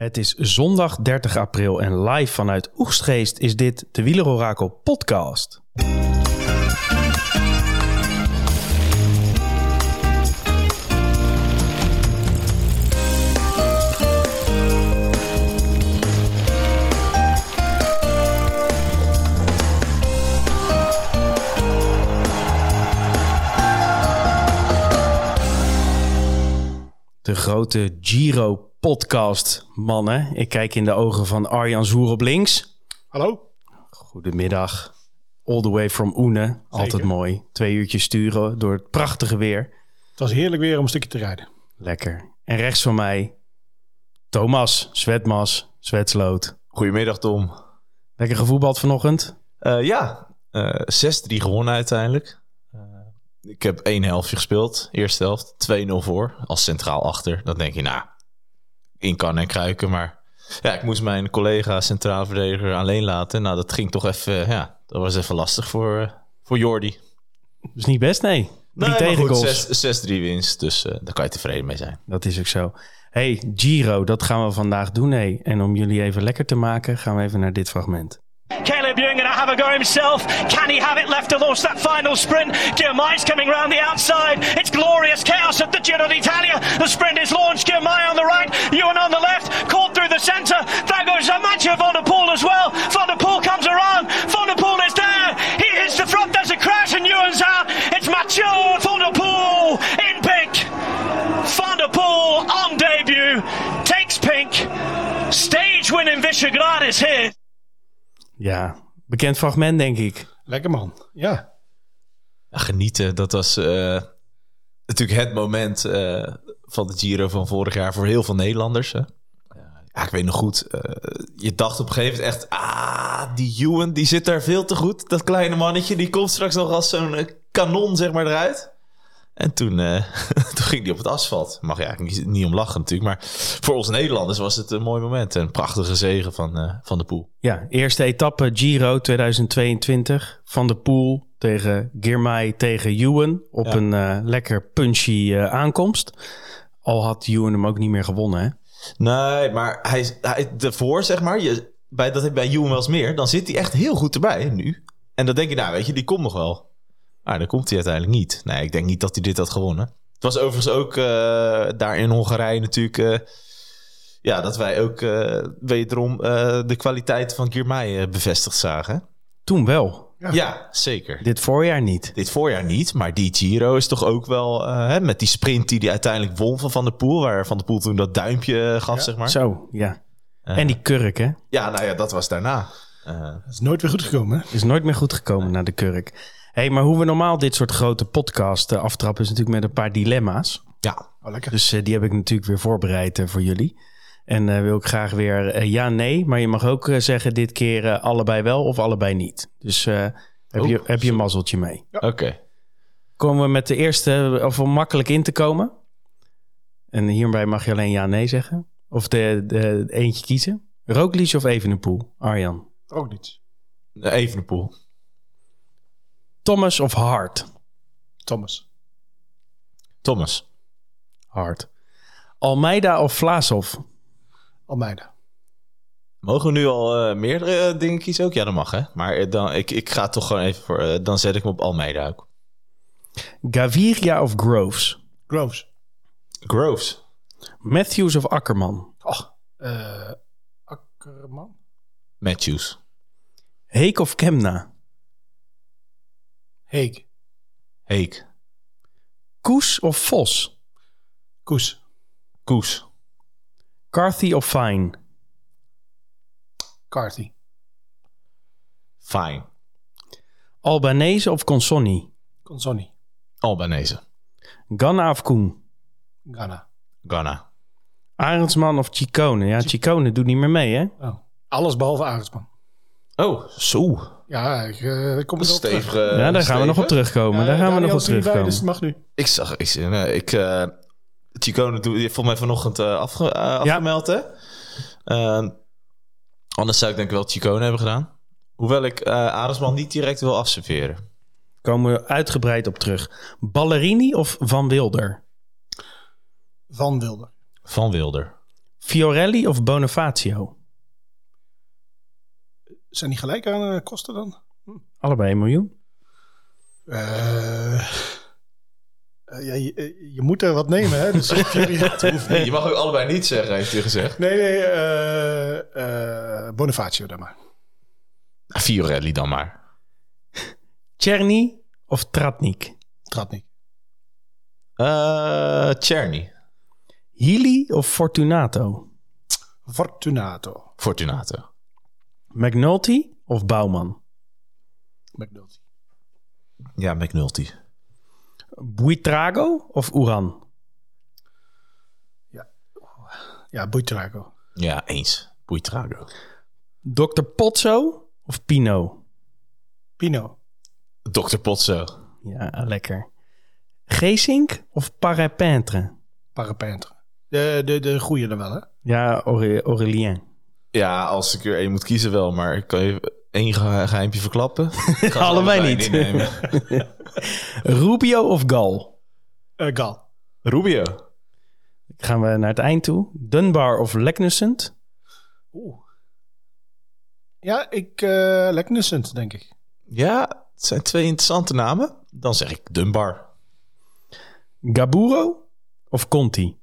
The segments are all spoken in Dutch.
Het is zondag 30 april en live vanuit Oegstgeest is dit de Wielerorakel podcast. De grote Giro podcast, mannen. Ik kijk in de ogen van Arjan Zoer op links. Hallo? Goedemiddag. All the way from Oene. Altijd mooi. Twee uurtjes sturen door het prachtige weer. Het was heerlijk weer om een stukje te rijden. Lekker. En rechts van mij, Thomas, Zwetmas, Zwetsloot. Goedemiddag Tom. Lekker gevoetbald vanochtend? Uh, ja, uh, 6-3 gewonnen uiteindelijk. Uh, ik heb één helftje gespeeld, eerste helft, 2-0 voor, als centraal achter. Dan denk je, nou, in kan en kruiken. Maar ja, ik moest mijn collega centraal verdediger alleen laten. Nou, dat ging toch even, ja, dat was even lastig voor, voor Jordi. Dus niet best, nee. Drie nee, tegengoals. 6-3 winst, dus uh, daar kan je tevreden mee zijn. Dat is ook zo. Hey, Giro, dat gaan we vandaag doen. Hey. En om jullie even lekker te maken, gaan we even naar dit fragment. Caleb Young going to have a go himself. Can he have it left to launch that final sprint? Girmay's coming round the outside. It's glorious chaos at the Giro d'Italia. The sprint is launched. Girmay on the right, Ewan on the left, caught through the centre. There goes Mathieu Van der as well. Van comes around. Van is there. He hits the front. There's a crash and Ewan's out. It's Mathieu Van in pink. Van on debut takes pink. Stage winning Visegrad is here. Ja, bekend fragment denk ik. Lekker man, ja. ja genieten, dat was uh, natuurlijk het moment uh, van de Giro van vorig jaar voor heel veel Nederlanders. Hè? Ja, ik weet nog goed. Uh, je dacht op een gegeven moment echt... Ah, die Ewan, die zit daar veel te goed. Dat kleine mannetje, die komt straks nog als zo'n kanon zeg maar eruit. En toen, uh, toen ging hij op het asfalt. Mag je eigenlijk niet, om lachen natuurlijk. Maar voor ons Nederlanders was het een mooi moment. Een prachtige zegen van, uh, van de Poel. Ja, eerste etappe Giro 2022. Van de Poel tegen Girmay tegen Ewan. Op een uh, lekker punchy aankomst. Al had Ewan hem ook niet meer gewonnen, hè? Nee, maar hij, hij ervoor, zeg maar. Je, bij, dat heb bij Ewan wel eens meer. Dan zit hij echt heel goed erbij nu. En dan denk je, nou weet je, die komt nog wel. Maar dan komt hij uiteindelijk niet. Nee, ik denk niet dat hij dit had gewonnen. Het was overigens ook uh, daar in Hongarije natuurlijk... Uh, ja, dat wij ook uh, wederom de kwaliteit van Girmay bevestigd zagen. Toen wel. Ja. ja. zeker. Dit voorjaar niet. Dit voorjaar niet, maar die Giro is toch ook wel... hè, met die sprint die hij uiteindelijk won van Van der Poel... waar Van der Poel toen dat duimpje gaf, ja. zeg maar. Zo, ja. en die kurk, hè? Ja, nou ja, dat was daarna. Het is nooit weer goed gekomen, hè? Is nooit meer goed gekomen naar de kurk hey, maar hoe we normaal dit soort grote podcasts uh, aftrappen... is natuurlijk met een paar dilemma's. Ja, oh, lekker. Dus uh, die heb ik natuurlijk weer voorbereid uh, voor jullie. En wil ik graag weer ja, nee. Maar je mag ook zeggen dit keer allebei wel of allebei niet. Dus heb, oh, je, heb je een mazzeltje mee. Ja. Oké. Komen we met de eerste, of om makkelijk in te komen. En hierbij mag je alleen ja, nee zeggen. Of de, de, eentje kiezen. Roglic of Evenepoel? Arjan? Roglic. Evenepoel. Thomas of Hart? Thomas. Thomas. Hart. Almeida of Vlaasov? Almeida. Mogen we nu al uh, meerdere dingen kiezen ook? Ja, dat mag hè. Maar uh, dan, ik, ik ga toch gewoon even voor... Uh, dan zet ik me op Almeida ook. Gaviria of Groves? Groves. Groves. Matthews of Akkerman? Oh, Akkerman. Matthews. Heek of Kemna? Heek. Heek. Koes of Vos? Koes. Koes. Carthy of Fine? Carthy. Fine. Albanese of Consonni? Consonni. Albanese. Ganna of Koen? Ganna. Ganna. Arendsman of Chicone? Ja, Chicone doet niet meer mee, hè? Oh. Alles behalve Arendsman. Oh, zo. Ja, ik uh, kom er stevige. Ja, daar gaan we nog op terugkomen. daar gaan we nog op terugkomen. dus het mag nu. Ik zag, ik, nee, ik uh, Chicone doe, volgens mij vanochtend uh, afge, uh, afgemeld, ja. hè? anders zou ik denk ik wel Chicone hebben gedaan. Hoewel ik uh, Aresman niet direct wil afserveren. Komen we uitgebreid op terug. Ballerini of Van Wilder? Van Wilder. Van Wilder. Fiorelli of Bonifacio? Zijn die gelijk aan uh, kosten dan? Allebei een miljoen. Uh, ja, je, je, moet er wat nemen, hè? Dus je mag ook allebei niet zeggen, heeft hij gezegd. Nee, nee, Bonifacio dan maar. Fiorelli dan maar. Czerny of Tratnik? Tratnik. Uh, Czerny. Healy of Fortunato? Fortunato. Fortunato. McNulty of Bouwman? McNulty. Ja, McNulty. Buitrago of Uran? Ja, ja Buitrago. Ja, eens. Buitrago. Dr. Potso of Pino? Pino. Dr. Potso. Ja, lekker. Geesink of Parapintre? Parapintre. De, de, de goede dan wel, hè? Ja, Aurélien. Ja, als ik er één moet kiezen wel, maar ik kan je één geheimpje verklappen. allebei niet. Rubio of Gal? Uh, Gal. Rubio. Gaan we naar het eind toe. Dunbar of Leknessent? Oeh. Ja, ik uh, denk ik. Ja, het zijn twee interessante namen. Dan zeg ik Dunbar. Gaburo of Conti?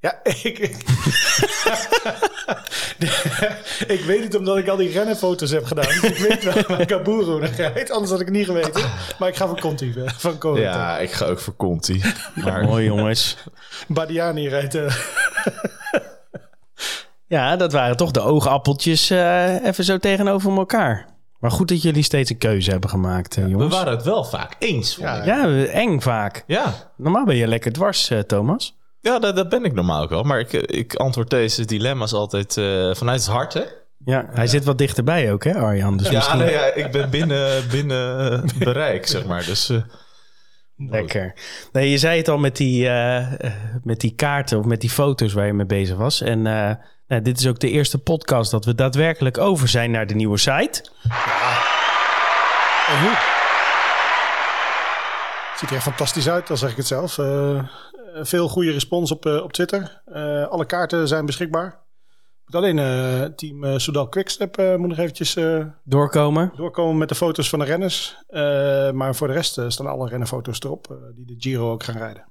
Ja, ik, ik, ik weet het omdat ik al die rennenfoto's heb gedaan. Dus ik weet wel waar naar rijdt. Anders had ik het niet geweten. Maar ik ga voor Conti. eh, Van Conti. Ja, ik ga ook voor Conti. Maar... Mooi jongens. Badiani rijdt... Uh... ja, dat waren toch de oogappeltjes uh, even zo tegenover elkaar. Maar goed dat jullie steeds een keuze hebben gemaakt, ja, jongens. We waren het wel vaak eens. Ja, ja, eng vaak. Ja. Normaal ben je lekker dwars, uh, Thomas. Ja, dat, dat, ben ik normaal ook wel. Maar ik, ik antwoord deze dilemma's altijd uh, vanuit het hart, hè? Ja, hij ja. zit wat dichterbij ook, hè, Arjan? Dus ja, misschien... nee, ja, ik ben binnen, binnen bereik, zeg maar. Dus, uh, Lekker. Nee, je zei het al met die, uh, met die kaarten of met die foto's waar je mee bezig was. En nou, dit is ook de eerste podcast dat we daadwerkelijk over zijn naar de nieuwe site. Ja. Hoe? Ziet er echt fantastisch uit, dan zeg ik het zelf. Uh, veel goede respons op, uh, op Twitter. Uh, alle kaarten zijn beschikbaar. Moet alleen team uh, Soudal Quickstep moet nog eventjes doorkomen. doorkomen met de foto's van de renners. maar voor de rest staan alle rennenfoto's erop die de Giro ook gaan rijden.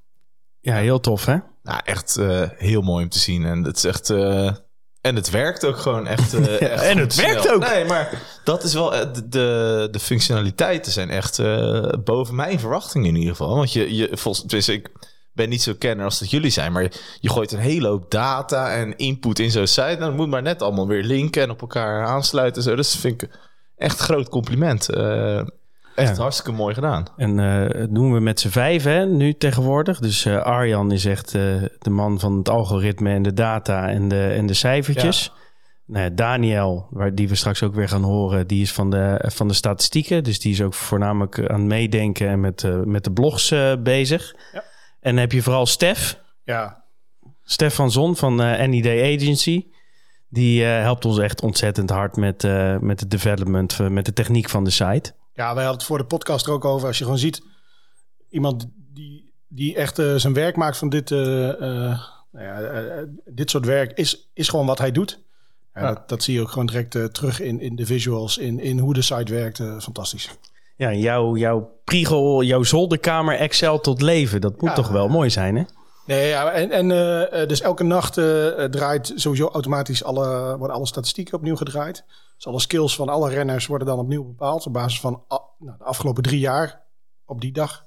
Ja, heel tof hè? Nou, echt heel mooi om te zien. En het is echt... En het werkt ook gewoon echt. Uh, echt en het snel. werkt ook. Nee, maar dat is wel. De, de, de functionaliteiten zijn echt uh, boven mijn verwachtingen in ieder geval. Want je, je volgens, dus ik ben niet zo kenner als dat jullie zijn, maar je gooit een hele hoop data en input in zo'n site. Dan moet maar net allemaal weer linken en op elkaar aansluiten. Zo. Dus dat vind ik echt een groot compliment. Uh, echt ja. hartstikke mooi gedaan. En uh, dat doen we met z'n vijf hè, nu tegenwoordig. Dus uh, Arjan is echt uh, de man van het algoritme en de data en de, en de cijfertjes. Ja. Nou, Daniel, waar die we straks ook weer gaan horen, die is van de, van de statistieken. Dus die is ook voornamelijk aan het meedenken en met, met de blogs bezig. Ja. En dan heb je vooral Stef. Ja. Stef van Zon van NID Agency. Die helpt ons echt ontzettend hard met, met het development, met de techniek van de site. Ja, wij hadden het voor de podcast er ook over. Als je gewoon ziet, iemand die, die echt uh, zijn werk maakt van dit, uh, uh, nou ja, dit soort werk, is, is gewoon wat hij doet. Ja, ja. Dat, dat, zie je ook gewoon direct terug in, in de visuals, in, in hoe de site werkt. fantastisch. Ja, jouw, jouw priegel, jouw zolderkamer Excel tot leven, dat moet ja. toch wel mooi zijn, hè? Nee, ja, en, en uh, dus elke nacht uh, draait sowieso automatisch alle, worden alle statistieken opnieuw gedraaid. Dus alle skills van alle renners worden dan opnieuw bepaald op basis van nou, de afgelopen drie jaar op die dag.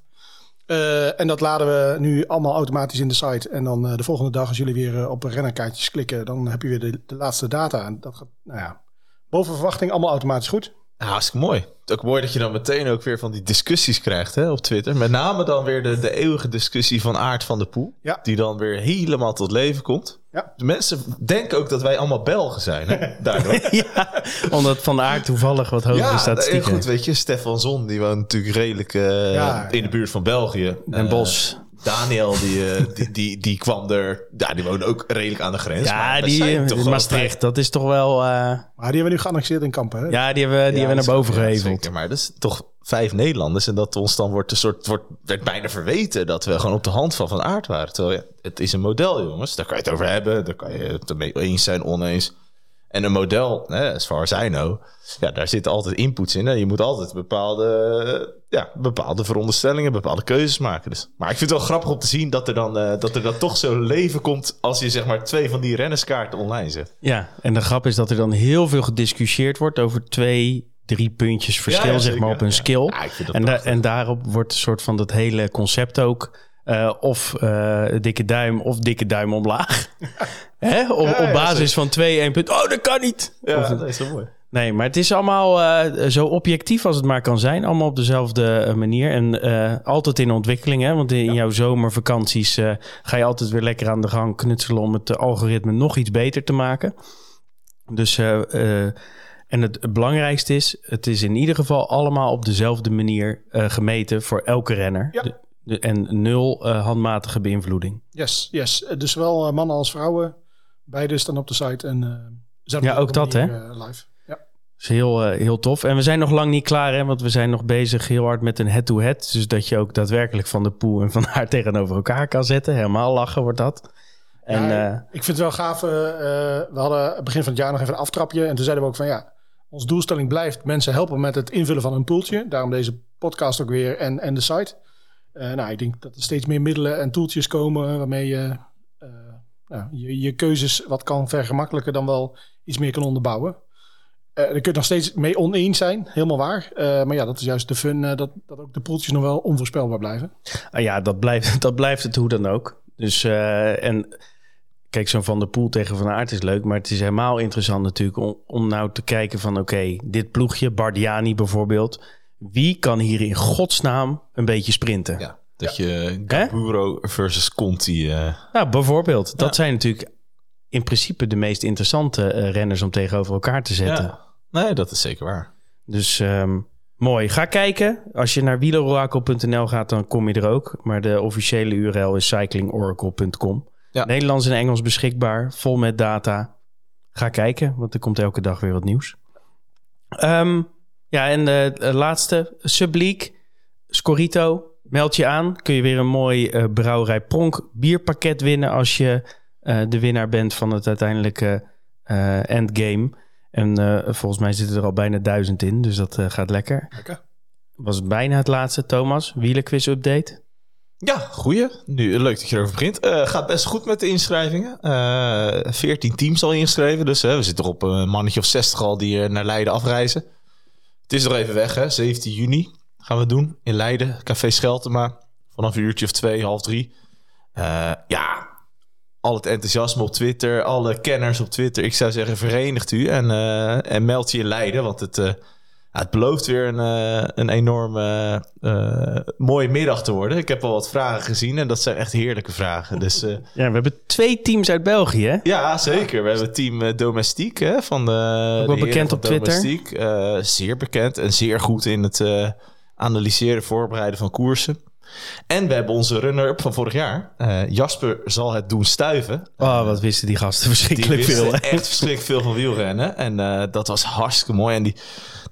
Uh, en dat laden we nu allemaal automatisch in de site. En dan de volgende dag, als jullie weer op rennerkaartjes klikken, dan heb je weer de, de laatste data. En dat gaat, nou ja, boven verwachting allemaal automatisch goed. Nou, hartstikke mooi. Het is ook mooi dat je dan meteen ook weer van die discussies krijgt hè, op Twitter. Met name dan weer de, de eeuwige discussie van Aard van de Poel. Ja. Die dan weer helemaal tot leven komt. Ja. De mensen denken ook dat wij allemaal Belgen zijn. Hè, daardoor. ja, omdat Van Aard toevallig wat hogere ja, statistieken goed, weet je. Stefan Zon, die woont natuurlijk redelijk uh, ja, in de buurt van België. Den uh, Bos. Daniel, die, uh, die, die, die kwam er... Ja, die woonde ook redelijk aan de grens. Ja, die toch Maastricht, dat is toch wel... Uh... Maar die hebben we nu geannexeerd in Kampen, hè? Ja, die hebben, die ja, hebben we naar boven geheveld. Maar dat is toch vijf Nederlanders. En dat ons dan wordt een soort, wordt, werd bijna verweten dat we gewoon op de hand van Van Aert waren. Terwijl ja, het is een model, jongens. Daar kan je het over hebben. Daar kan je het ermee eens zijn, oneens. En een model, hè, as far as I know, ja, daar zitten altijd inputs in. Hè. Je moet altijd bepaalde, ja, bepaalde veronderstellingen, bepaalde keuzes maken. Dus. Maar ik vind het wel grappig om te zien dat er dan, uh, dat er dan toch zo leven komt als je zeg maar twee van die rennerskaarten online zet. Ja, en de grap is dat er dan heel veel gediscussieerd wordt over twee, drie puntjes verschil, ja, ja, zeg maar, op een skill. en, da en daarop wordt een soort van dat hele concept ook uh, of uh, dikke duim of dikke duim omlaag. Hè? Op, ja, op basis van 2, 1 punt. Oh, dat kan niet. Ja, of, dat is zo mooi. Nee, maar het is allemaal uh, zo objectief als het maar kan zijn. Allemaal op dezelfde manier. En altijd in ontwikkeling. Hè? Want in ja. jouw zomervakanties ga je altijd weer lekker aan de gang knutselen... om het algoritme nog iets beter te maken. Dus... En het, het, belangrijkste is, het is in ieder geval allemaal op dezelfde manier gemeten voor elke renner. Ja. De, en nul uh, handmatige beïnvloeding. Yes, yes. Dus zowel mannen als vrouwen. Beide staan op de site en uh, ja, ook dat, hè? Live. Ja. Dat is heel, heel tof. En we zijn nog lang niet klaar, hè? Want we zijn nog bezig heel hard met een head-to-head. Dus dat je ook daadwerkelijk van de pool en van haar tegenover elkaar kan zetten. Helemaal lachen wordt dat. En, ja, ik vind het wel gaaf. we hadden begin van het jaar nog even een aftrapje. En toen zeiden we ook van ja, onze doelstelling blijft mensen helpen met het invullen van een poeltje. Daarom deze podcast ook weer en, en de site. Uh, nou, ik denk dat er steeds meer middelen en toeltjes komen waarmee je uh, nou, je, je, keuzes wat kan vergemakkelijker dan wel iets meer kan onderbouwen. Uh, daar kun je nog steeds mee oneens zijn, helemaal waar. maar ja, dat is juist de fun dat, dat ook de poeltjes nog wel onvoorspelbaar blijven. Ah ja, dat blijft, dat blijft het hoe dan ook. Dus en kijk, zo'n Van der Poel tegen Van Aert is leuk, maar het is helemaal interessant natuurlijk om, om nou te kijken van oké, dit ploegje, Bardiani bijvoorbeeld wie kan hier in godsnaam een beetje sprinten? Ja, dat je Gaburo versus Conti... Uh... Nou, bijvoorbeeld. Dat zijn natuurlijk in principe de meest interessante uh, renners om tegenover elkaar te zetten. Ja. Nee, dat is zeker waar. Dus um, mooi. Ga kijken. Als je naar wielerorakel.nl gaat, dan kom je er ook. Maar de officiële URL is cyclingoracle.com. Ja. Nederlands en Engels beschikbaar, vol met data. Ga kijken, want er komt elke dag weer wat nieuws. Um, ja, en de, de laatste, Subleak, Scorito. Meld je aan. Kun je weer een mooi uh, Brouwerij Pronk bierpakket winnen... als je uh, de winnaar bent van het uiteindelijke uh, endgame. En volgens mij zitten er al bijna duizend in, dus dat gaat lekker. Lekker. Was bijna het laatste, Thomas. Wielerquiz update. Ja, goeie. Nu, leuk dat je erover begint. Uh, gaat best goed met de inschrijvingen. Uh, 14 teams al ingeschreven. Dus uh, we zitten op een mannetje of 60 al die naar Leiden afreizen. Het is nog even weg, hè? 17 juni gaan we doen in Leiden. Café Scheltema. Vanaf een uurtje of twee, half drie. Uh, ja, al het enthousiasme op Twitter. Alle kenners op Twitter. Ik zou zeggen, verenigt u en, uh, en meld je in Leiden. Want het, het belooft weer een, uh, een enorme uh, mooie middag te worden. Ik heb al wat vragen gezien en dat zijn echt heerlijke vragen. Dus, uh, ja, we hebben twee teams uit België, hè? Ja, zeker. We hebben team Domestiek hè, van de. Ook wel bekend op Twitter. zeer bekend en zeer goed in het analyseren, voorbereiden van koersen. En we hebben onze runner-up van vorig jaar. Uh, Jasper zal het doen stuiven. Oh, wat wisten die gasten verschrikkelijk die veel. Echt verschrikkelijk veel van wielrennen. En uh, dat was hartstikke mooi. En die,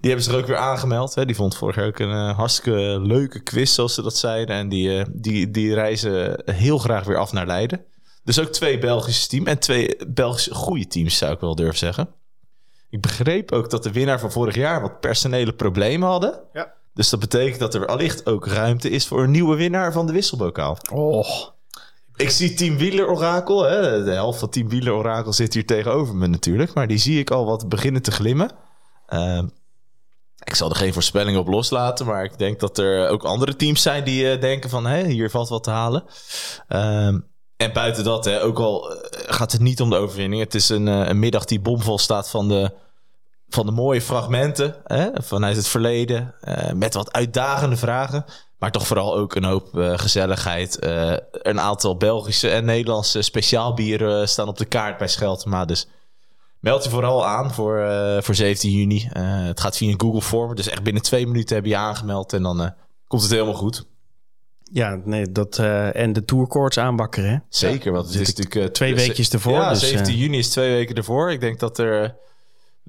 die hebben zich er ook weer aangemeld. Hè. Die vond vorig jaar ook een uh, hartstikke leuke quiz, zoals ze dat zeiden. En die, die, die reizen heel graag weer af naar Leiden. Dus ook twee Belgische teams. En twee Belgische goede teams, zou ik wel durven zeggen. Ik begreep ook dat de winnaar van vorig jaar wat personele problemen hadden. Ja. Dus dat betekent dat er allicht ook ruimte is voor een nieuwe winnaar van de wisselbokaal. Oh. Ik zie Team Wieler Orakel. Hè? De helft van Team Wieler Orakel zit hier tegenover me natuurlijk. Maar die zie ik al wat beginnen te glimmen. Uh, ik zal er geen voorspelling op loslaten. Maar ik denk dat er ook andere teams zijn die uh, denken van... Hé, hier valt wat te halen. Uh, en buiten dat, hè, ook al eh, gaat het niet om de overwinning. Het is een, een middag die bomvol staat van de van de mooie fragmenten hè, vanuit het verleden. Uh, met wat uitdagende vragen. Maar toch vooral ook een hoop uh, gezelligheid. Uh, een aantal Belgische en Nederlandse speciaalbieren staan op de kaart bij Scheltema. Dus meld je vooral aan voor, voor 17 juni. het gaat via een Google Form. Dus echt binnen twee minuten heb je je aangemeld. En dan komt het helemaal goed. Ja, nee, dat, en de tourkoorts aanbakken, hè? Zeker, want het is natuurlijk... twee weekjes ervoor. Ja, dus, 17 juni is twee weken ervoor. Ik denk dat er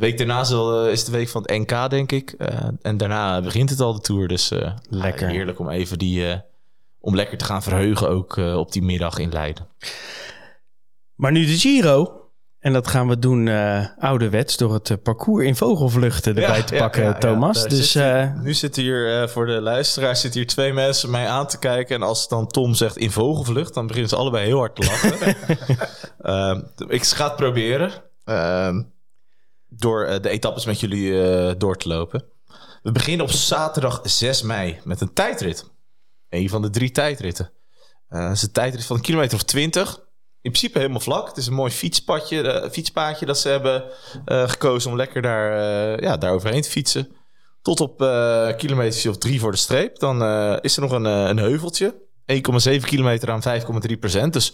week daarna zal, is de week van het NK, denk ik. en daarna begint het al de Tour. Dus lekker. heerlijk om even die... om lekker te gaan verheugen ook op die middag in Leiden. Maar nu de Giro. En dat gaan we doen uh, ouderwets door het parcours in vogelvluchten erbij te pakken, Thomas. dus, zit hier, uh, nu zitten hier voor de luisteraars zitten hier twee mensen mij aan te kijken. En als dan Tom zegt in vogelvlucht, dan beginnen ze allebei heel hard te lachen. Ehm, ik ga het proberen ehm, door de etappes met jullie door te lopen. We beginnen op zaterdag 6 mei met een tijdrit. Een van de drie tijdritten. Het is een tijdrit van een kilometer of 20 in principe helemaal vlak. Het is een mooi fietspadje, fietspaadje dat ze hebben gekozen om lekker daar, ja, daar overheen te fietsen. Tot op kilometers of drie voor de streep. Dan is er nog een, een heuveltje. 1,7 kilometer aan 5,3 procent. Dus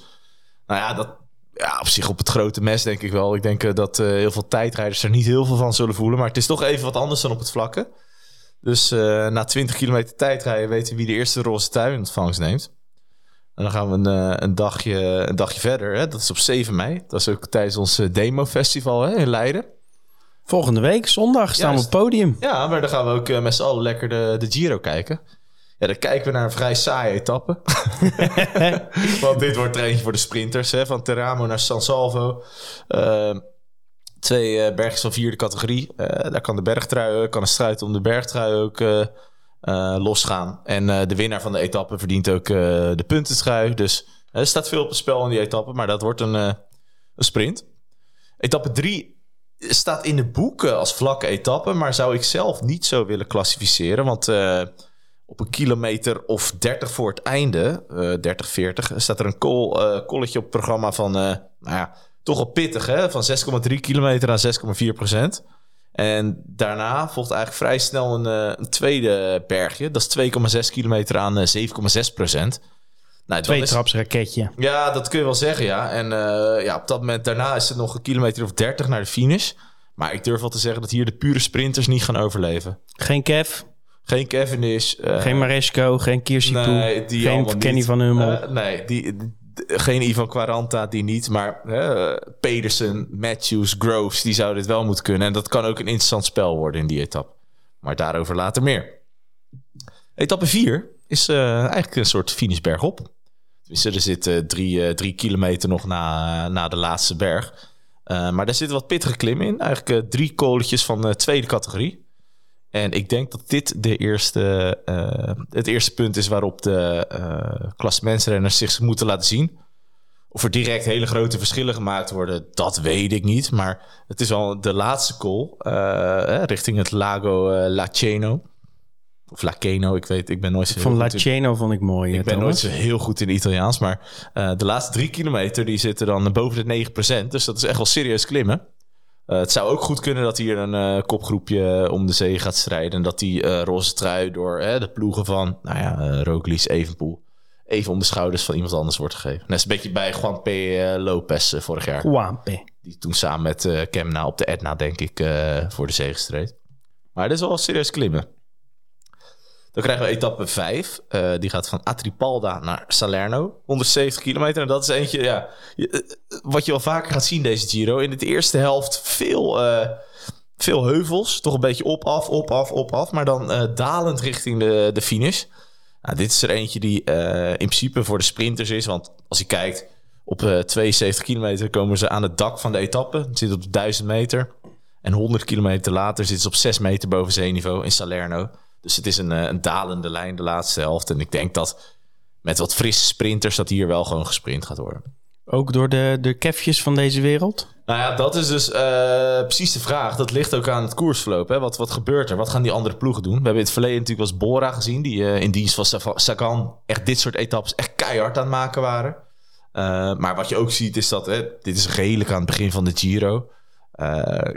nou ja, dat, ja, op zich op het grote mes denk ik wel. Ik denk dat heel veel tijdrijders er niet heel veel van zullen voelen. Maar het is toch even wat anders dan op het vlakke. Dus na 20 kilometer tijdrijden weten we wie de eerste roze tuin in ontvangst neemt. En dan gaan we een, eh, een, dagje, een dagje verder. Hè? Dat is op 7 mei. Dat is ook tijdens ons eh, demo-festival hè, in Leiden. Volgende week, zondag, staan we op het podium. Ja, maar dan gaan we ook met z'n allen lekker de, de Giro kijken. Ja, dan kijken we naar een vrij saaie etappe. Want dit wordt er eentje voor de sprinters. Hè? Van Teramo naar San Salvo. Uh, twee uh, bergjes van vierde categorie. daar kan de bergtrui, kan een strijd om de bergtrui ook uh, losgaan. En de winnaar van de etappe verdient ook de puntentrui. Dus er staat veel op het spel in die etappe, maar dat wordt een, een sprint. Etappe 3 staat in de boeken als vlakke etappe, maar zou ik zelf niet zo willen klassificeren. Want op een kilometer of 30 voor het einde, 30, 40, staat er een call, colletje op het programma van, nou ja, toch al pittig hè, van 6,3 kilometer aan 6,4 procent. En daarna volgt eigenlijk vrij snel een, eh, een tweede bergje. Dat is 2,6 kilometer aan 7,6 eh, procent. Nou, Twee traps raketje. Ja, dat kun je wel zeggen, ja. En uh, ja, op dat moment daarna is het nog een kilometer of 30 naar de finish. Maar ik durf wel te zeggen dat hier de pure sprinters niet gaan overleven. Geen Kev? Geen Cavendish. Uh, geen Maresco, geen Kirsipoe, nee, geen Kenny van Hummel. nee, die, geen Ivan Quaranta, die niet. Maar uh, Pedersen, Matthews, Groves, die zouden dit wel moeten kunnen. En dat kan ook een interessant spel worden in die etappe. Maar daarover later meer. Etappe 4 is uh, eigenlijk een soort finish bergop. Dus er zitten drie, drie kilometer nog na, na de laatste berg. maar daar zitten wat pittige klimmen in. Eigenlijk drie koletjes van de tweede categorie. En ik denk dat dit de eerste, uh, het eerste punt is waarop de uh, klassementsrenners zich moeten laten zien. Of er direct hele grote verschillen gemaakt worden, dat weet ik niet. Maar het is al de laatste call uh, richting het Lago Laceno. Of Laceno, ik weet, ik ben nooit zo Van Laceno vond ik mooi. Ik ben nooit zo heel goed in Italiaans. Maar de laatste drie kilometer, die zitten dan boven de 9%. Dus dat is echt wel serieus klimmen. Uh, het zou ook goed kunnen dat hier een uh, kopgroepje om de zee gaat strijden. En dat die uh, roze trui door de ploegen van, nou ja, Roglic, Evenpoel... even om de schouders van iemand anders wordt gegeven. Net een beetje bij Juan P. Lopez vorig jaar. Juan P. Die toen samen met Kemna op de Etna, denk ik, voor de zee gestreed. Maar dit is wel serieus klimmen. Dan krijgen we etappe 5. Uh, eh, die gaat van Atripalda naar Salerno. 170 kilometer. En dat is eentje, ja, eh, wat je wel vaker gaat zien deze Giro. In de eerste helft veel, veel heuvels. Toch een beetje op, af, op, af, op, af. Maar dan dalend richting de, de finish. Nou, dit is er eentje die in principe voor de sprinters is. Want als je kijkt, op 72 kilometer komen ze aan het dak van de etappe. Het zit op 1000 meter. En 100 kilometer later zit ze op 6 meter boven zeeniveau in Salerno. Dus het is een, eh, een dalende lijn de laatste helft. En ik denk dat met wat frisse sprinters dat hier wel gewoon gesprint gaat worden. Ook door de, de kefjes van deze wereld? Nou ja, dat is dus uh, precies de vraag. Dat ligt ook aan het koersverloop. Hè? Wat, wat gebeurt er? Wat gaan die andere ploegen doen? We hebben in het verleden natuurlijk als Bora gezien... die uh, in dienst van Sagan echt dit soort etappes echt keihard aan het maken waren. Uh, maar wat je ook ziet is dat... Hè, dit is redelijk aan het begin van de Giro.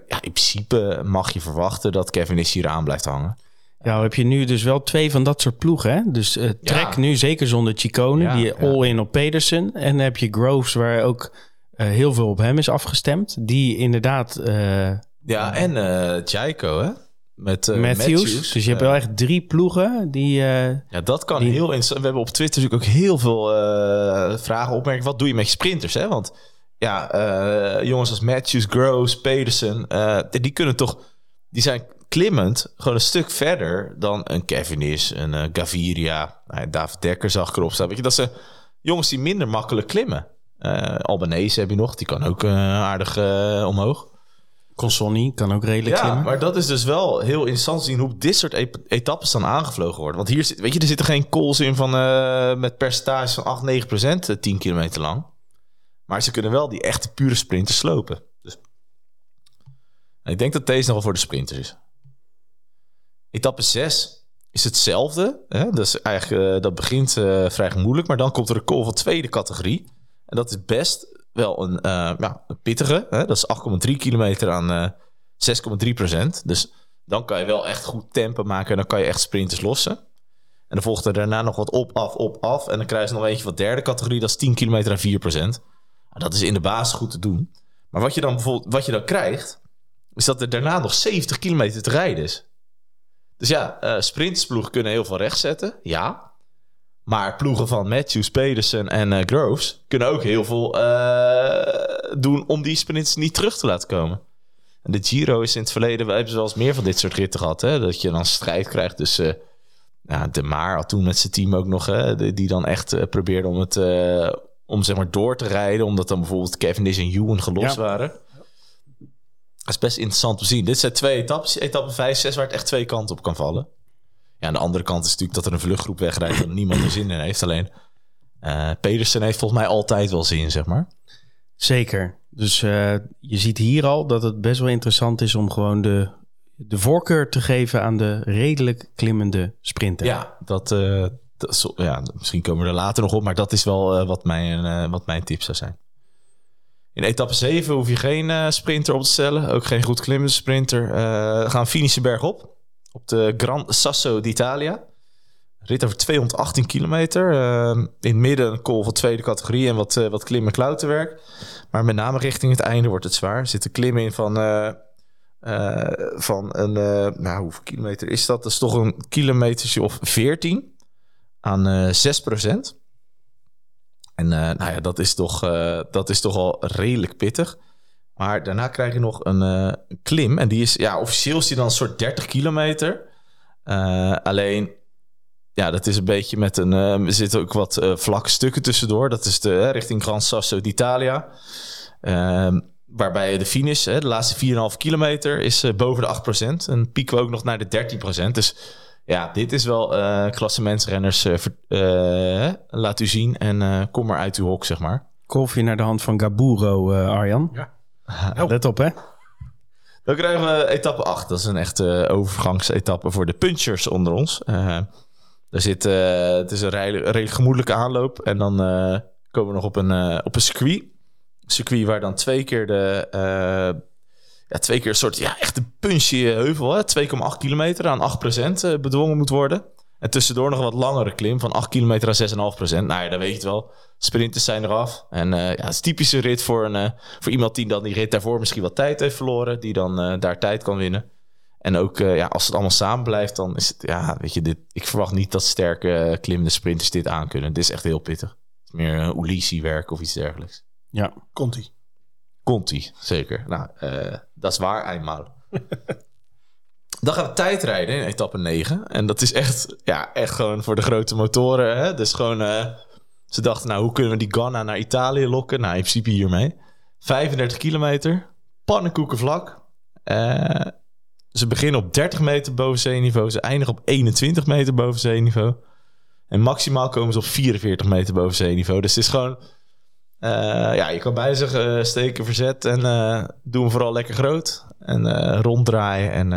ja, in principe mag je verwachten dat Kevin is hier aan blijft hangen. Ja, heb je nu dus wel twee van dat soort ploegen. Hè? Dus uh, Trek nu zeker zonder Chicone, die all-in op Pedersen. En dan heb je Groves, waar ook uh, heel veel op hem is afgestemd. Die inderdaad... Uh, ja, en uh, hè? Met Matthews. Matthews. Dus je hebt wel echt drie ploegen die... ja, dat kan heel interessant. We hebben op Twitter natuurlijk ook heel veel vragen, opmerkingen. Wat doe je met je sprinters, hè? Want ja, eh, jongens als Matthews, Groves, Pedersen, eh, die kunnen toch, die zijn klimmend gewoon een stuk verder dan een Cavendish, een uh, Gaviria, nou, David Dekker zag ik erop staan. Weet je, dat zijn jongens die minder makkelijk klimmen. Albanese heb je nog, die kan ook aardig omhoog. Consonni kan ook redelijk ja, klimmen. maar dat is dus wel heel interessant te zien hoe dit soort etappes dan aangevlogen worden. Want hier zit, weet je, er zitten geen calls in van met percentage van 8, 9 procent 10 kilometer lang. Maar ze kunnen wel die echte pure sprinters slopen. Dus ik denk dat deze nog wel voor de sprinters is. Etappe 6 is hetzelfde. Hè? Dus eigenlijk, uh, dat begint uh, vrij moeilijk. Maar dan komt er een call van tweede categorie. En dat is best wel een, uh, ja, een pittige. Hè? Dat is 8,3 kilometer aan 6,3 procent. Dus dan kan je wel echt goed tempo maken. En dan kan je echt sprinters lossen. En dan volgt er daarna nog wat op, af, op, af. En dan krijg je nog eentje van derde categorie. Dat is 10 kilometer aan 4 procent. Dat is in de basis goed te doen. Maar wat je dan bijvoorbeeld wat je dan krijgt, is dat er daarna nog 70 kilometer te rijden is. Dus ja, uh, sprintersploegen kunnen heel veel recht zetten. Ja. Maar ploegen van Matthews, Pedersen en uh, Groves kunnen ook heel veel uh, doen om die sprints niet terug te laten komen. En de Giro is in het verleden, we hebben wel eens meer van dit soort ritten gehad. Hè? Dat je dan strijd krijgt tussen ja, De Maar had toen met zijn team ook nog, hè, die dan echt probeerde om het om zeg maar door te rijden, omdat dan bijvoorbeeld Cavendish en Ewan gelost waren. Dat is best interessant te zien. Dit zijn twee etappes, etappe 5, 6, waar het echt twee kanten op kan vallen. Ja, aan de andere kant is natuurlijk dat er een vluchtgroep wegrijdt en niemand er zin in heeft. Alleen uh, Pedersen heeft volgens mij altijd wel zin, zeg maar. Zeker. Dus uh, je ziet hier al dat het best wel interessant is om gewoon de, de voorkeur te geven aan de redelijk klimmende sprinter. Ja, dat, uh, dat, ja, misschien komen we er later nog op, maar dat is wel uh, wat, mijn, wat mijn tip zou zijn. In etappe 7 hoef je geen uh, sprinter op te stellen, ook geen goed klimmende sprinter. we gaan finishen bergop op de Gran Sasso d'Italia. Rit over 218 kilometer. in het midden een call van tweede categorie en wat, wat klim- en klauterwerk. Maar met name richting het einde wordt het zwaar. Er zit een klim in van, van een... nou, hoeveel kilometer is dat? Dat is toch een kilometertje of 14 aan uh, 6%. En uh, nou ja, dat is, toch, uh, dat is toch al redelijk pittig. Maar daarna krijg je nog een uh, klim. En die is, ja, officieel is die dan een soort 30 kilometer. alleen, ja, dat is een beetje met een. er zitten ook wat vlakke stukken tussendoor. Dat is de richting Gran Sasso d'Italia. Ehm, waarbij de finish, de laatste 4,5 kilometer, is boven de 8%. En pieken we ook nog naar de 13%. Dus ja, dit is wel uh, klassementsrenners. Uh, uh, laat u zien en kom maar uit uw hok, zeg maar. Kolfje naar de hand van Gaburo, Arjan. Ja. Let op, hè. Dan krijgen we etappe 8. Dat is een echte overgangsetappe voor de punchers onder ons. er zit, het is een redelijk, gemoedelijke aanloop. En dan komen we nog op een, op een circuit. Een circuit waar dan twee keer de ja, twee keer een soort ja, echt een punchy heuvel. 2,8 kilometer aan 8% eh, bedwongen moet worden. En tussendoor nog een wat langere klim van 8 kilometer aan 6,5%. Nou ja, dan weet je het wel. Sprinters zijn eraf. En uh, ja, het is typische rit voor, een, uh, voor iemand die dan die rit daarvoor misschien wat tijd heeft verloren. Die dan uh, daar tijd kan winnen. En ook ja, als het allemaal samen blijft, dan is het, ja, weet je, dit, ik verwacht niet dat sterke klimmende sprinters dit aankunnen. Dit is echt heel pittig. Het is meer een Ulysses werk of iets dergelijks. Ja, Conti. Conti, zeker. Nou, dat is waar, eenmaal. Dan gaan we tijdrijden in etappe 9. En dat is echt, ja, echt gewoon voor de grote motoren. Hè? Dus gewoon, uh, ze dachten, nou, hoe kunnen we die Ghana naar Italië lokken? Nou, in principe hiermee. 35 kilometer, pannenkoekenvlak. Uh, ze beginnen op 30 meter boven zeeniveau. Ze eindigen op 21 meter boven zeeniveau. En maximaal komen ze op 44 meter boven zeeniveau. Dus het is gewoon uh, ja, je kan bij zich uh, steken, verzet en uh, doe hem vooral lekker groot. En ronddraaien. En,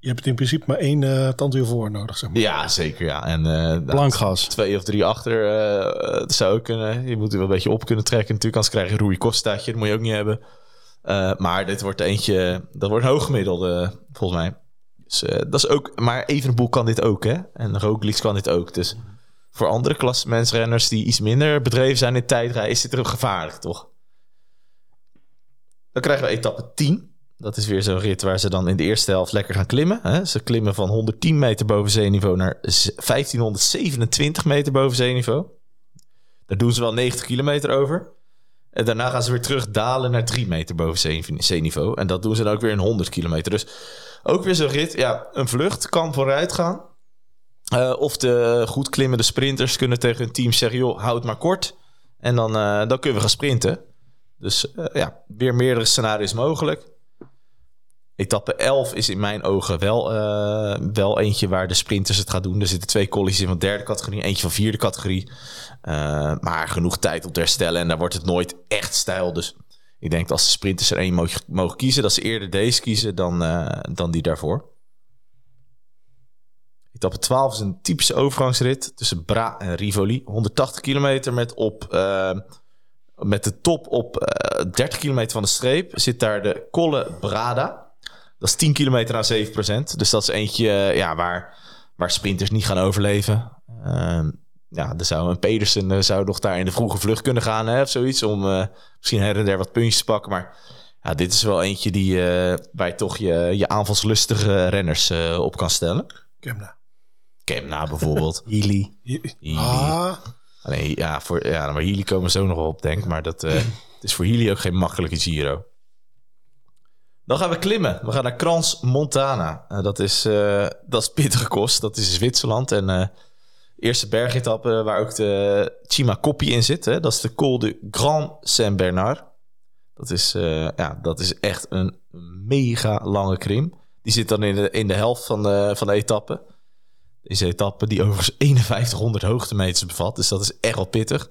je hebt in principe maar één uh, tandwiel voor nodig, zeg maar. Ja, zeker. Ja. En, Blankgas. Twee of drie achter dat zou ook kunnen. Je moet er wel een beetje op kunnen trekken natuurlijk. Anders krijg je een Costaatje. Dat moet je ook niet hebben. maar dit wordt eentje... Dat wordt een hooggemiddelde, volgens mij. Dus, dat is ook... Maar Evenboel kan dit ook, hè? En Roglic kan dit ook. Dus voor andere klassementsrenners die iets minder bedreven zijn in tijdrijden, is dit er gevaarlijk, toch? Dan krijgen we etappe 10. Dat is weer zo'n rit waar ze dan in de eerste helft lekker gaan klimmen. Hè? Ze klimmen van 110 meter boven zeeniveau naar 1527 meter boven zeeniveau. Daar doen ze wel 90 kilometer over. En daarna gaan ze weer terug dalen naar 3 meter boven zeeniveau. En dat doen ze dan ook weer in 100 kilometer. Dus ook weer zo'n rit. Ja, een vlucht kan vooruit gaan. Uh, of de goed klimmende sprinters kunnen tegen hun team zeggen... joh, houd maar kort. En dan, uh, dan kunnen we gaan sprinten. Dus uh, ja, weer meerdere scenario's mogelijk. Etappe 11 is in mijn ogen wel, wel eentje waar de sprinters het gaan doen. Er zitten twee collies in van derde categorie, eentje van vierde categorie. Maar genoeg tijd om te herstellen en daar wordt het nooit echt stijl. Dus ik denk dat als de sprinters er één mogen, kiezen, dat ze eerder deze kiezen dan, dan die daarvoor. Etappe 12 is een typische overgangsrit tussen Bra en Rivoli. 180 kilometer met op met de top op 30 kilometer van de streep zit daar de Colle Brada. Dat is 10 kilometer aan 7% Dus dat is eentje ja, waar, waar sprinters niet gaan overleven. Uh, ja, er zou een Pedersen zou nog daar in de vroege vlucht kunnen gaan hè, of zoiets. Om misschien her en der wat puntjes te pakken. Maar ja, dit is wel eentje die, waar je toch je, je aanvalslustige renners op kan stellen. Kemna. Kemna bijvoorbeeld. Healy. Ah. Nee, ja, voor, ja, maar Healy komen zo nog wel op, denk Maar dat, het is voor Healy ook geen makkelijke Giro. Dan gaan we klimmen. We gaan naar Krans Montana. Uh, dat, is, uh, dat is pittige kost. Dat is Zwitserland. En uh, eerste bergetappe waar ook de Chima Koppie in zit. Hè? Dat is de Col de Grand Saint-Bernard. Dat, is, ja, dat is echt een mega lange klim. Die zit dan in de, in de helft van de, van de etappe. Deze etappe die overigens 5100 hoogtemeters bevat. Dus dat is echt wel pittig.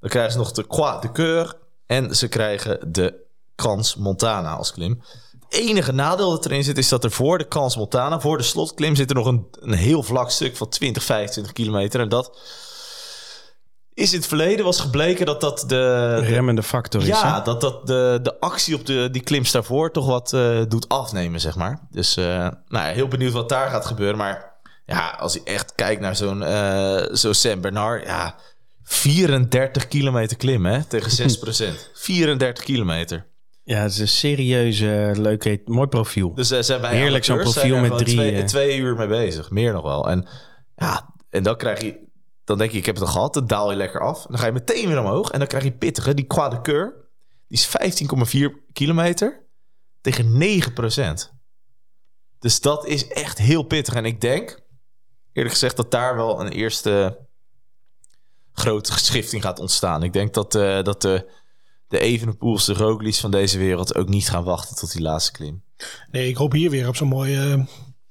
Dan krijgen ze nog de Croix de Coeur. En ze krijgen de Krans Montana als klim enige nadeel dat erin zit, is dat er voor de Kans Montana, voor de slotklim, zit er nog een, een heel vlak stuk van 20, 25 kilometer. En dat is in het verleden was gebleken dat dat de... Remmende factor is. Ja, dat dat de, de actie op de, die klims daarvoor toch wat uh, doet afnemen, zeg maar. Dus uh, nou, heel benieuwd wat daar gaat gebeuren. Maar ja, als je echt kijkt naar zo'n uh, zo Saint Bernard, ja, 34 kilometer klimmen hè, tegen 6%. 34 kilometer. Ja, het is een serieuze, leuke, mooi profiel. Dus uh, zijn wij Heerlijk zo'n profiel met drie... Twee, twee, uur mee bezig, meer nog wel. En ja, en dan krijg je... Dan denk je, ik heb het al gehad. Dan daal je lekker af. Dan ga je meteen weer omhoog. En dan krijg je pittige, die Croix de Coeur. Die is 15,4 kilometer tegen 9% Dus dat is echt heel pittig. En ik denk, eerlijk gezegd, dat daar wel een eerste grote geschifting gaat ontstaan. Ik denk dat, uh, dat de de Evenepoels, de van deze wereld ook niet gaan wachten tot die laatste klim. Nee, ik hoop hier weer op zo'n mooi uh,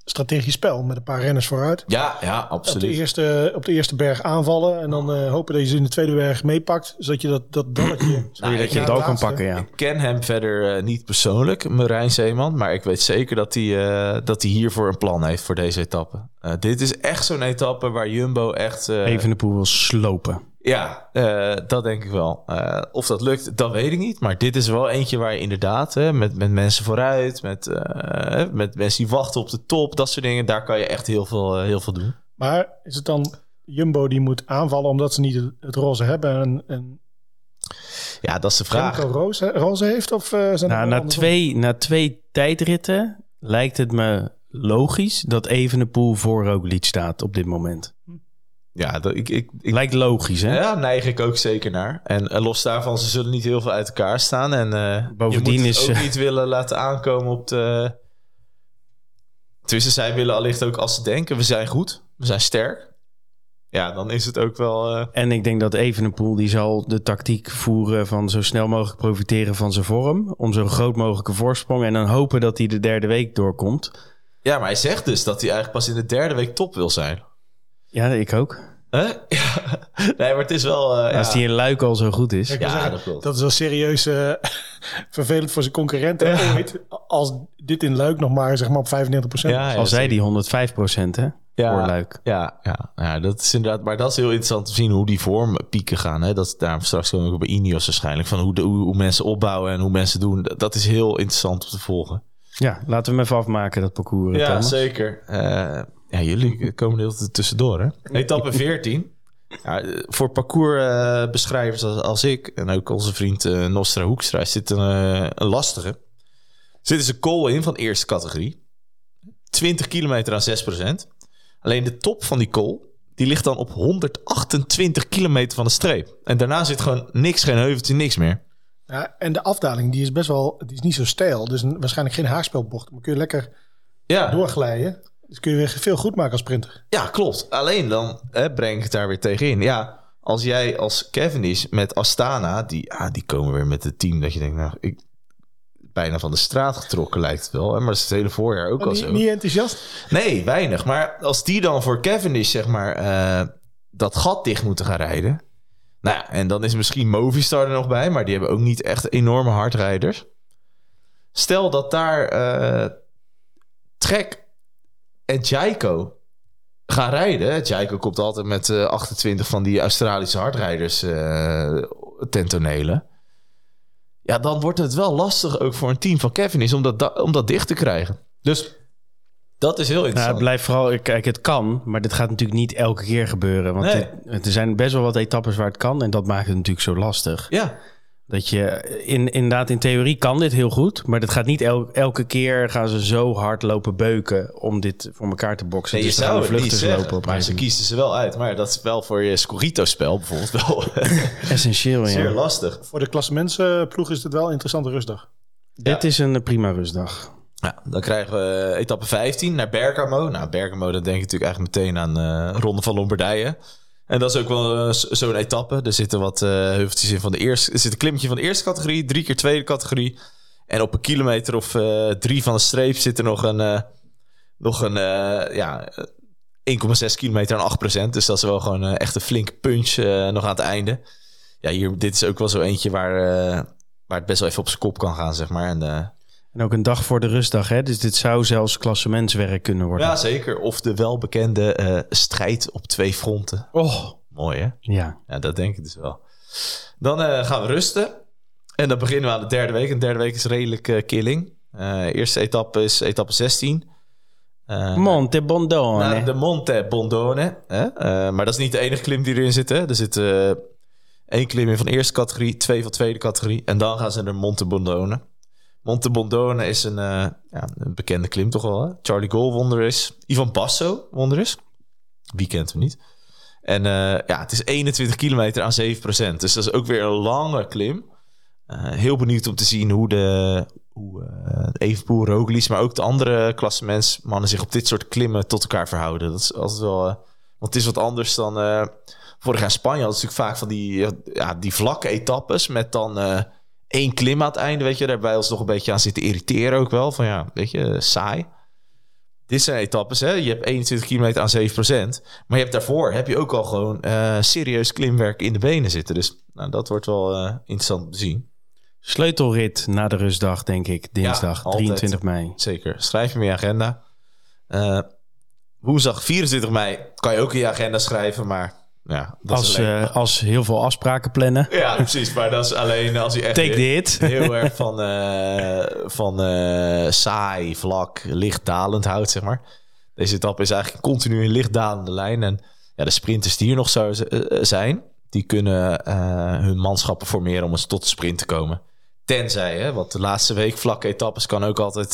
strategisch spel met een paar renners vooruit. Ja, ja, absoluut. Op de eerste, op de eerste berg aanvallen en dan uh, hopen dat je ze in de tweede berg meepakt, zodat je dat, dat dalletje... nou, dat je het ook kan pakken, ja. Ik ken hem verder uh, niet persoonlijk, Marijn Zeeman, maar ik weet zeker dat hij, dat hij hiervoor een plan heeft voor deze etappe. dit is echt zo'n etappe waar Jumbo echt... Evenepoel wil slopen. Ja, uh, dat denk ik wel. Uh, of dat lukt, dat weet ik niet. Maar dit is wel eentje waar je inderdaad hè, met, met mensen vooruit, met, uh, met mensen die wachten op de top, dat soort dingen, daar kan je echt heel veel, heel veel doen. Maar is het dan Jumbo die moet aanvallen omdat ze niet het roze hebben en, en ja, dat is de vraag. Remco roze, roze heeft of zijn nou, na, twee, na twee tijdritten lijkt het me logisch dat Evenepoel voor Roglic staat op dit moment. Ja, dat, ik, ik, ik, Lijkt logisch, hè? Ja, neig ik ook zeker naar. En uh, los daarvan, ze zullen niet heel veel uit elkaar staan. En uh, Bovendien je moet is, ook niet willen laten aankomen op de... Tussen zij willen allicht ook als ze denken, we zijn goed, we zijn sterk. Ja, dan is het ook wel... Uh... En ik denk dat Evenepoel, die zal de tactiek voeren van zo snel mogelijk profiteren van zijn vorm. Om zo'n groot mogelijke voorsprong. En dan hopen dat hij de derde week doorkomt. Ja, maar hij zegt dus dat hij eigenlijk pas in de derde week top wil zijn. Ja, ik ook. Huh? Nee, maar het is wel... Uh, Als die in Luik al zo goed is. ja, zeggen, dat, klopt. dat is wel serieus uh, vervelend voor zijn concurrenten. Ja. Als dit in Luik nog maar, zeg maar op 95%. Ja, ja, Al zei die 105% hè? Ja, voor Luik. Ja, ja, ja, dat is inderdaad... Maar dat is heel interessant te zien hoe die vorm pieken gaan. Hè? Dat, daar straks komen we bij Ineos waarschijnlijk. Van hoe, de, hoe, hoe mensen opbouwen en hoe mensen doen. Dat is heel interessant om te volgen. Ja, laten we hem even afmaken, dat parcours. Ja, Thomas. zeker. Uh, ja, jullie komen heel tussendoor, hè? Etappe 14. Ja, voor parcoursbeschrijvers als, als ik en ook onze vriend uh, Nostra Hoekstra is dit een, uh, een lastige. Zitten ze kool in van eerste categorie. 20 kilometer aan 6%. Alleen de top van die kool, die ligt dan op 128 kilometer van de streep. En daarna zit gewoon niks, geen heuveltje, niks meer. Ja, en de afdaling die is best wel, die is niet zo steil. Dus een- waarschijnlijk geen haarspelbocht. Maar kun je lekker Ja, doorglijden. Dus kun je weer veel goed maken als sprinter. ja klopt. Alleen dan hè, breng ik het daar weer tegenin. Ja, als jij als Cavendish met Astana, die, ah, die komen weer met het team dat je denkt, nou, ik bijna van de straat getrokken lijkt het wel. hè, Maar dat is het hele voorjaar ook al niet, zo. niet enthousiast? Nee, weinig. Maar als die dan voor Cavendish, zeg maar, eh, dat gat dicht moeten gaan rijden. Nou ja, en dan is misschien Movistar er nog bij, maar die hebben ook niet echt enorme hardrijders. Stel dat daar eh Trek en Jaiko gaan rijden. Jaiko komt altijd met eh 28 van die Australische hardrijders eh ten tonele. Ja, dan wordt het wel lastig ook voor een team van Cavendish om dat, da- om dat dicht te krijgen. Dus dat is heel Nou, interessant. het blijft vooral, kijk, het kan, maar dit gaat natuurlijk niet elke keer gebeuren. Want Nee. dit- er zijn best wel wat etappes waar het kan en dat maakt het natuurlijk zo lastig. Ja, Dat je, in, inderdaad, in theorie kan dit heel goed, maar dit gaat niet el- elke keer gaan ze zo hard lopen beuken om dit voor elkaar te boksen. nee, je dus dan gaan zou het niet vluchten zeggen, lopen op maar ze kiezen ze wel uit. Maar dat is wel voor je Scorito-spel bijvoorbeeld wel moment. Essentieel, zeer ja. lastig. Voor de klassementsploeg is het wel een interessante rustdag. Dit is een eh, prima rustdag. Ja, dan krijgen we etappe 15 naar Bergamo. Nou, Bergamo, dan denk je natuurlijk eigenlijk meteen aan eh Ronde van Lombardije. En dat is ook wel eh, zo'n etappe. Er zitten wat eh heuveltjes in van de eerste... Er zit een klimmetje van de eerste categorie, drie keer tweede categorie. En op een kilometer of eh, drie van de streep zit er nog een... nog een ja, eh, 1,6 kilometer en 8% Dus dat is wel gewoon echt een flinke punch nog aan het einde. Ja, hier, dit is ook wel zo eentje waar, waar het best wel even op zijn kop kan gaan, zeg maar. En, En ook een dag voor de rustdag, hè? dus dit zou zelfs klassementswerk kunnen worden. Ja, zeker. Of de welbekende eh, strijd op twee fronten. Oh, Mooi, hè? ja. Ja, dat denk ik dus wel. Dan eh, gaan we rusten. En dan beginnen we aan de derde week. En de derde week is redelijk eh, killing. Eerste etappe is etappe 16. Eh, Monte Bondone. de Monte Bondone. Hè? Maar dat is niet de enige klim die erin zit. Hè? Er zit één klim in van eerste categorie, twee van tweede categorie. En dan gaan ze naar Monte Bondone. Monte Bondone is een, eh, ja, een bekende klim toch wel. Charlie Gol wonder is. Ivan Basso wonder is. Wie kent hem niet? En eh, ja, het is 21 kilometer aan 7% Dus dat is ook weer een lange klim. Eh, heel benieuwd om te zien hoe de hoe eh Evenpoel, Roglic, maar ook de andere klassementsmannen zich op dit soort klimmen tot elkaar verhouden. Dat is altijd wel, want het is wat anders dan vorig jaar Spanje. Had natuurlijk vaak van die, ja, die vlakke etappes met dan één klim aan het einde, weet je. Daarbij ons nog een beetje aan zitten irriteren ook wel. Van ja, weet je, saai. Dit zijn etappes, hè. Je hebt 21 kilometer aan 7%. Maar je hebt daarvoor heb je ook al gewoon eh, serieus klimwerk in de benen zitten. Dus nou, dat wordt wel eh, interessant te zien. Sleutelrit na de rustdag, denk ik. Dinsdag, altijd. 23 mei. Zeker. Schrijf hem in je agenda. Eh, woensdag 24 mei kan je ook in je agenda schrijven, maar ja, Als, alleen- eh, als heel veel afspraken plannen. ja, precies. Maar dat is alleen als je echt Take heel, dit. heel erg van, eh, van eh, saai, vlak, lichtdalend houdt, zeg maar. Deze etappe is eigenlijk continu een lichtdalende lijn. En ja, de sprinters die hier nog zo zijn, die kunnen hun manschappen formeren om eens tot de sprint te komen. Tenzij, hè, want de laatste week vlakke etappes kan ook altijd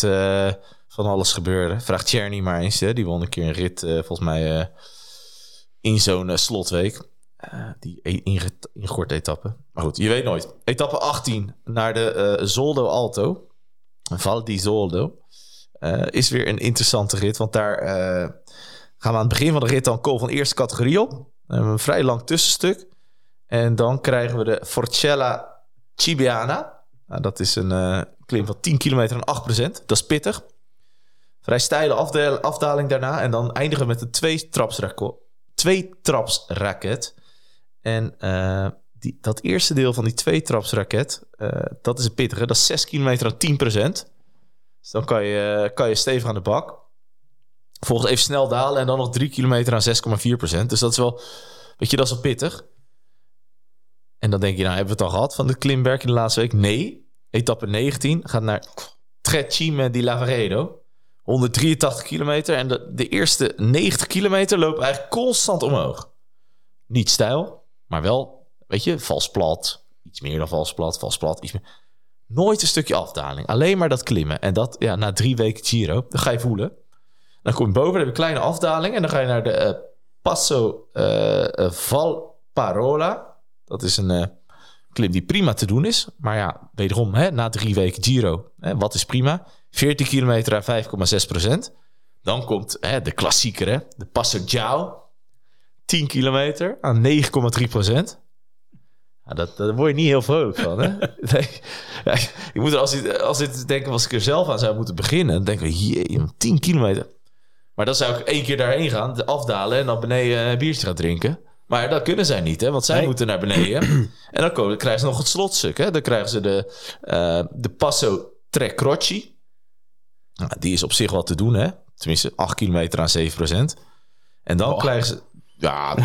van alles gebeuren. Vraagt Cherny maar eens. Hè. Die won een keer een rit, volgens mij, in zo'n eh, slotweek. Eh, die e- inge- ingegorde etappe. Maar goed, je weet nooit. Etappe 18 naar de eh, Zoldo Alto. Val di Zoldo. Is weer een interessante rit. Want daar gaan we aan het begin van de rit dan kool van eerste categorie op. Een vrij lang tussenstuk. En dan krijgen we de Forcella Cibiana. Nou, dat is een klim van 10 kilometer en 8% Dat is pittig. Vrij steile afdal- afdaling daarna. En dan eindigen we met een twee-trapsraket. Twee-trapsraket. En eh, die, dat eerste deel van die twee-trapsraket, eh, dat is het pittige. Dat is 6 kilometer aan 10% Dus dan kan je, kan je stevig aan de bak. Volgens even snel dalen en dan nog 3 kilometer aan 6,4% Dus dat is wel, weet je, dat is wel pittig. En dan denk je, nou hebben we het al gehad van de klimwerk in de laatste week? Nee. Etappe 19 gaat naar Trecime di Lavaredo. 183 kilometer. En de, de eerste 90 kilometer lopen eigenlijk constant omhoog. Niet stijl, maar wel, weet je, vals plat. Iets meer dan vals plat, vals plat. Iets meer. Nooit een stukje afdaling. Alleen maar dat klimmen. En dat ja, na drie weken Giro. Dan ga je voelen. Dan kom je boven, dan heb je een kleine afdaling. En dan ga je naar de eh, Passo eh, Valparola. Dat is een klim die prima te doen is. Maar ja, wederom, hè, na drie weken Giro, hè, wat is prima? 14 kilometer aan 5,6 procent. Dan komt hè, de klassieker, hè, de Passo Giao. 10 kilometer aan 9,3 procent. Ja, dat, daar word je niet heel vrolijk van. Hè? nee, ja, je moet er als, als dit denken, als ik er zelf aan zou moeten beginnen, dan denk ik, jee, 10 kilometer. Maar dan zou ik één keer daarheen gaan, afdalen en dan beneden een biertje gaan drinken. Maar dat kunnen zij niet, hè? want zij moeten naar beneden. en dan komen, krijgen ze nog het slotstuk. Hè? Dan krijgen ze de, uh, de Passo Tre Croci. Nou, die is op zich wel te doen, hè? Tenminste, 8 kilometer aan 7 procent. En dan krijgen ze... Ja,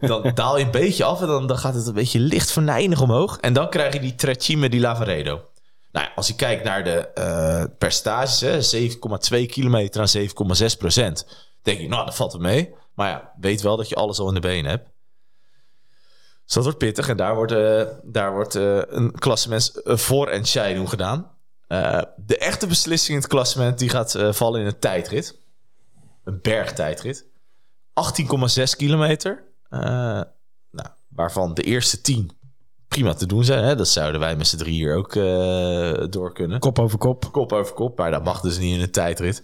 dan daal je een beetje af en dan, dan gaat het een beetje licht venijnig omhoog. En dan krijg je die Trecime di Lavaredo. Nou ja, als je kijkt naar de uh, percentages, 7,2 kilometer aan 7,6 procent. denk je, nou, dat valt er mee. Maar ja, weet wel dat je alles al in de benen hebt. Dus dat wordt pittig. En daar wordt, uh, daar wordt uh, een klassement voor en doen gedaan. De echte beslissing in het klassement die gaat vallen in een tijdrit. Een bergtijdrit. 18,6 kilometer. nou, waarvan de eerste 10 prima te doen zijn. Hè? Dat zouden wij met z'n drie hier ook door kunnen. Kop over kop. Kop over kop, maar dat mag dus niet in de tijdrit.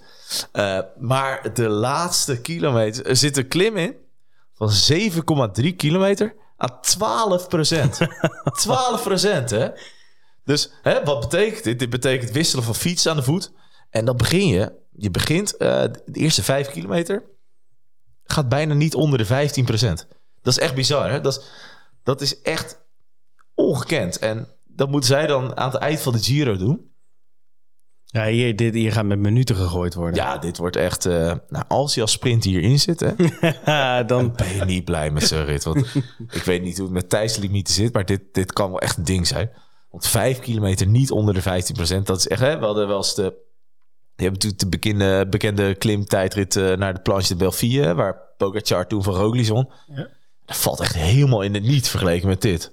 Maar de laatste kilometer, er zit een klim in van 7,3 kilometer aan 12 procent. 12 procent, hè? Dus hè, wat betekent dit? Dit betekent wisselen van fiets aan de voet. En dan begin je, je begint, uh, de eerste 5 kilometer gaat bijna niet onder de 15 procent. Dat is echt bizar, hè? Dat is, dat is echt ongekend. En dat moeten zij dan aan het eind van de Giro doen. Ja, hier, dit, hier gaat met minuten gegooid worden. Ja, dit wordt echt... Uh, nou, als je als sprint hierin zit, hè, dan ben je niet blij met zo'n rit. Want ik weet niet hoe het met tijdslimieten zit, maar dit, dit kan wel echt een ding zijn. Want vijf kilometer niet onder de 15%, dat is echt... Hè, we hadden wel eens de... Je hebt natuurlijk de bekende, bekende klimtijdrit uh, naar de Planche de Belfie, waar Pogacar toen van Roglic Ja. Dat valt echt helemaal in het niet vergeleken met dit.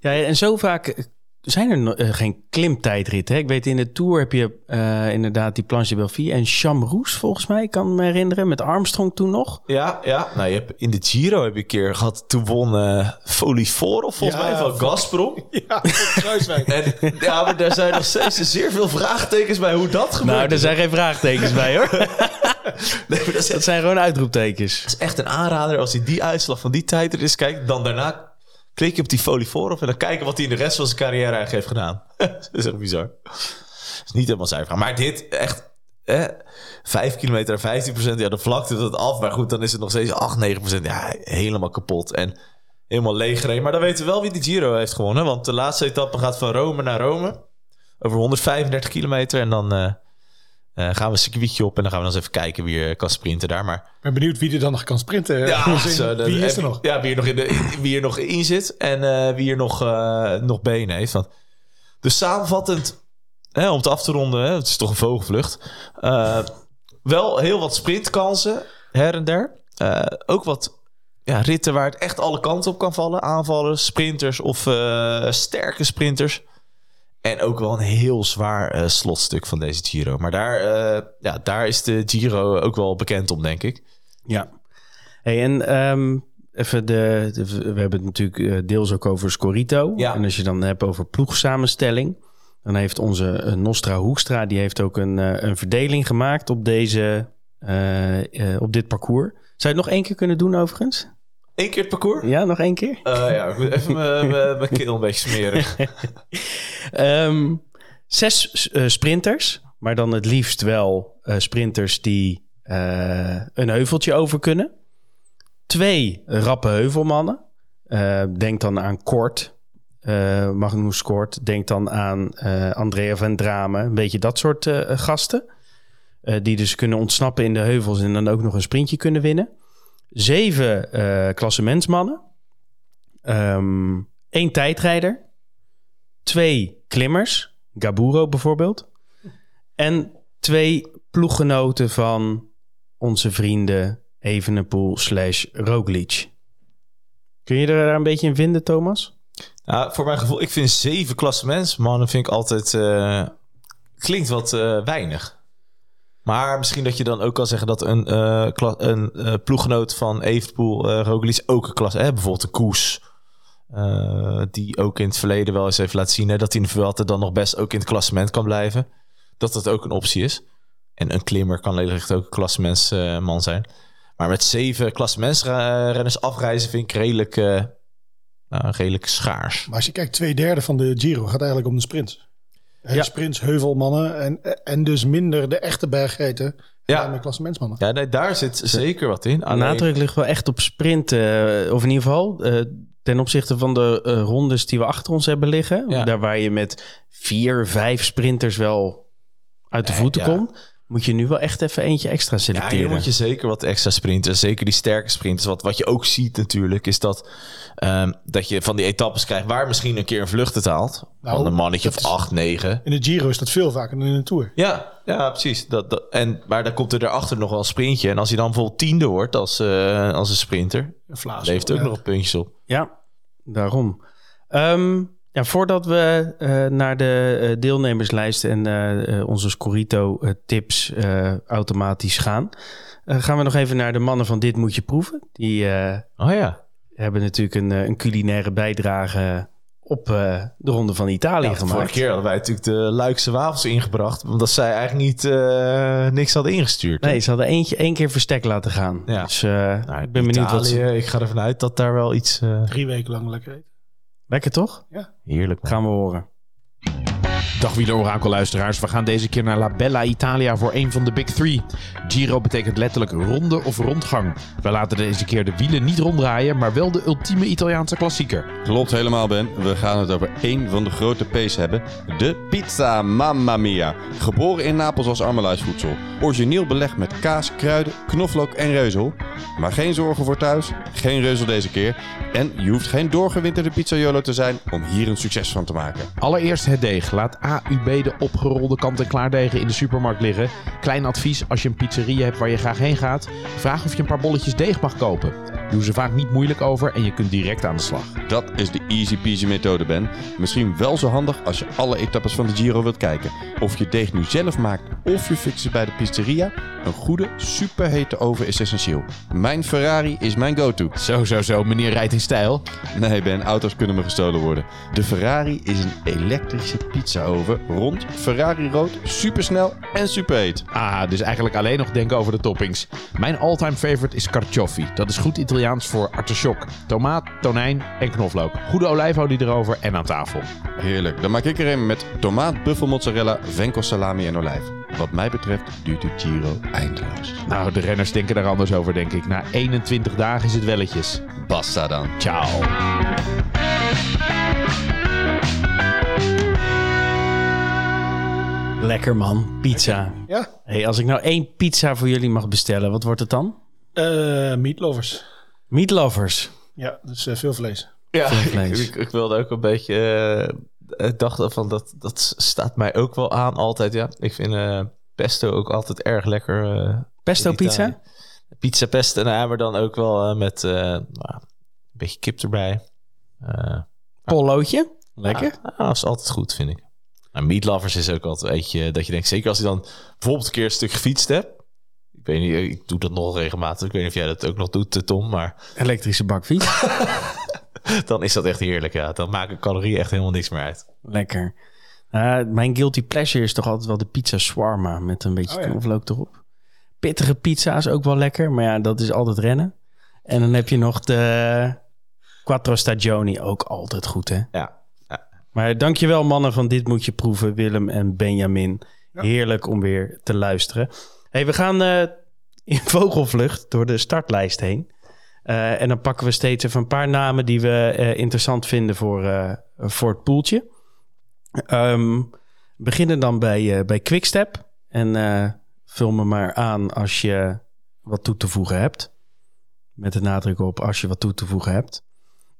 Ja, en zo vaak zijn er uh, geen klimtijdritten. Ik weet in de Tour heb je uh, inderdaad die Planche de Belfie en Chamroes volgens mij, kan me herinneren, met Armstrong toen nog. Ja, ja. Nou, je hebt, in de Giro heb je een keer gehad, toen won uh, Foliforo volgens ja, mij van Gazprom. Ja, en, ja, maar daar zijn nog steeds zeer veel vraagtekens bij hoe dat gebeurt. Nou, er zijn geen vraagtekens bij hoor. nee, dat, dat, zijn gewoon uitroeptekens. Het is echt een aanrader als hij die uitslag van die tijd er is kijkt, dan daarna klik je op die folie voorop en dan kijken wat hij in de rest van zijn carrière eigenlijk heeft gedaan. dat is echt bizar. Dat is niet helemaal zuiver. Maar dit echt, eh, 5 kilometer 15 procent, ja, dan vlakte het af. Maar goed, dan is het nog steeds 8, 9 procent. Ja, helemaal kapot. En helemaal leeg gereden. Maar dan weten we wel wie de Giro heeft gewonnen. Want de laatste etappe gaat van Rome naar Rome. Over 135 kilometer. En dan... Uh, uh, gaan we een circuitje op en dan gaan we dan eens even kijken wie er kan sprinten daar. Maar... Ik ben benieuwd wie er dan nog kan sprinten. Ja, zo, wie is er nog? Ja, wie er nog in, de, wie er nog in zit en uh, wie er nog, uh, nog benen heeft. Want, dus samenvattend, hè, om het af te ronden, hè, het is toch een vogelvlucht. wel heel wat sprintkansen her en der. ook wat ja, ritten waar het echt alle kanten op kan vallen. Aanvallers, sprinters of sterke sprinters. En ook wel een heel zwaar uh, slotstuk van deze Giro. Maar daar, uh, ja, daar is de Giro ook wel bekend om, denk ik. Ja. Hey, en um, even de, de, we hebben het natuurlijk uh, deels ook over Scorito. Ja. En als je dan hebt over ploegsamenstelling, dan heeft onze Nostra Hoekstra, die heeft ook een, een verdeling gemaakt op deze, op dit parcours. Zou je het nog één keer kunnen doen overigens? Eén keer het parcours? Ja, nog één keer? Uh, ja, ik moet even mijn keel een beetje smeren. um, zes uh, sprinters, maar dan het liefst wel uh, sprinters die een heuveltje over kunnen. Twee rappe heuvelmannen. denk dan aan Kort, Magnus Kort. Denk dan aan Andrea van Drame. Een beetje dat soort gasten. die dus kunnen ontsnappen in de heuvels en dan ook nog een sprintje kunnen winnen zeven uh, klassementsmannen. Um, één tijdrijder. Twee klimmers. Gaburo bijvoorbeeld. En twee ploeggenoten van onze vrienden Evenepoel slash Roglic. Kun je er een beetje in vinden, Thomas? Ja, voor mijn gevoel, ik vind zeven klassementsmannen vind ik altijd... Uh, klinkt wat uh, weinig. Maar misschien dat je dan ook kan zeggen dat een, uh, een uh, ploeggenoot van Evenpoel, uh, ook een klas... Hè, bijvoorbeeld een Koes die ook in het verleden wel eens heeft laten zien hè, dat hij in de dan nog best ook in het klassement kan blijven. Dat dat ook een optie is. En een klimmer kan wellicht ook een klassementsman zijn. Maar met zeven klassementsrenners afreizen vind ik redelijk, nou, redelijk schaars. Maar als je kijkt, twee derde van de Giro gaat eigenlijk om de sprints. Ja. Sprints, heuvelmannen en, en dus minder de echte bergreten ja. de klassementsmannen. Ja, nee, daar zit zeker wat in. Alleen... Nadruk ligt wel echt op sprinten. Of in ieder geval uh, ten opzichte van de uh, rondes die we achter ons hebben liggen. Ja. Daar waar je met vier, vijf sprinters wel uit de voeten komt moet je nu wel echt even eentje extra selecteren. Ja, hier moet je zeker wat extra sprinten. Zeker die sterke sprinters. Wat, wat je ook ziet natuurlijk, is dat, um, dat je van die etappes krijgt... waar misschien een keer een vlucht het haalt. Nou, van een mannetje of acht, negen. In de Giro is dat veel vaker dan in de Tour. Ja, ja precies. Dat, dat, en, maar dan komt er daarachter nog wel een sprintje. En als hij dan bijvoorbeeld tiende wordt als, uh, als een sprinter... Vlaas, levert ook nog puntjes op. Ja, daarom. Um, ja, voordat we uh, naar de uh, deelnemerslijst en uh, onze Scorito-tips automatisch gaan, gaan we nog even naar de mannen van Dit Moet Je Proeven. Die oh, ja. hebben natuurlijk een, een culinaire bijdrage op de Ronde van Italië ja, gemaakt. Vorige keer hadden wij natuurlijk de Luikse wafels ingebracht, omdat zij eigenlijk niet niks hadden ingestuurd. Nee, ze hadden eentje één keer verstek laten gaan. Ja. Dus nou, ik ben benieuwd wat ze... Ik ga ervan uit dat daar wel iets... Drie weken lang lekker eten. Lekker toch? Ja. Heerlijk. Gaan we horen. Dag wielerorakel-luisteraars. We gaan deze keer naar La Bella Italia voor een van de Big Three. Giro betekent letterlijk ronde of rondgang. We laten deze keer de wielen niet ronddraaien, maar wel de ultieme Italiaanse klassieker. Klopt helemaal, Ben. We gaan het over één van de grote P's hebben. De pizza Mamma Mia. Geboren in Napels als armeluisvoedsel. Origineel belegd met kaas, kruiden, knoflook en reuzel. Maar geen zorgen voor thuis. Geen reuzel deze keer. En je hoeft geen doorgewinterde pizzaiolo te zijn om hier een succes van te maken. Allereerst het deeg. Laat AUB de opgerolde kant-en-klaar degen in de supermarkt liggen. Klein advies als je een pizzeria hebt waar je graag heen gaat. Vraag of je een paar bolletjes deeg mag kopen. Doen ze vaak niet moeilijk over en je kunt direct aan de slag. Dat is de easy peasy methode, Ben. Misschien wel zo handig als je alle etappes van de Giro wilt kijken. Of je deeg nu zelf maakt of je fixt bij de pizzeria. Een goede, superhete oven is essentieel. Mijn Ferrari is mijn go-to. Zo, zo, zo. Meneer rijdt in stijl. Nee, Ben. Auto's kunnen me gestolen worden. De Ferrari is een elektrische pizzaoven. Rond, Ferrari rood, supersnel en superheet. Ah, dus eigenlijk alleen nog denken over de toppings. Mijn all-time favorite is carciofi. Dat is goed Italiaans voor artichok. Tomaat, tonijn en knoflook. Goede olijfolie erover en aan tafel. Heerlijk. Dan maak ik er een met tomaat, buffelmozzarella, venkel salami en olijf. Wat mij betreft duurt de Giro eindeloos. Nou, de renners denken daar anders over, denk ik. Na 21 dagen is het welletjes. Basta dan. Ciao. Lekker man, pizza. Ja. Hey, als ik nou één pizza voor jullie mag bestellen, wat wordt het dan? Uh, meatlovers. Meatlovers. Ja, dus uh, veel vlees. Ja, veel vlees. Ik, ik, wilde ook een beetje... Uh, ik dacht van, dat, dat staat mij ook wel aan altijd, ja. Ik vind pesto ook altijd erg lekker. pesto pizza? Pizza pesto, nou, maar dan ook wel met nou, een beetje kip erbij. Pollootje? Lekker? Ja, dat is altijd goed, vind ik. Maar Meatlovers is ook altijd een beetje dat je denkt, zeker als je dan bijvoorbeeld een keer een stuk gefietst hebt. Ik weet niet, ik doe dat nog regelmatig. Ik weet niet of jij dat ook nog doet, Tom, maar... Elektrische bakfiets. dan is dat echt heerlijk, ja. Dan maken calorieën echt helemaal niks meer uit. Lekker. Uh, mijn guilty pleasure is toch altijd wel de pizza shawarma met een beetje oh, ja. knoflook erop. Pittige pizza is ook wel lekker, maar ja, dat is altijd rennen. En dan heb je nog de quattro stagioni, ook altijd goed, hè? Ja, maar dankjewel mannen van Dit Moet Je Proeven, Willem en Benjamin. Heerlijk om weer te luisteren. Hey, we gaan uh, in vogelvlucht door de startlijst heen. Uh, en dan pakken we steeds even een paar namen die we uh, interessant vinden voor, voor het poeltje. Um, beginnen dan bij, bij Quickstep. En vul me maar aan als je wat toe te voegen hebt. Met de nadruk op als je wat toe te voegen hebt.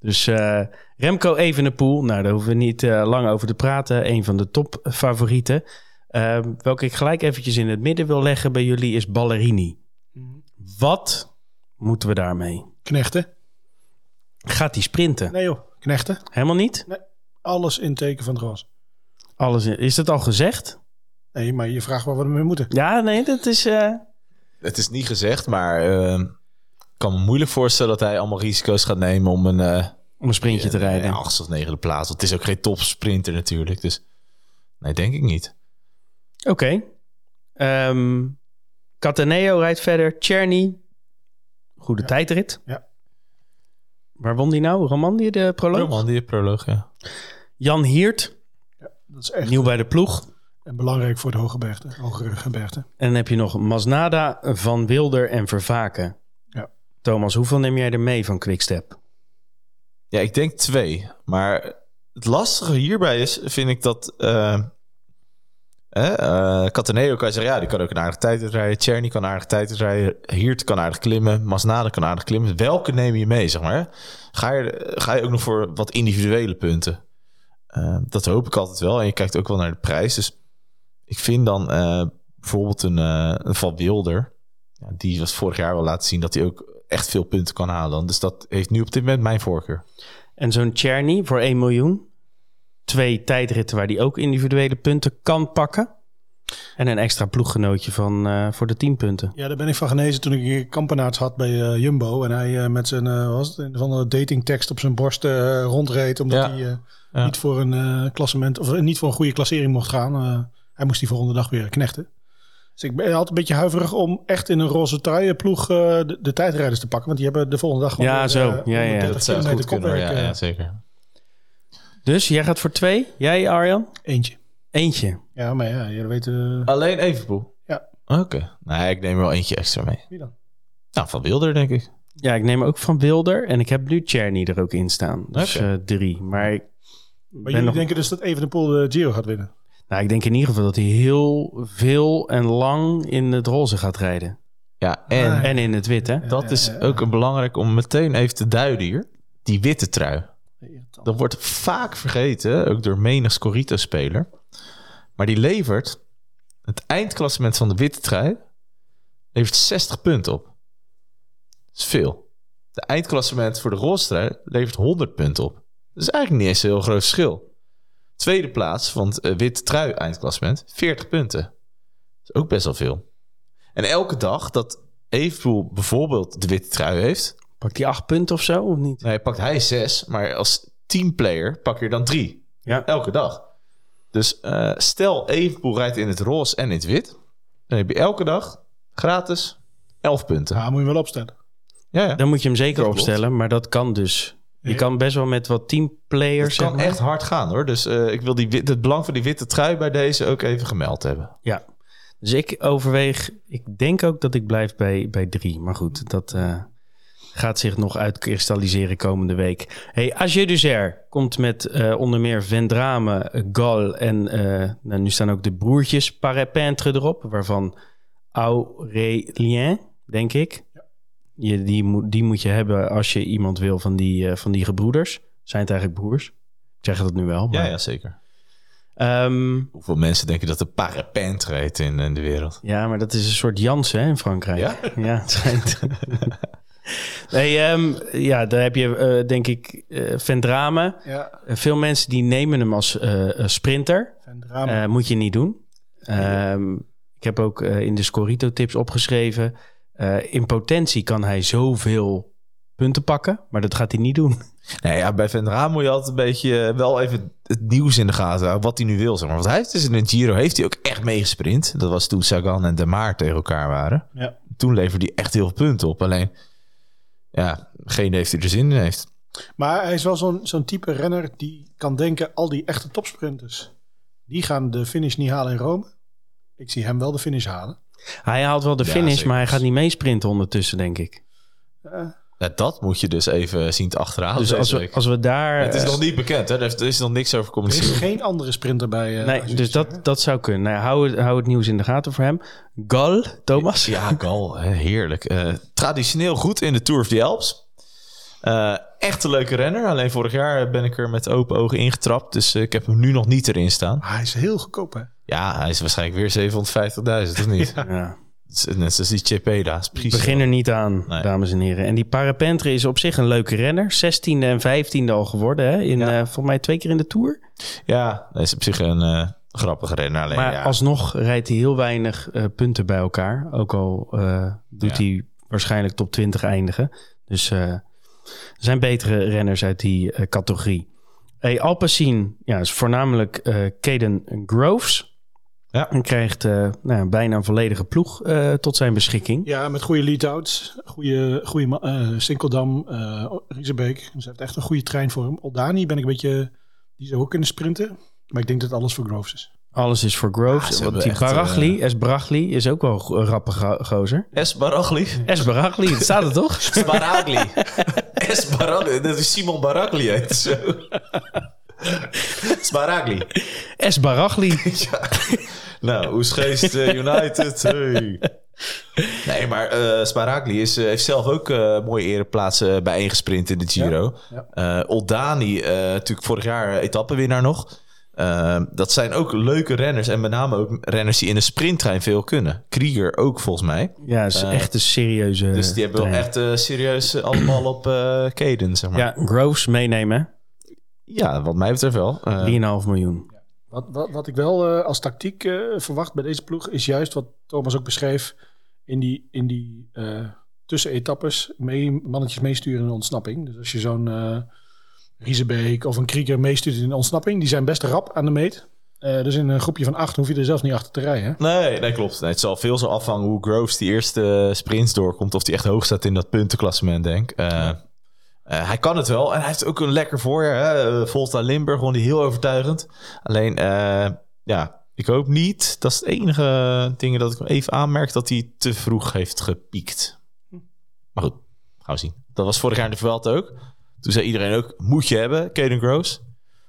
Dus uh, Remco Evenepoel, nou daar hoeven we niet uh, lang over te praten. Een van de topfavorieten. Uh, welke ik gelijk eventjes in het midden wil leggen bij jullie is Ballerini. Mm. Wat moeten we daarmee? Knechten. Gaat hij sprinten? Nee joh, knechten. Helemaal niet? Nee, alles in teken van het gras. Alles in, is dat al gezegd? Nee, maar je vraagt waar we ermee moeten. Ja, nee, dat is... Het is niet gezegd, maar ehm, kan me moeilijk voorstellen dat hij allemaal risico's gaat nemen om een Om een sprintje te rijden. Ja, achtste of negende plaats. Want het is ook geen topsprinter natuurlijk. Dus nee, denk ik niet. Oké. Ehm, Cataneo rijdt verder. Czerny. Goede tijdrit. Ja. Waar won die nou? Romandie, de proloog? Roman, die proloog, ja. Jan Hiert, Dat is echt nieuw bij de ploeg. en belangrijk voor de hoge bergte, hogere gebergte. En dan heb je nog Masnada, Van Wilder en Vervaken. Thomas, hoeveel neem jij er mee van Quickstep? Ja, ik denk twee. Maar het lastige hierbij is, vind ik dat... eh eh, Cataneo kan je zeggen, ja, die kan ook een aardige tijd rijden. Czerny kan een aardige tijd rijden. Hiert kan aardig klimmen. Masnada kan aardig klimmen. Welke neem je mee, zeg maar? Ga je, ga je ook nog voor wat individuele punten? Eh, dat hoop ik altijd wel. En je kijkt ook wel naar de prijs. Dus ik vind dan eh, bijvoorbeeld een, eh, een Van Wilder. Ja, die was vorig jaar wel laten zien dat hij ook echt veel punten kan halen. Dus dat heeft nu op dit moment mijn voorkeur. En zo'n Czerny voor 1 miljoen. Twee tijdritten waar hij ook individuele punten kan pakken. En een extra ploeggenootje van, eh, voor de 10 punten. Ja, daar ben ik van genezen toen ik een kampenaarts had bij eh, Jumbo. En hij eh, met zijn eh, was het, een van de datingtekst op zijn borst eh, rondreed. Omdat Ja. hij eh, Ja. niet voor een eh, klassement of niet voor een goede klassering mocht gaan. Eh, hij moest die volgende dag weer knechten. Dus ik ben altijd een beetje huiverig om echt in een roze truienploeg eh de, de tijdrijders te pakken. Want die hebben de volgende dag gewoon Ja, weer, zo. eh, Ja, ja, 130 Dat zou goed kunnen. kopwerk, Ja, eh, ja, zeker. Dus jij gaat voor twee. Jij, Arjan? Eentje. Eentje. Ja, maar ja, weet... eh, Alleen Evenpoel? Ja. Oké. Nee, ik neem er wel eentje extra mee. wie dan? Nou, van Wilder, denk ik. Ja, ik neem ook van Wilder. En ik heb nu Czerny er ook in staan. Dus eh, drie. Maar ik, Maar jullie nog, denken dus dat Evenepoel de Giro gaat winnen? Nou, ik denk in ieder geval dat hij heel veel en lang in het roze gaat rijden. Ja, en Ah, En in het wit, hè? dat is ook een belangrijk om meteen even te duiden hier. Die witte trui. Dat wordt vaak vergeten, ook door menig Scorito-speler. Maar die levert het eindklassement van de witte trui... levert 60 punten op. Dat is veel. De eindklassement voor de roze trui levert 100 punten op. Dat is eigenlijk niet eens een heel groot verschil. Tweede plaats van het eh, witte trui eindklassement, 40 punten. Dat is ook best wel veel. En elke dag dat Evenpoel bijvoorbeeld de witte trui heeft... Pakt hij acht punten of zo, of niet? Nee, pakt hij zes, maar als teamplayer pak je er dan drie. Ja. Elke dag. Dus eh, stel Evenpoel rijdt in het roze en in het wit. Dan heb je elke dag gratis 11 punten. Ja, moet je wel opstellen. Ja, ja. Dan moet je hem zeker opstellen, maar dat kan dus. Je kan best wel met wat teamplayers... Het zeg kan maar. echt hard gaan hoor. Dus eh, ik wil die, het belang van die witte trui bij deze ook even gemeld hebben. Ja. Dus ik overweeg... Ik denk ook dat ik blijf bij, bij drie. Maar goed, dat eh, gaat zich nog uitkristalliseren komende week. Hey, Agé Duzer komt met eh, onder meer Vendrame, Gal en... nou, nu staan ook de broertjes Parepintre erop. Waarvan Aurélien, denk ik. Je, die, moet, die moet je hebben als je iemand wil van die, eh, van die gebroeders. Zijn het eigenlijk broers? Ik zeg dat nu wel. Ja, Maar, ja, zeker. Ehm, Hoeveel mensen denken dat er parapent rijdt in, in de wereld? Ja, maar dat is een soort Jansen hè, in Frankrijk. Ja? Ja, het schijnt. nee, ehm, ja, daar heb je eh, denk ik eh Vendrame. Ja, veel mensen die nemen hem als sprinter. en drama. Eh, moet je niet doen. Ehm, ik heb ook in de Scorito tips opgeschreven. Eh, in potentie kan hij zoveel punten pakken, maar dat gaat hij niet doen. Nee, ja, bij Vendra moet je altijd een beetje eh, wel even het nieuws in de gaten houden. Wat hij nu wil, zeg maar. Want hij heeft dus in een Giro heeft hij ook echt meegesprint. Dat was toen Sagan en De Maar tegen elkaar waren. ja. Toen leverde hij echt heel veel punten op. Alleen, ja, geen heeft hij er zin in heeft. Maar hij is wel zo'n zo'n type renner die kan denken... al die echte topsprinters, die gaan de finish niet halen in Rome. Ik zie hem wel de finish halen. Hij haalt wel de Ja, finish, zeker. maar hij gaat niet meesprinten ondertussen, denk ik. Eh, Ja, dat moet je dus even zien te achterhalen. Dus als we, als we daar... het is eh, nog niet bekend, hè? Er is- er is nog niks over er is communiceren. geen andere sprinter bij. eh, Nee, dus dat, dat zou kunnen. Nou, hou, het, hou het nieuws in de gaten voor hem. Gal, Thomas. Ja, Gal, hè, heerlijk. Eh, traditioneel goed in de Tour of the Alps. Eh, echt een leuke renner. Alleen vorig jaar ben ik er met open ogen ingetrapt. Dus eh, ik heb hem nu nog niet erin staan. Maar hij is heel goedkoop, hè? Ja, hij is waarschijnlijk weer 750.000, of niet? Ja. Het is Net zoals die precies Begin er niet aan, Nee. dames en heren. En die Parapentre is op zich een leuke renner. 16e en 15e al geworden. Hè? In, Ja. eh, volgens mij twee keer in de Tour. Ja, hij is op zich een eh, grappige renner. Alleen, Maar ja, alsnog rijdt hij heel weinig eh, punten bij elkaar. Ook al eh, doet Ja. hij waarschijnlijk top 20 eindigen. Dus eh, Er zijn betere renners uit die eh, categorie. Hey, Alpecin ja, is voornamelijk eh Caden Groves. Ja. En krijgt eh, nou, bijna een volledige ploeg eh, tot zijn beschikking. Ja, met goede lead-outs. Goede, goede eh, Sinkeldam, eh Riesebeek. Dus hij heeft echt een goede trein voor hem. Oldani ben ik een beetje... Die zou ook kunnen sprinten. Maar ik denk dat alles voor Groves is. Alles is voor Groves. Ja, want die echt, Baragli, S. Baragli, is ook wel een rappe go- gozer. S. Baragli. S. Baragli, dat staat er toch? Sparagli. S. Baragli. Dat is Simon Baragli heet zo. Sparagli. S. Baragli. Ja. Nou, Oesgeest eh, United. Hey. Nee, maar eh Sparagli is, eh, heeft zelf ook eh mooie ereplaatsen bijeengesprint in de Giro. Ja, Oldani, natuurlijk vorig jaar etappenwinnaar nog. Dat zijn ook leuke renners. En met name ook renners die in een sprinttrein veel kunnen. Krieger ook volgens mij. Ja, is echt een serieuze Dus die hebben wel echt serieus allemaal op Caden, zeg maar. Ja, Groves meenemen. Ja, wat mij betreft wel. Eh, 3,5 miljoen. Wat, wat, wat ik wel eh, als tactiek eh, verwacht bij deze ploeg... is juist wat Thomas ook beschreef... in die, in die eh tussenetappes mee, mannetjes meesturen in de ontsnapping. Dus als je zo'n eh Riesebeek of een Krieger meestuurt in de ontsnapping... die zijn best rap aan de meet. Dus in een groepje van acht hoef je er zelfs niet achter te rijden. Nee, nee, klopt. Nee, het zal veel zo afhangen hoe Groves die eerste sprints doorkomt. Of die echt hoog staat in dat puntenklassement, denk ik. Eh, hij kan het wel. En hij heeft ook een lekker voorjaar. Hè? Uh, Volta Limburg, gewoon die heel overtuigend. Alleen, eh, ja, ik hoop niet. Dat is het enige ding dat ik hem even aanmerk. Dat hij te vroeg heeft gepiekt. Maar goed, gaan we zien. Dat was vorig jaar in de Vuelta ook. Toen zei iedereen ook, moet je hebben, Caden Groves.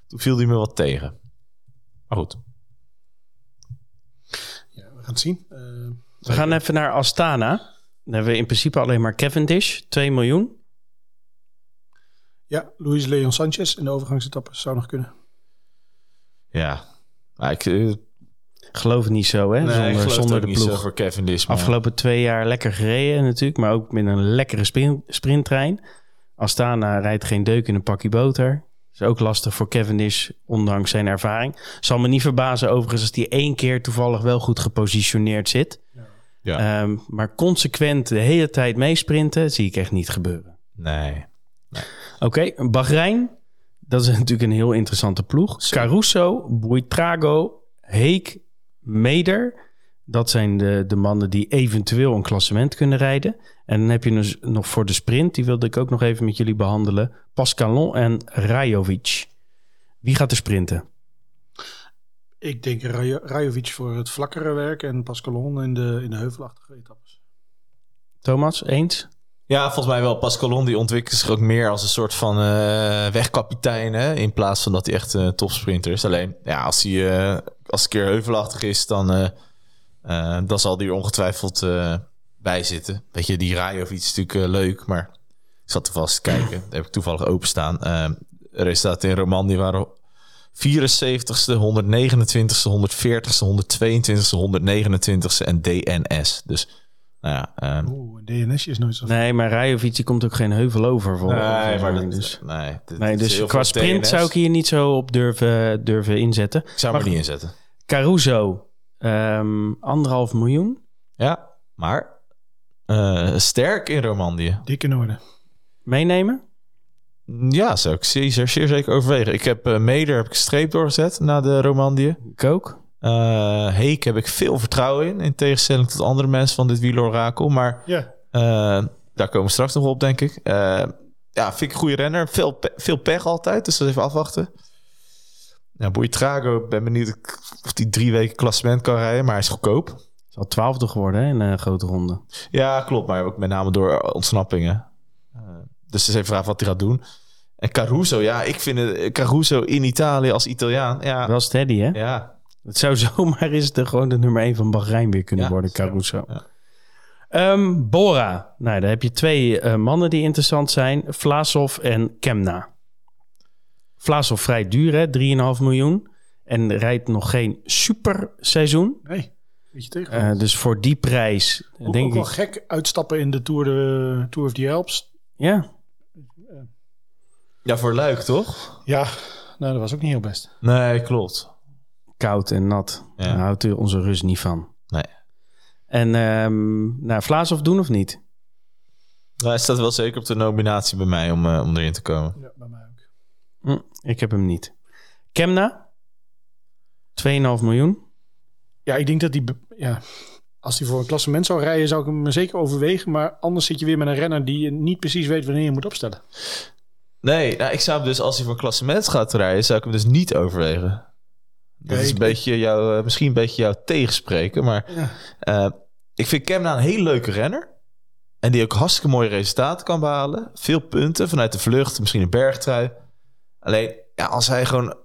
Toen viel hij me wat tegen. Maar goed. Ja, we gaan het zien. Eh, We gaan even naar Astana. Dan hebben we in principe alleen maar Cavendish, 2 miljoen. Ja, Luis Leon Sanchez in de overgangsetappes zou nog kunnen. Ja, maar ik, eh, Geloof het niet zo, hè? Nee, zonder zonder het de ook niet zo ploeg. voor Cavendish. Maar... Afgelopen twee jaar lekker gereden natuurlijk, maar ook met een lekkere sprint, sprinttrein. Astana rijdt geen deuk in een pakje boter. Is ook lastig voor Cavendish, ondanks zijn ervaring. Zal me niet verbazen overigens als die één keer toevallig wel goed gepositioneerd zit. Ja. Ehm, maar consequent de hele tijd meesprinten zie ik echt niet gebeuren. Nee. Oké, Bahrein. Dat is natuurlijk een heel interessante ploeg. Caruso, Buitrago, Heek, Meder. Dat zijn de, de mannen die eventueel een klassement kunnen rijden. En dan heb je dus nog voor de sprint, die wilde ik ook nog even met jullie behandelen. Pascalon en Rajovic. Wie gaat er sprinten? Ik denk Rajo- Rajovic voor het vlakkere werk en Pascalon in de, in de heuvelachtige etappes. Thomas, eens? Ja, volgens mij wel. Pascalon die ontwikkelt zich ook meer als een soort van eh, wegkapitein. Hè? In plaats van dat hij echt een topsprinter is. Alleen, ja, als hij eh, als een keer heuvelachtig is, dan, eh, dan zal er ongetwijfeld bij zitten. Weet je, die Rajovic is natuurlijk eh, leuk, maar ik zat er vast te kijken. Daar heb ik toevallig openstaan. Uh, resultaten in Romandie waren 74ste, 129ste, 140ste, 122ste, 129ste en DNS. Dus, nou ja... ehm, Oeh, DNS is nooit zo. Nee, maar Rajovic die komt ook geen heuvel over. Voor, Nee, voor- maar dat, dus, nee, dit nee, is dus qua sprint DNS. zou ik hier niet zo op durven, durven inzetten. Ik zou hem er niet inzetten. Caruso, ehm, anderhalf miljoen. Ja, maar eh, sterk in Romandie. Dik in orde. Meenemen? Ja, zou ik zeer, zeer, zeer zeker overwegen. Ik heb uh, Meder heb ik streep doorgezet na de Romandie. Ik ook. Uh, Heek heb ik veel vertrouwen in, in tegenstelling tot andere mensen van dit wielerorakel. Maar Ja. uh, daar komen we straks nog op, denk ik. Uh, ja, vind ik een goede renner. Veel, pe veel pech altijd, dus dat even afwachten. Ja, Boeitrago, ben benieuwd of hij drie weken klassement kan rijden, maar hij is goedkoop. Is al twaalfde geworden hè, in een grote ronde. Ja, klopt, maar ook met name door ontsnappingen. Uh, dus het is even vraag wat hij gaat doen. En Caruso, ja, ik vind het, Caruso in Italië als Italiaan. Ja, Wel steady, hè? ja, Het zou zomaar eens de, gewoon de nummer 1 van Bahrein weer kunnen Ja, worden, Caruso. ja. Ehm, Bora. Nou, daar heb je twee eh, mannen die interessant zijn. Vlasov en Kemna. Vlasov vrij duur, hè? 3,5 miljoen. En rijdt nog geen super seizoen. Nee, beetje tegen. Eh, dus voor die prijs ook, denk ook wel ik... gek uitstappen in de Tour, de, Tour of the Alps. Ja, ja, voor Luik, toch? Ja, nou, dat was ook niet heel best. Nee, klopt. Koud en nat. Ja. Daar houdt u onze rust niet van. Nee. En ehm nou, Vlasov doen of niet? Nou, hij staat wel zeker op de nominatie bij mij om, eh, om erin te komen. Ja, bij mij ook. Hm, ik heb hem niet. Kemna? 2,5 miljoen. Ja, ik denk dat die... Ja, als hij voor een klassement zou rijden, zou ik hem zeker overwegen. Maar anders zit je weer met een renner die je niet precies weet wanneer je moet opstellen. Nee, nou, ik zou hem dus als hij voor klassement gaat rijden, zou ik hem dus niet overwegen. Dat is een beetje jou, eh, misschien een beetje jou tegenspreken, maar Ja. eh, ik vind Kemna een hele leuke renner. En die ook hartstikke mooie resultaten kan behalen. Veel punten vanuit de vlucht, misschien een bergtrui. Alleen, ja, als hij gewoon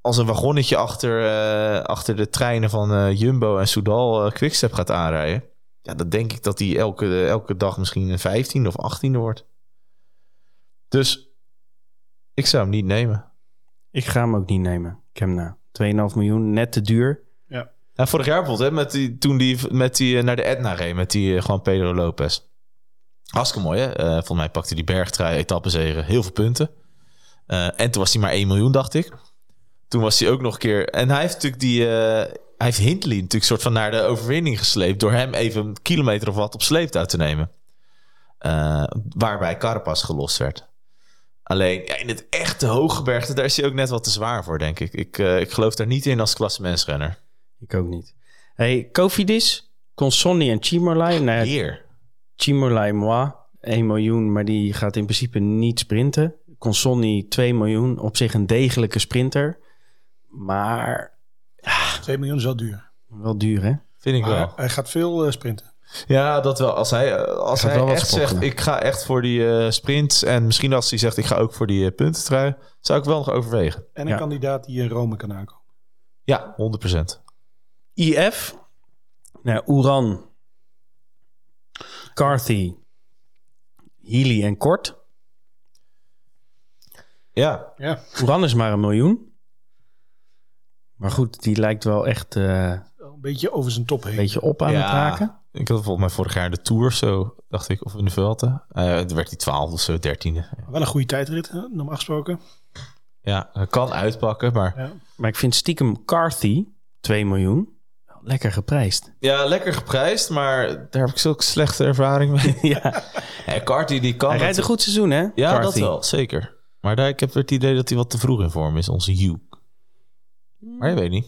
als een wagonnetje achter, eh, achter de treinen van eh, Jumbo en Soudal Quickstep gaat aanrijden. Ja, dan denk ik dat hij elke, elke dag misschien een 15 of 18 wordt. Dus ik zou hem niet nemen. Ik ga hem ook niet nemen. Kemna. 2,5 miljoen, net te duur. Ja, vorig jaar bijvoorbeeld, hè, met die, toen die met die eh, naar de Etna reed, met die eh, gewoon Pedro Lopez. Hartstikke mooi, hè? Eh, volgens mij pakte die bergtrui, etappezegen, heel veel punten. Eh, en toen was hij maar 1 miljoen, dacht ik. Toen was hij ook nog een keer... En hij heeft natuurlijk die... eh, hij heeft Hindley natuurlijk soort van naar de overwinning gesleept... door hem even een kilometer of wat op sleeptouw te nemen. Eh, waarbij Carapaz gelost werd. Alleen ja, in het echte hooggebergte, daar is hij ook net wat te zwaar voor, denk ik. Ik, eh, ik geloof daar niet in als klassementsrenner. Ik ook niet. Hey, Kofidis, Consonni en Chimolai. Nou Hier. Chimolai moi, 1 miljoen, maar die gaat in principe niet sprinten. Consonni 2 miljoen, op zich een degelijke sprinter. Maar 2 miljoen is wel duur. wel duur, hè? Vind ik Maar wel. hij gaat veel eh, sprinten. Ja, dat wel. Als hij, eh, als hij echt zegt, ik ga echt voor die eh sprints... en misschien als hij zegt, ik ga ook voor die eh, puntentrui... zou ik wel nog overwegen. En een Ja. kandidaat die in Rome kan aankomen. Ja, 100%. IF, nou, Oeran, Carthy, Healy en Kort. Ja, Ja, Oeran is maar een miljoen. Maar goed, die lijkt wel echt eh, een beetje over zijn top heen. een beetje op aan het raken. Ik had volgens mij vorig jaar de Tour zo, dacht ik, of in de Vuelta. Eh toen werd hij 12 of zo, 13e. Wel een goede tijdrit, hè, normaal gesproken. Ja, kan uitpakken, maar... Ja. Maar ik vind stiekem Carthy, 2 miljoen, wel lekker geprijsd. Ja, lekker geprijsd, maar daar heb ik zulke slechte ervaring mee. ja. Ja, Carty die kan... Hij rijdt een goed seizoen, hè? Ja, dat Carthy. wel, zeker. Maar daar, ik heb het idee dat hij wat te vroeg in vorm is, onze Hugh. Maar je weet niet.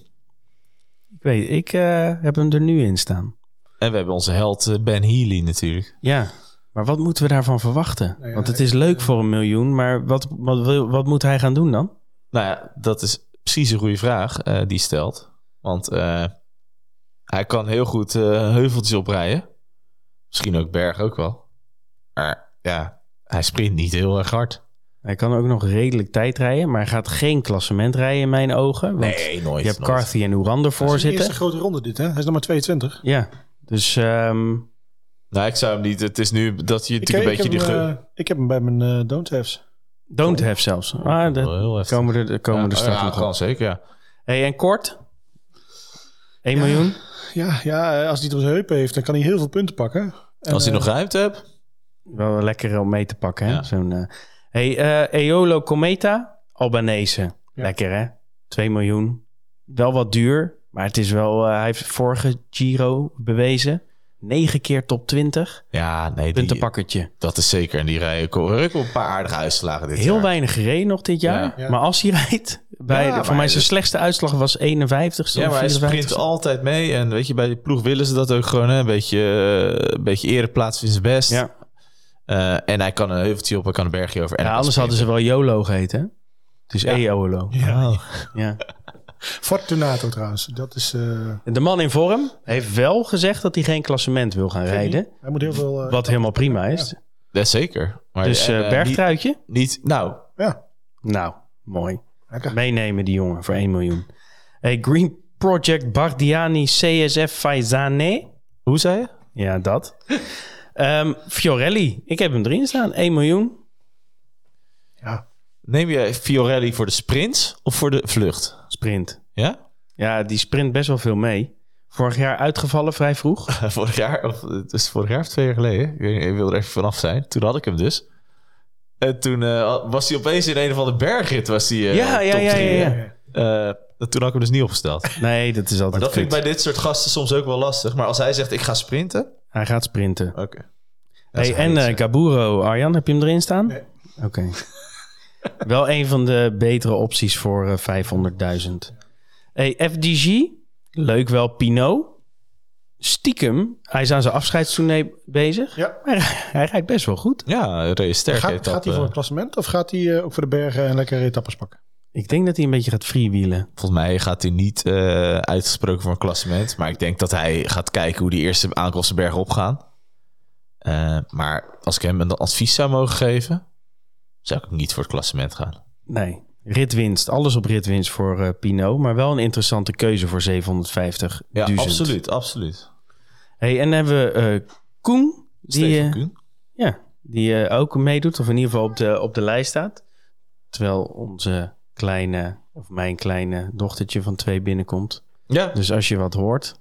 Ik weet, ik eh, heb hem er nu in staan. En we hebben onze held eh, Ben Healy natuurlijk. Ja, maar wat moeten we daarvan verwachten? Nou ja, Want het is leuk voor een miljoen, maar wat, wat, wil- wat moet hij gaan doen dan? Nou ja, dat is precies een goede vraag eh, die stelt. Want eh, hij kan heel goed eh, heuveltjes oprijden. Misschien ook berg ook wel. Maar ja, hij sprint niet heel erg hard. Hij kan ook nog redelijk tijd rijden, maar hij gaat geen klassement rijden in mijn ogen. Want nooit. je hebt Carthy en Oeran ervoor Dat is de eerste grote ronde dit, hè? Hij is nog maar 22. Ja, dus ehm, Nou, ik zou hem niet. Het is nu dat je natuurlijk een beetje die hem, ge... eh, ik heb hem bij mijn eh don't haves. don't have zelfs. Ah, dat Wel heel heftig. komen er, komen Ja, er straks ja, nog op. zeker, ja. Hey, en kort? 1 miljoen? Ja, ja, als hij het op zijn heupen heeft, dan kan hij heel veel punten pakken. En, Als hij eh, nog ruimte hebt. Wel lekker om mee te pakken, hè? Ja. Zo'n, eh, Hey, eh Eolo Cometa, Albanese. Lekker, hè? 2 miljoen. Wel wat duur, maar het is wel... eh, hij heeft vorige Giro bewezen. 9 keer top 20. Ja, nee, Puntenpakkertje. dat is zeker. En die rijden ook een paar aardige uitslagen dit Heel jaar. weinig gereden nog dit jaar. Ja. Ja. Maar als hij rijdt... Bij, Ja, voor mij zijn slechtste uitslag was 51. Ja, maar hij sprint altijd mee. En weet je, bij die ploeg willen ze dat ook gewoon. Hè? Een beetje, eh, een beetje ereplaats in zijn best. Ja. Eh, en hij kan een heuveltje op, hij kan een bergje over. En Ja, anders hadden ze wel YOLO geheten. hè? Het is. EOLO. Ja. Ja. Fortunato trouwens. Dat is... eh, De man in vorm heeft wel gezegd dat hij geen klassement wil gaan rijden. Hij moet heel veel... eh, Wat helemaal prima is. Ja. Zeker. Maar, Dus en, eh bergtruitje? Niet, niet, nou, Ja, Nou, mooi. lekker. Meenemen die jongen voor 1 miljoen. Hey, Green Project Bardiani CSF Faisane. hoe zei je? Ja, dat. Ehm, Fiorelli. Ik heb hem erin staan. 1 miljoen. Ja. Neem je Fiorelli voor de sprints of voor de vlucht? Sprint. Ja? Ja, die sprint best wel veel mee. Vorig jaar uitgevallen vrij vroeg. vorig jaar, of het is vorig jaar of twee jaar geleden. Ik, weet niet, ik wil er even vanaf zijn. Toen had ik hem dus. En toen eh, was hij opeens in een of andere bergrit. Was hij, eh, Ja, ja, ja, ja. Eh, toen had ik hem dus niet opgesteld. Nee, dat is Maar altijd dat vind ik bij dit soort gasten soms ook wel lastig. Maar als hij zegt, ik ga sprinten. Hij gaat sprinten. Oké. Hey, en Gaburo, Arjan, heb je hem erin staan? Nee. Oké. Wel een van de betere opties voor eh, 500.000. Hey, FDG, leuk wel, Pinot. Stiekem, hij is aan zijn afscheidstournee bezig. Ja. Maar hij rijdt best wel goed. Ja, race sterk Gaat, gaat hij voor het klassement of gaat hij eh, ook voor de bergen en lekkere etappes pakken? Ik denk dat hij een beetje gaat freewheelen. Volgens mij gaat hij niet eh, uitgesproken voor een klassement. Maar ik denk dat hij gaat kijken hoe die eerste aankomstenbergen opgaan. Eh, maar als ik hem een advies zou mogen geven, zou ik niet voor het klassement gaan. Nee, ritwinst. Alles op ritwinst voor eh Pinot. Maar wel een interessante keuze voor 750 Ja, absoluut, absoluut. Hey, en dan hebben we eh, Koen. Die, Steven eh. Ja, die eh, ook meedoet, of in ieder geval op de, op de lijst staat. Terwijl onze kleine, of mijn kleine dochtertje van twee binnenkomt. Ja, Dus als je wat hoort,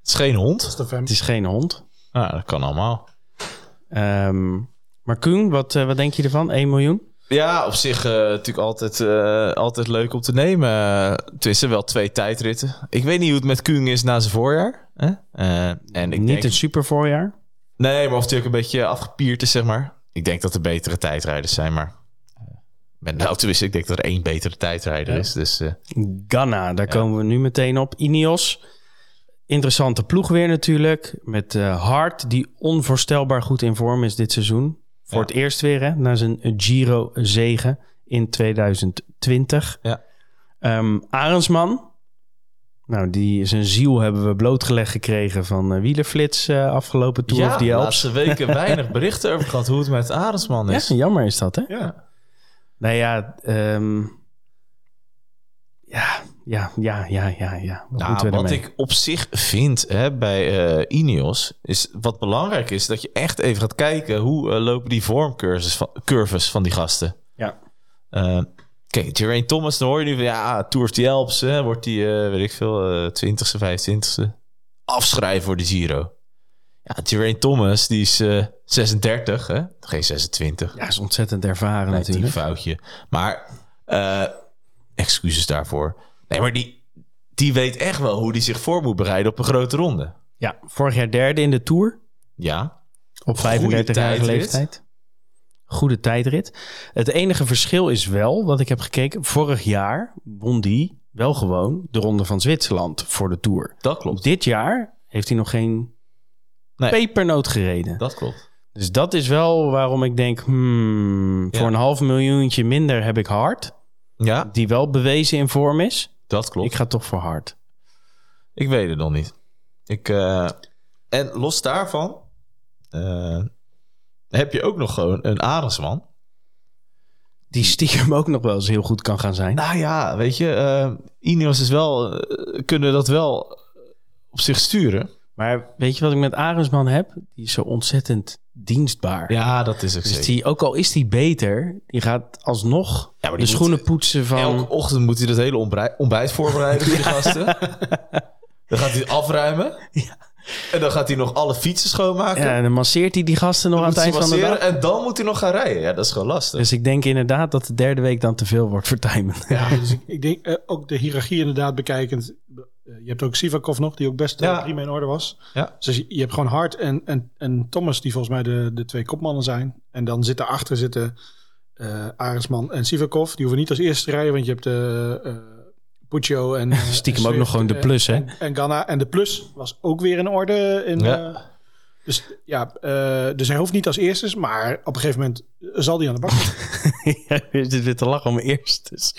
het is geen hond. Is het is geen hond. Nou, dat kan allemaal. Ehm, maar Koen, wat, eh, wat denk je ervan? 1 miljoen? Ja, op zich eh, natuurlijk altijd, eh, altijd leuk om te nemen. Uh, Tussen wel twee tijdritten. Ik weet niet hoe het met Kuhn is na zijn voorjaar. Hè? En ik Niet denk, een super voorjaar. Nee, maar of hij ook een beetje afgepierd is, zeg maar. Ik denk dat er betere tijdrijders zijn, maar... Met nou, ik denk dat er één betere tijdrijder is. Dus Ghana, daar komen we nu meteen op. Ineos, interessante ploeg weer natuurlijk. Met Hart, die onvoorstelbaar goed in vorm is dit seizoen. Voor Ja. het eerst weer, hè, na zijn Giro-zegen in 2020. Ja. Ehm, Arendsman, nou, die, zijn ziel hebben we blootgelegd gekregen van eh Wielerflits eh, afgelopen Tour ja, of de the Alps. laatste weken weinig berichten over gehad hoe het met Arendsman Ja, is. jammer is dat, hè? Ja. Nou ja, ehm, ja, ja, ja, ja, ja, ja. Wat Nou, moeten we wat ik op zich vind hè, bij eh, Ineos, is wat belangrijk is dat je echt even gaat kijken hoe eh, lopen die vormcurves van, curves van die gasten. Ja. Eh, kijk, Geraint Thomas, dan hoor je nu van ja, Tour of the Alps, hè, wordt die, weet ik veel, eh 20ste, 25ste. Afschrijven voor de Giro. Ja, Geraint Thomas, die is eh 36, hè? geen 26. Ja, is ontzettend ervaren Nee, natuurlijk. foutje. Maar excuses daarvoor. Nee, maar die, die weet echt wel hoe die zich voor moet bereiden op een grote ronde. Ja, vorig jaar derde in de Tour. Ja, Op 35-jarige tijdrit. leeftijd. Goede tijdrit. Het enige verschil is wel, wat ik heb gekeken... vorig jaar won die wel gewoon de Ronde van Zwitserland voor de Tour. dat klopt. Dit jaar heeft hij nog geen Nee. pepernoot gereden. Dat klopt. Dus dat is wel waarom ik denk... Hmm, Ja. voor een half miljoentje minder heb ik Hart... Ja, die wel bewezen in vorm is. Dat klopt. Ik ga toch voor Hart. Ik weet het nog niet. Ik, eh, en los daarvan eh, heb je ook nog gewoon een Arendsman. Die stiekem ook nog wel eens heel goed kan gaan zijn. Nou ja, weet je, eh Ineos is wel, kunnen dat wel op zich sturen. Maar weet je wat ik met Arendsman heb? Die is zo ontzettend dienstbaar. Ja, dat is ook Dus zeker. die, ook al is die beter, die gaat alsnog Ja, maar de schoenen moet- poetsen van... Elke ochtend moet hij dat hele ontbijt voorbereiden voor die gasten. Dan gaat hij afruimen. En dan gaat hij nog alle fietsen schoonmaken. Ja, en dan masseert hij die gasten nog Dan aan het eind van de dag. En dan moet hij nog gaan rijden. Ja, dat is gewoon lastig. Dus ik denk inderdaad dat de derde week dan te veel wordt voor Tijmen. Ja, dus ik, ik denk eh, ook de hiërarchie inderdaad bekijkend. Eh, je hebt ook Sivakov nog, die ook best eh, Ja. prima in orde was. Ja. Dus je, hebt gewoon Hart en, en, en Thomas, die volgens mij de, de twee kopmannen zijn. En dan zitten achter zitten eh Arendsman en Sivakov. Die hoeven niet als eerste te rijden, want je hebt de uh, Puccio en... eh, Stiekem en ook nog gewoon de plus, hè? En, en Ganna. En de plus was ook weer in orde. In, Ja. eh, dus ja, eh, dus hij hoeft niet als eerste, maar op een gegeven moment zal hij aan de bak. Ja, je zit weer te lachen om eerst. Dus.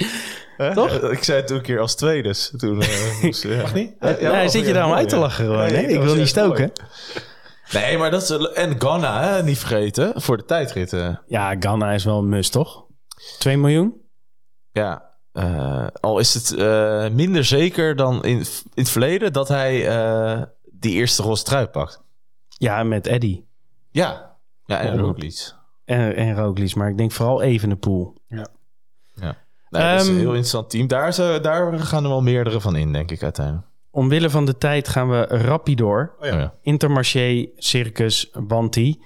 Toch? Ik zei het toen een keer als tweede. dus Toen, eh, moest, ja. Mag niet? Ja, zit je daar om uit te lachen gewoon? Nee, Ik wil niet stoken. mooi. Nee, maar dat is... En Ghana, hè, niet vergeten. Voor de tijdritten. Ja, Ghana is wel een must, toch? 2 miljoen? Ja. eh, al is het eh, minder zeker dan in, in het verleden... dat hij eh, die eerste roze trui pakt. Ja, met Eddy. Ja. Ja, en Oh. Roglic. En, en Roglic, maar ik denk vooral even de pool. Nee, dat is een Ehm, heel interessant team. Daar, zou- daar gaan er wel meerdere van in, denk ik, uiteindelijk. Omwille van de tijd gaan we rapidoor. Oh ja. Oh ja. Intermarché, Circus, Banti,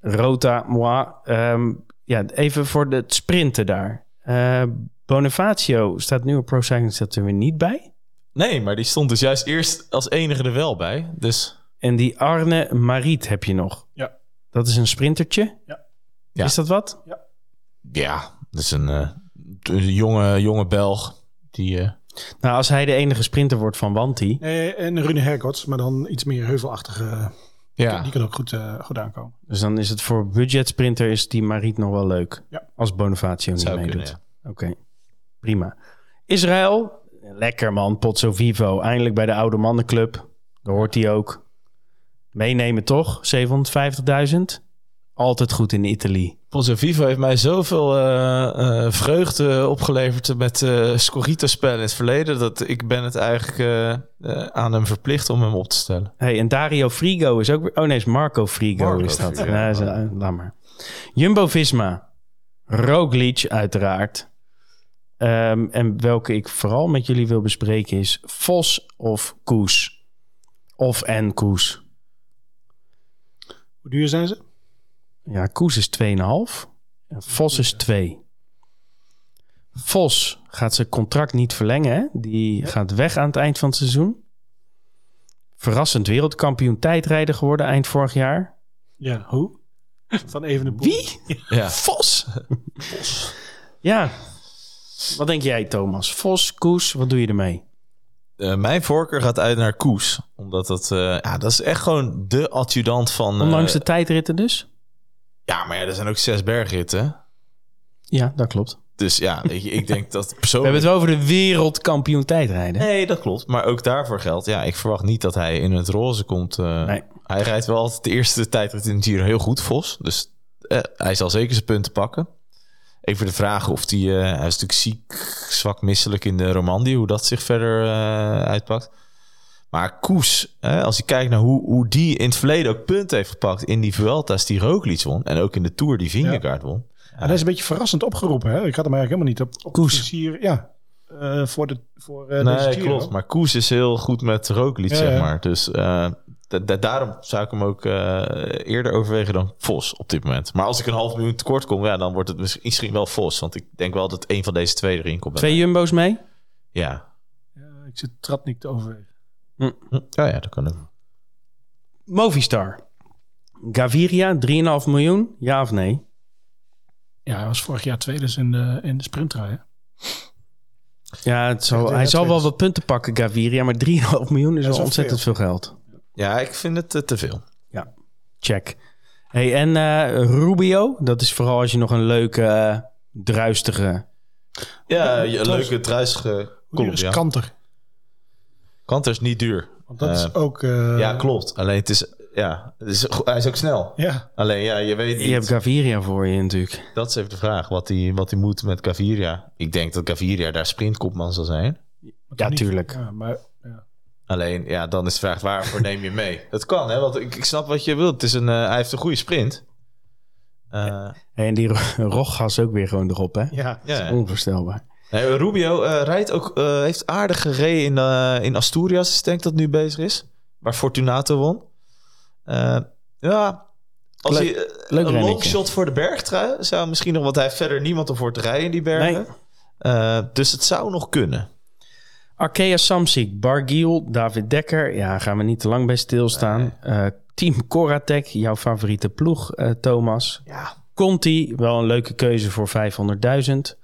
Rota, Moi. Ehm, ja, even voor het sprinten daar. Eh, Bonifacio staat nu op Pro Cycling staat er weer niet bij. Nee, maar die stond dus juist eerst als enige er wel bij. Dus En die Arne Mariet heb je nog. Ja. Dat is een sprintertje. Ja. Ja. Is dat wat? Ja, dat is een, eh, een jonge, jonge Belg. Die, eh, Nou, als hij de enige sprinter wordt van Wanti. Eh, en Rune Herkots, maar dan iets meer heuvelachtige. ja, Die kan ook goed, eh, goed aankomen. Dus dan is het voor budget sprinter is die Mariet nog wel leuk. Ja. Als Bonifacio niet zou meedoet. kunnen, ja. Oké, prima. Israël, lekker man, Pozzo Vivo. Eindelijk bij de oude mannenclub. Daar hoort hij ook. Meenemen toch? 750.000? Altijd goed in Italië. Pozzo Vivo heeft mij zoveel eh, eh, vreugde opgeleverd met uh, Scorito-spel in het verleden... dat ik ben het eigenlijk eh, eh, aan hem verplicht om hem op te stellen. Hey, en Dario Frigo is ook weer... Oh nee, is Marco Frigo Marco is dat. Frigo, Ja, is, ja. eh, laat maar. Jumbo-Visma. Roglic uiteraard. Ehm, en welke ik vooral met jullie wil bespreken is Vos of Koes. Of en Koes. Hoe duur zijn ze? Ja, Koes is 2,5. En Vos is 2. Vos gaat zijn contract niet verlengen. Hè? Die gaat weg aan het eind van het seizoen. Verrassend wereldkampioen tijdrijder geworden eind vorig jaar. Ja, hoe? Van even de Wie? Ja. Vos. Ja. Wat denk jij, Thomas? Vos, Koes, wat doe je ermee? Eh, mijn voorkeur gaat uit naar Koes. Omdat dat, eh, ja, dat is echt gewoon de adjudant van... eh, Ondanks de tijdritten dus? Ja, maar ja, er zijn ook zes bergritten. Ja, dat klopt. Dus ja, je, ik denk dat We persoonlijk... hebben het wel over de wereldkampioen tijdrijden. Nee, dat klopt. Maar ook daarvoor geldt. Ja, ik verwacht niet dat hij in het roze komt. eh. Nee. Hij rijdt wel altijd de eerste tijdrit in de Giro heel goed, Vos. Dus eh, hij zal zeker zijn punten pakken. Even de vraag of hij... eh, hij is natuurlijk ziek, zwak, misselijk in de Romandie. Hoe dat zich verder uitpakt. Maar Koes, hè, als je kijkt naar hoe, hoe die in het verleden ook punten heeft gepakt... in die Vuelta's die Roglic won. En ook in de Tour die Vingegaard won. En hij is een beetje verrassend opgeroepen. Hè? Ik had hem eigenlijk helemaal niet op, op Koes. vizier. Ja, eh, voor, de, voor eh, nee, deze klopt. Maar Koes is heel goed met Roglic, Ja, zeg ja. maar. Dus eh, da- da- daarom zou ik hem ook eh, eerder overwegen dan Vos op dit moment. Maar als ik een half miljoen tekort kom, ja, dan wordt het misschien- misschien wel Vos. Want ik denk wel dat een van deze twee erin komt. Twee jumbo's mee? Ja. Ja, ik zit Tratnik te overwegen. Hm, ja, ja, dat kan ook. Movistar. Gaviria, 3,5 miljoen. Ja of nee? Ja, hij was vorig jaar tweede in de, in de sprintrij. hè? Ja, het zal, Ja, hij zal wel wat punten pakken, Gaviria. Maar 3,5 miljoen is wel wel ontzettend veel geld. Ja, ik vind het eh, te veel. Check. Hey, en eh, Rubio, dat is vooral als je nog een leuke, eh, druistige... Ja, Ja, een leuke is Ja. Kanter? Kanter is niet duur. Want dat Eh, is ook... eh, ja, klopt. Alleen het is, ja, het is, go- hij is ook snel. Ja, Alleen ja, je weet niet. Je hebt Gaviria voor je natuurlijk. Dat is even de vraag, wat hij wat hij moet met Gaviria. Ik denk dat Gaviria daar sprintkopman zal zijn. Ja, tuurlijk. Ja, maar, ja. Alleen, ja, dan is de vraag, waarvoor neem je mee? Dat kan, hè? Want ik, ik snap wat je wilt. Het is een, eh, hij heeft een goede sprint. Eh, en die Ro- Rogas ook weer gewoon erop, hè? Ja. ja. Onvoorstelbaar. Nee, Rubio eh, rijdt ook, eh, heeft aardig gereden in, eh, in Asturias, denk ik dat nu bezig is. Waar Fortunato won. Ja, als Leuk- hij leuk een longshot voor de bergtrui zou misschien nog... Want hij heeft verder niemand om voor te rijden in die bergen. Nee. Dus het zou nog kunnen. Arkea Samsic, Bargiel, David Dekker. Ja, gaan we niet te lang bij stilstaan. Eh, Team Coratec, jouw favoriete ploeg, Thomas. Ja, Conti, wel een leuke keuze voor 500.000.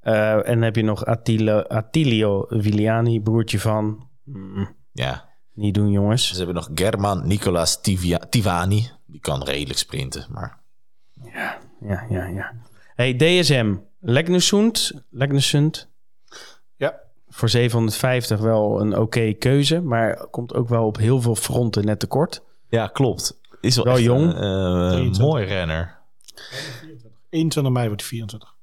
Eh, en dan heb je nog Attilio, Attilio Viliani, broertje van. Mm, ja. niet doen, jongens. Ze hebben nog German Nicolas Tivia- Tivani. Die kan redelijk sprinten, maar... Ja, ja, ja. Hey, DSM, Leknesund. Leknesund. Ja. Voor 750 wel een oké keuze. Maar komt ook wel op heel veel fronten net tekort. Ja, klopt. Is wel, Wel echt jong. Een, eh, 23. mooi renner. 21 mei wordt hij 24.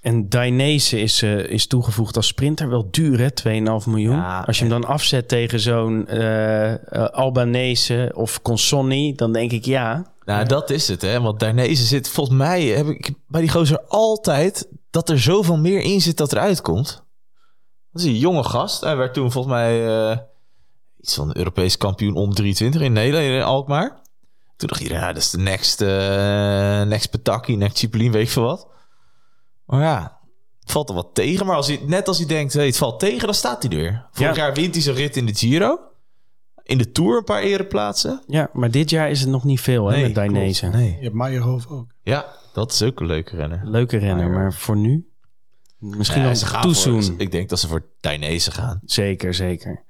En Dainese is, eh, is toegevoegd als sprinter. Wel duur, hè? 2,5 miljoen. Ja, als je hem dan afzet tegen zo'n eh, Albanese of Consonni, dan denk ik ja. Nou, dat is het, hè. Want Dainese zit... Volgens mij heb ik bij die gozer altijd... dat er zoveel meer in zit dat eruit komt. Dat is een jonge gast. Hij werd toen volgens mij... iets van Europees kampioen om 23 in Nederland, in Alkmaar. Toen dacht iedereen, ja, dat is de next, next Pataki, next Cipollin, weet ik veel wat. Maar ja, het valt er wat tegen. Maar als hij, net als hij denkt, hey, het valt tegen, dan staat hij er weer. Vorig Ja. jaar wint hij zijn rit in de Giro. In de Tour een paar ereplaatsen. Ja, maar dit jaar is het nog niet veel hè, met klopt. Dainese. Nee. Je hebt Meijerhof ook. Ja, dat is ook een leuke renner. Leuke renner, Maar- maar voor nu misschien Ja, nog ze voor- soon. Ik denk dat ze voor Dainese gaan. Zeker, zeker.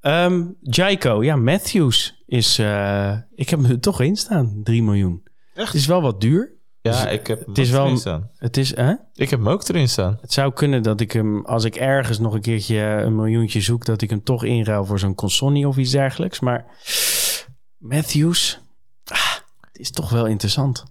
Ehm Jaiko, ja, Matthews is... eh, ik heb hem er toch in staan, 3 miljoen. Echt? Het is wel wat duur. Ja, ik heb hem het is wel- erin staan. Het is, hè? Ik heb hem ook erin staan. Het zou kunnen dat ik hem, als ik ergens nog een keertje een miljoentje zoek, dat ik hem toch inruil voor zo'n Consonni of iets dergelijks. Maar Matthews, ah, het is toch wel interessant.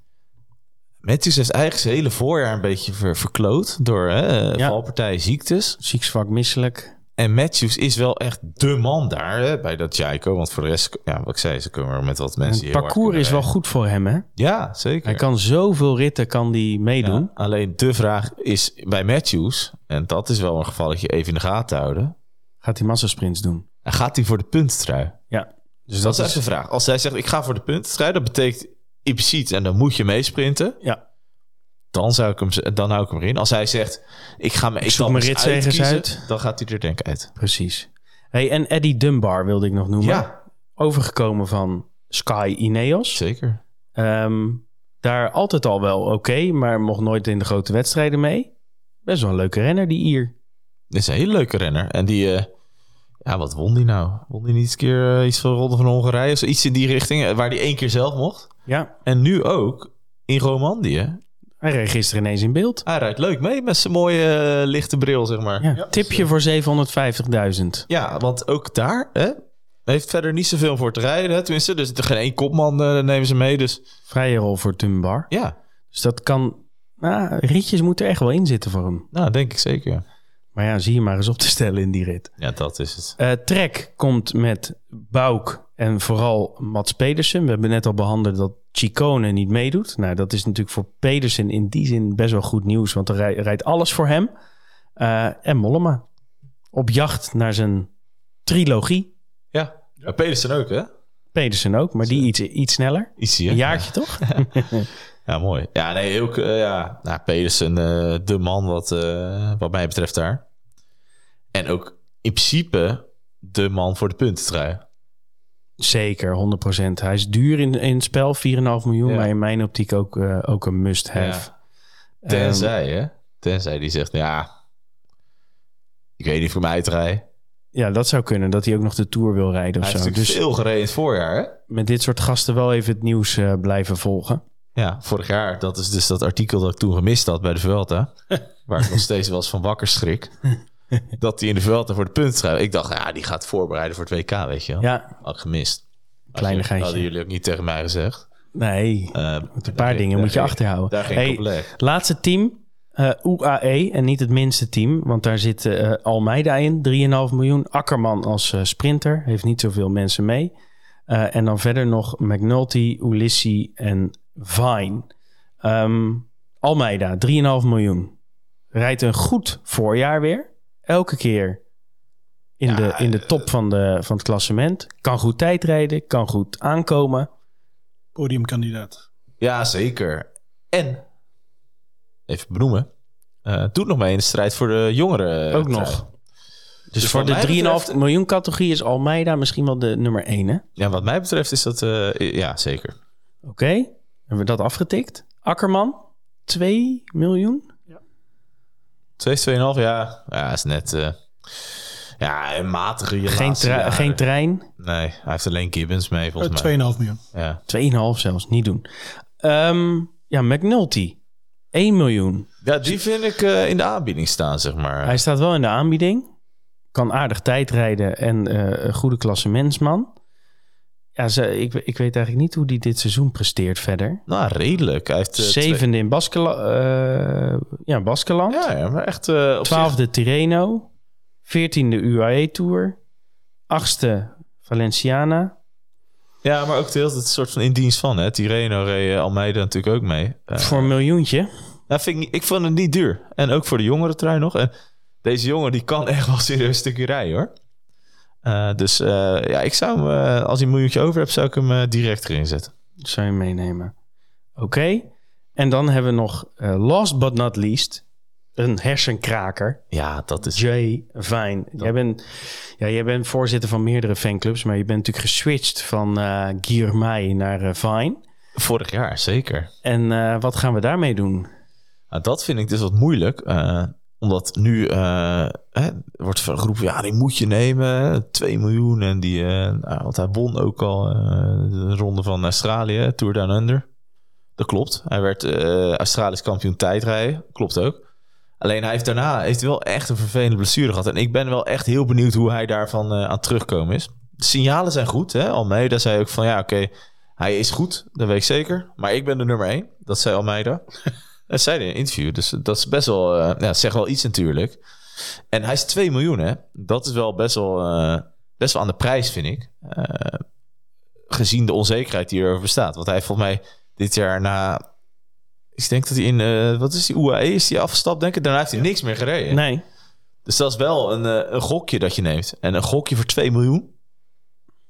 Matthews heeft eigenlijk zijn hele voorjaar een beetje ver- verkloot door hè, Ja. valpartijen, ziektes. Ziekzwak, misselijk. En Matthews is wel echt de man daar hè, bij dat Jaiko. Want voor de rest, ja, wat ik zei, ze komen er met wat mensen. Het parcours is wel kunnen goed voor hem, hè? Ja, zeker. Hij kan zoveel ritten kan die meedoen. Ja, alleen de vraag is bij Matthews, en dat is wel een gevalletje even in de gaten houden. Gaat hij massasprints doen? En gaat hij voor de punttrui? Ja. Dus dat dat is de vraag. Als hij zegt, ik ga voor de punttrui, dat betekent impliciet, en dan moet je meesprinten. Ja, Dan, zou ik hem, dan hou ik hem erin. Als hij zegt, ik ga mijn Ik zoek mijn ritzegers uit. Dan gaat hij er denk ik uit. precies. Hey, en Eddie Dunbar wilde ik nog noemen. Ja. Overgekomen van Sky Ineos. Zeker. Ehm, daar altijd al wel oké, maar mocht nooit in de grote wedstrijden mee. Best wel een leuke renner, die Ier. Dit is een hele leuke renner. En die, eh, ja, wat won die nou? Won die niet eens een keer eh, iets van Ronde van Hongarije? Of iets in die richting, eh, waar die één keer zelf mocht. Ja, En nu ook in Romandie. Hij reed gisteren ineens in beeld. Hij rijdt leuk mee met zijn mooie eh, lichte bril, zeg maar. Ja, Ja. tipje voor 750.000. want ook daar hè, heeft verder niet zoveel voor te rijden. Hè? Tenminste, dus er geen één kopman eh, nemen ze mee. Dus Vrije rol voor Dunbar. ja, Dus dat kan... Nou, ritjes moeten er echt wel in zitten voor hem. nou, denk ik zeker. Ja, Maar ja, zie je maar eens op te stellen in die rit. ja dat is het. Eh Trek komt met Bouk en vooral Mats Pedersen. We hebben net al behandeld dat Chicone niet meedoet. Nou, dat is natuurlijk voor Pedersen in die zin best wel goed nieuws, want er rij- rijdt alles voor hem. Eh, en Mollema. Op jacht naar zijn trilogie. Ja, ja. Pedersen ook, hè? Pedersen ook, maar die iets, iets sneller. Iets hier. Een jaartje toch? Ja, mooi. Ja, nee, ook, eh, ja. Nou, Pedersen, eh, de man wat, wat mij betreft daar. En ook in principe de man voor de puntentrui. Zeker, 100%. Hij is duur in, in het spel, 4,5 miljoen, Ja. maar in mijn optiek ook, eh, ook een must-have. Ja. Tenzij, hè? Tenzij die zegt, ja, ik weet niet voor mij te rijden. Ja, dat zou kunnen, dat hij ook nog de Tour wil rijden of Hij zo. Dus veel gereden het voorjaar, hè? met dit soort gasten wel even het nieuws eh, blijven volgen. Ja, vorig jaar. Dat is dus dat artikel dat ik toen gemist had bij de Vuelta. waar ik nog steeds wel eens van wakker schrik. dat hij in de Vuelta voor de puntentrui... Ik dacht, ja, die gaat voorbereiden voor het WK, weet je wel. Ja, Had gemist. Kleinigheidje. Hadden jullie ook niet tegen mij gezegd. nee, Uh, een paar dingen moet je achterhouden. Daar ging Hey. Laatste team, eh, UAE, en niet het minste team, want daar zit eh, Almeida in, 3,5 miljoen. Akkerman als sprinter, heeft niet zoveel mensen mee. En dan verder nog McNulty, Ulissi en Vine. Ehm, Almeida, 3,5 miljoen. Rijdt een goed voorjaar weer. Elke keer in, Ja, de, in de top van, de, van het klassement. Kan goed tijdrijden, kan goed aankomen. Podiumkandidaat. Ja, zeker. En, even benoemen... eh, doet nog mee in de strijd voor de jongeren. Ook trui. nog. Dus, Dus voor de 3,5 betreft- miljoen categorie is Almeida misschien wel de nummer 1, hè? Ja, wat mij betreft is dat... eh, ja, zeker. Oké, hebben we dat afgetikt. Akkerman, 2 miljoen. 2, 2,5, ja. Ja, is net... eh, ja, een matige Geen, tra- geen trein. Nee, hij heeft alleen Gibbons mee, volgens mij. 2,5 miljoen. Ja. 2,5 zelfs, niet doen. Ehm, ja, McNulty, 1 miljoen. ja, die vind ik eh, in de aanbieding staan, zeg maar. Hij staat wel in de aanbieding. Kan aardig tijdrijden en eh, een goede klassementsman. Ja, ze, ik, ik weet eigenlijk niet hoe hij dit seizoen presteert verder. Nou, redelijk. Hij heeft... eh, Zevende in Baskela eh, ja, Baskeland. Ja, ja, maar echt... eh op zich- Twaalfde Tirreno. Veertiende UAE Tour. Achtste Valenciana. Ja, maar ook de hele tijd soort van in dienst van, hè. Tireno reed Almeida natuurlijk ook mee. Voor een miljoentje. nou, vind ik, ik vond het niet duur. En ook voor de jongere trui nog. En deze jongen, die kan echt wel serieus een stukje rijden, hoor. Eh, dus eh, ja, ik zou hem, eh, als hij een miljoentje over hebt, zou ik hem direct erin zetten. Zou je meenemen. Oké. En dan hebben we nog, last but not least, een hersenkraker. Ja, dat is... Jay Vine. Jij, bent, ja, jij bent voorzitter van meerdere fanclubs, maar je bent natuurlijk geswitcht van uh, Guillermij naar Vine. Vorig jaar, zeker. En wat gaan we daarmee doen? Nou, dat vind ik dus wat moeilijk. Omdat nu hè, wordt geroepen, ja, die moet je nemen. 2 miljoen. En die, nou, want hij won ook al de ronde van Australië, Tour Down Under. Dat klopt. Hij werd Australisch kampioen tijdrijden. Klopt ook. Alleen hij heeft daarna heeft wel echt een vervelende blessure gehad. En ik ben wel echt heel benieuwd hoe hij daarvan uh, aan terugkomen is. De signalen zijn goed. Hè? Almeida zei ook van ja, oké, hij is goed. Dat weet ik zeker. Maar ik ben de nummer één. Dat zei Almeida. dat zei hij in een interview. Dus dat is best wel, uh, ja, zegt wel iets natuurlijk. En hij is 2 miljoen, hè. Dat is wel best wel, uh, best wel aan de prijs, vind ik. gezien de onzekerheid die erover bestaat. Want hij heeft volgens mij dit jaar na ik denk dat hij in, wat is die UAE, is hij afgestapt, denk ik. Daarna heeft hij niks meer gereden. Nee. Dus dat is wel een, een gokje dat je neemt. En een gokje voor 2 miljoen.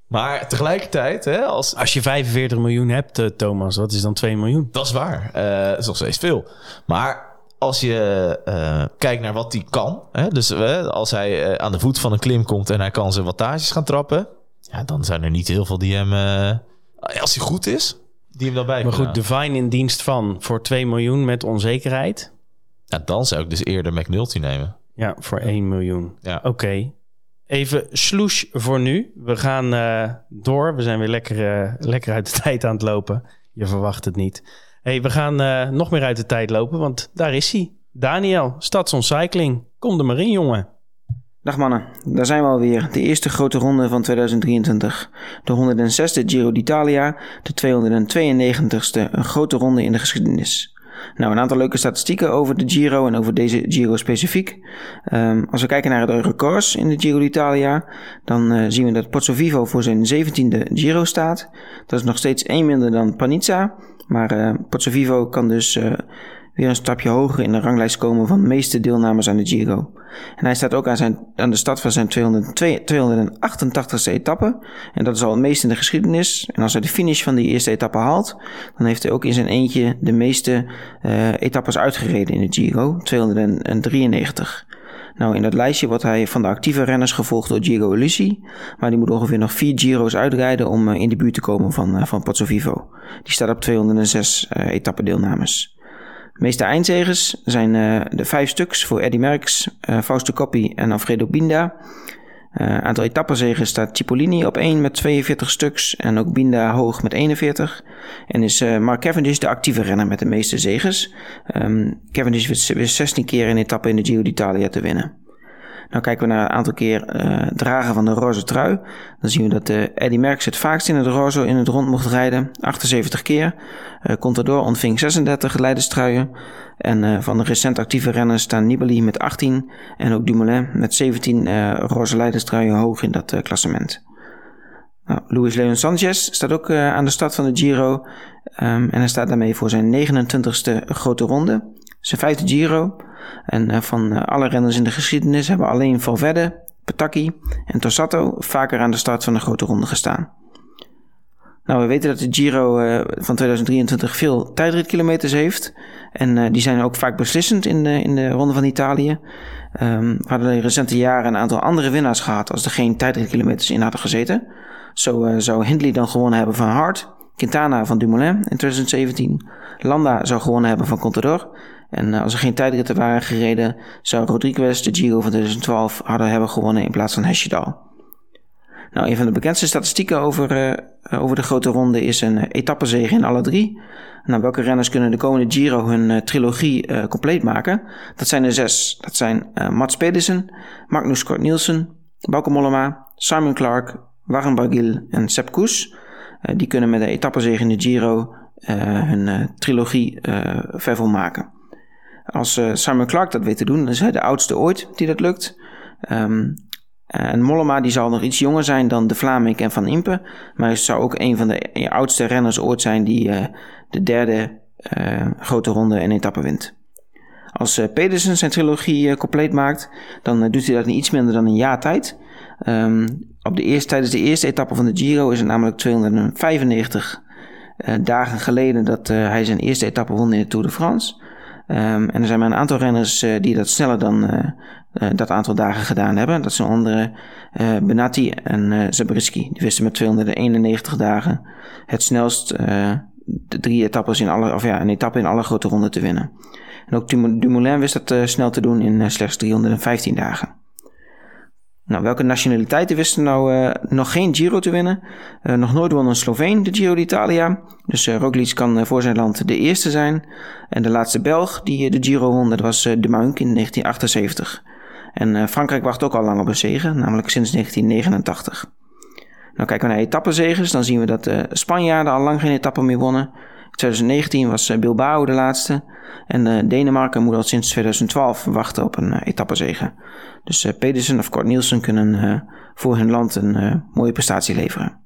Maar tegelijkertijd, hè, als... Als je 45 miljoen hebt, uh, Thomas, wat is dan 2 miljoen? Dat is waar. dat is nog steeds veel. Maar als je kijkt naar wat hij kan... Hè, dus als hij aan de voet van een klim komt... en hij kan zijn wattages gaan trappen... Ja, dan zijn er niet heel veel die hem... als hij goed is, die hem dan bij Maar goed, Divine in dienst van voor 2 miljoen met onzekerheid. Ja, dan zou ik dus eerder McNulty nemen. Ja, voor 1 miljoen. Ja. Oké. Even sloes voor nu. We gaan uh, door. We zijn weer lekker, uh, lekker uit de tijd aan het lopen. Je verwacht het niet. hey, we gaan uh, nog meer uit de tijd lopen, want daar is hij. Daniel, Cycling. Kom er maar in, jongen. Dag mannen, daar zijn we alweer. De eerste grote ronde van 2023. De 106e Giro d'Italia, de 292e, een grote ronde in de geschiedenis. Nou, een aantal leuke statistieken over de Giro en over deze Giro specifiek. Um, als we kijken naar de records in de Giro d'Italia, dan uh, zien we dat Pozzo Vivo voor zijn 17e Giro staat. Dat is nog steeds één minder dan Panizza, maar uh, Pozzo Vivo kan dus uh, weer een stapje hoger in de ranglijst komen van de meeste deelnemers aan de Giro. En hij staat ook aan, zijn, aan de start van zijn 288ste etappe. En dat is al het meest in de geschiedenis. En als hij de finish van die eerste etappe haalt, dan heeft hij ook in zijn eentje de meeste uh, etappes uitgereden in de Giro. 293. Nou, in dat lijstje wordt hij van de actieve renners gevolgd door Giro Ulissi. Maar die moet ongeveer nog vier Giro's uitrijden om uh, in de buurt te komen van, uh, van Pozzo Vivo. Die staat op 206 uh, etappe deelnames. Meeste eindzegers zijn uh, de vijf stuks voor Eddy Merckx, uh, Fausto Coppi en Alfredo Binda. Uh, aantal etappenzegers staat Cipollini op 1 met 42 stuks en ook Binda hoog met 41. En is Mark Cavendish de actieve renner met de meeste zegers. Um, Cavendish wist 16 keer een etappe in de Giro d'Italia te winnen. Nou kijken we naar een aantal keer uh, dragen van de roze trui. Dan zien we dat uh, Eddy Merckx het vaakst in het roze in het rond mocht rijden. 78 keer. Uh, Contador ontving 36 leiderstruien. En van de recent actieve renners staan Nibali met 18 en ook Dumoulin met 17 roze leiderstruien hoog in dat klassement. Nou, Luis Leon Sanchez staat ook aan de start van de Giro. Um, en hij staat daarmee voor zijn 29ste grote ronde. Zijn vijfde Giro. En uh, van uh, alle renners in de geschiedenis hebben alleen Valverde, Pataki en Tossato vaker aan de start van de grote ronde gestaan. Nou, we weten dat de Giro uh, van 2023 veel tijdritkilometers heeft. En die zijn ook vaak beslissend in de, in de Ronde van Italië. Um, we hadden in recente jaren een aantal andere winnaars gehad als er geen tijdritkilometers in hadden gezeten. Zo zou Hindley dan gewonnen hebben van Hart, Quintana van Dumoulin in 2017, Landa zou gewonnen hebben van Contador en uh, als er geen tijdritten waren gereden, zou Rodriguez de Giro van 2012 harder hebben gewonnen in plaats van Hesjedal. Nou, een van de bekendste statistieken over, uh, over de grote ronde is een etappezege in alle drie. Nou, welke renners kunnen de komende Giro hun trilogie compleet maken? Dat zijn er zes. Dat zijn Mats Pedersen, Magnus Kort Nielsen, Bauke Mollema, Simon Clark, Warren Barguil en Sepp Koes. die kunnen met de etappezege in de Giro hun trilogie vervolmaken. Als uh, Simon Clark dat weet te doen, dan is hij de oudste ooit die dat lukt. Um, en Mollema die zal nog iets jonger zijn dan de Vlaming en Van Impe. Maar hij zou ook een van de oudste renners ooit zijn die uh, de derde grote ronde en etappe wint. Als Pedersen zijn trilogie compleet maakt, dan doet hij dat in iets minder dan een jaar tijd. Um, op de eerste, tijdens de eerste etappe van de Giro is het namelijk 295 dagen geleden dat hij zijn eerste etappe won in de Tour de France. Ehm, en er zijn maar een aantal renners eh, die dat sneller dan eh, eh, dat aantal dagen gedaan hebben. Dat zijn andere Benatti en Zabriskie. Die wisten met 291 dagen het snelst de drie etappes in alle, of ja, een etappe in alle grote ronden te winnen. En ook Dumoulin wist dat snel te doen in slechts 315 dagen. Nou, welke nationaliteiten wisten nou uh, nog geen Giro te winnen? Uh, nog nooit won een Sloveen de Giro d'Italia. Dus uh, Roglic kan voor zijn land de eerste zijn. En de laatste Belg die de Giro won, dat was de Muink in 1978. En Frankrijk wacht ook al lang op een zege, namelijk sinds 1989. Nou, kijken we naar etappezeges, dan zien we dat de Spanjaarden al lang geen etappe meer wonnen. 2019 was Bilbao de laatste. En Denemarken moet al sinds 2012 wachten op een etappezege. Dus Pedersen of Kort Nielsen kunnen voor hun land een mooie prestatie leveren.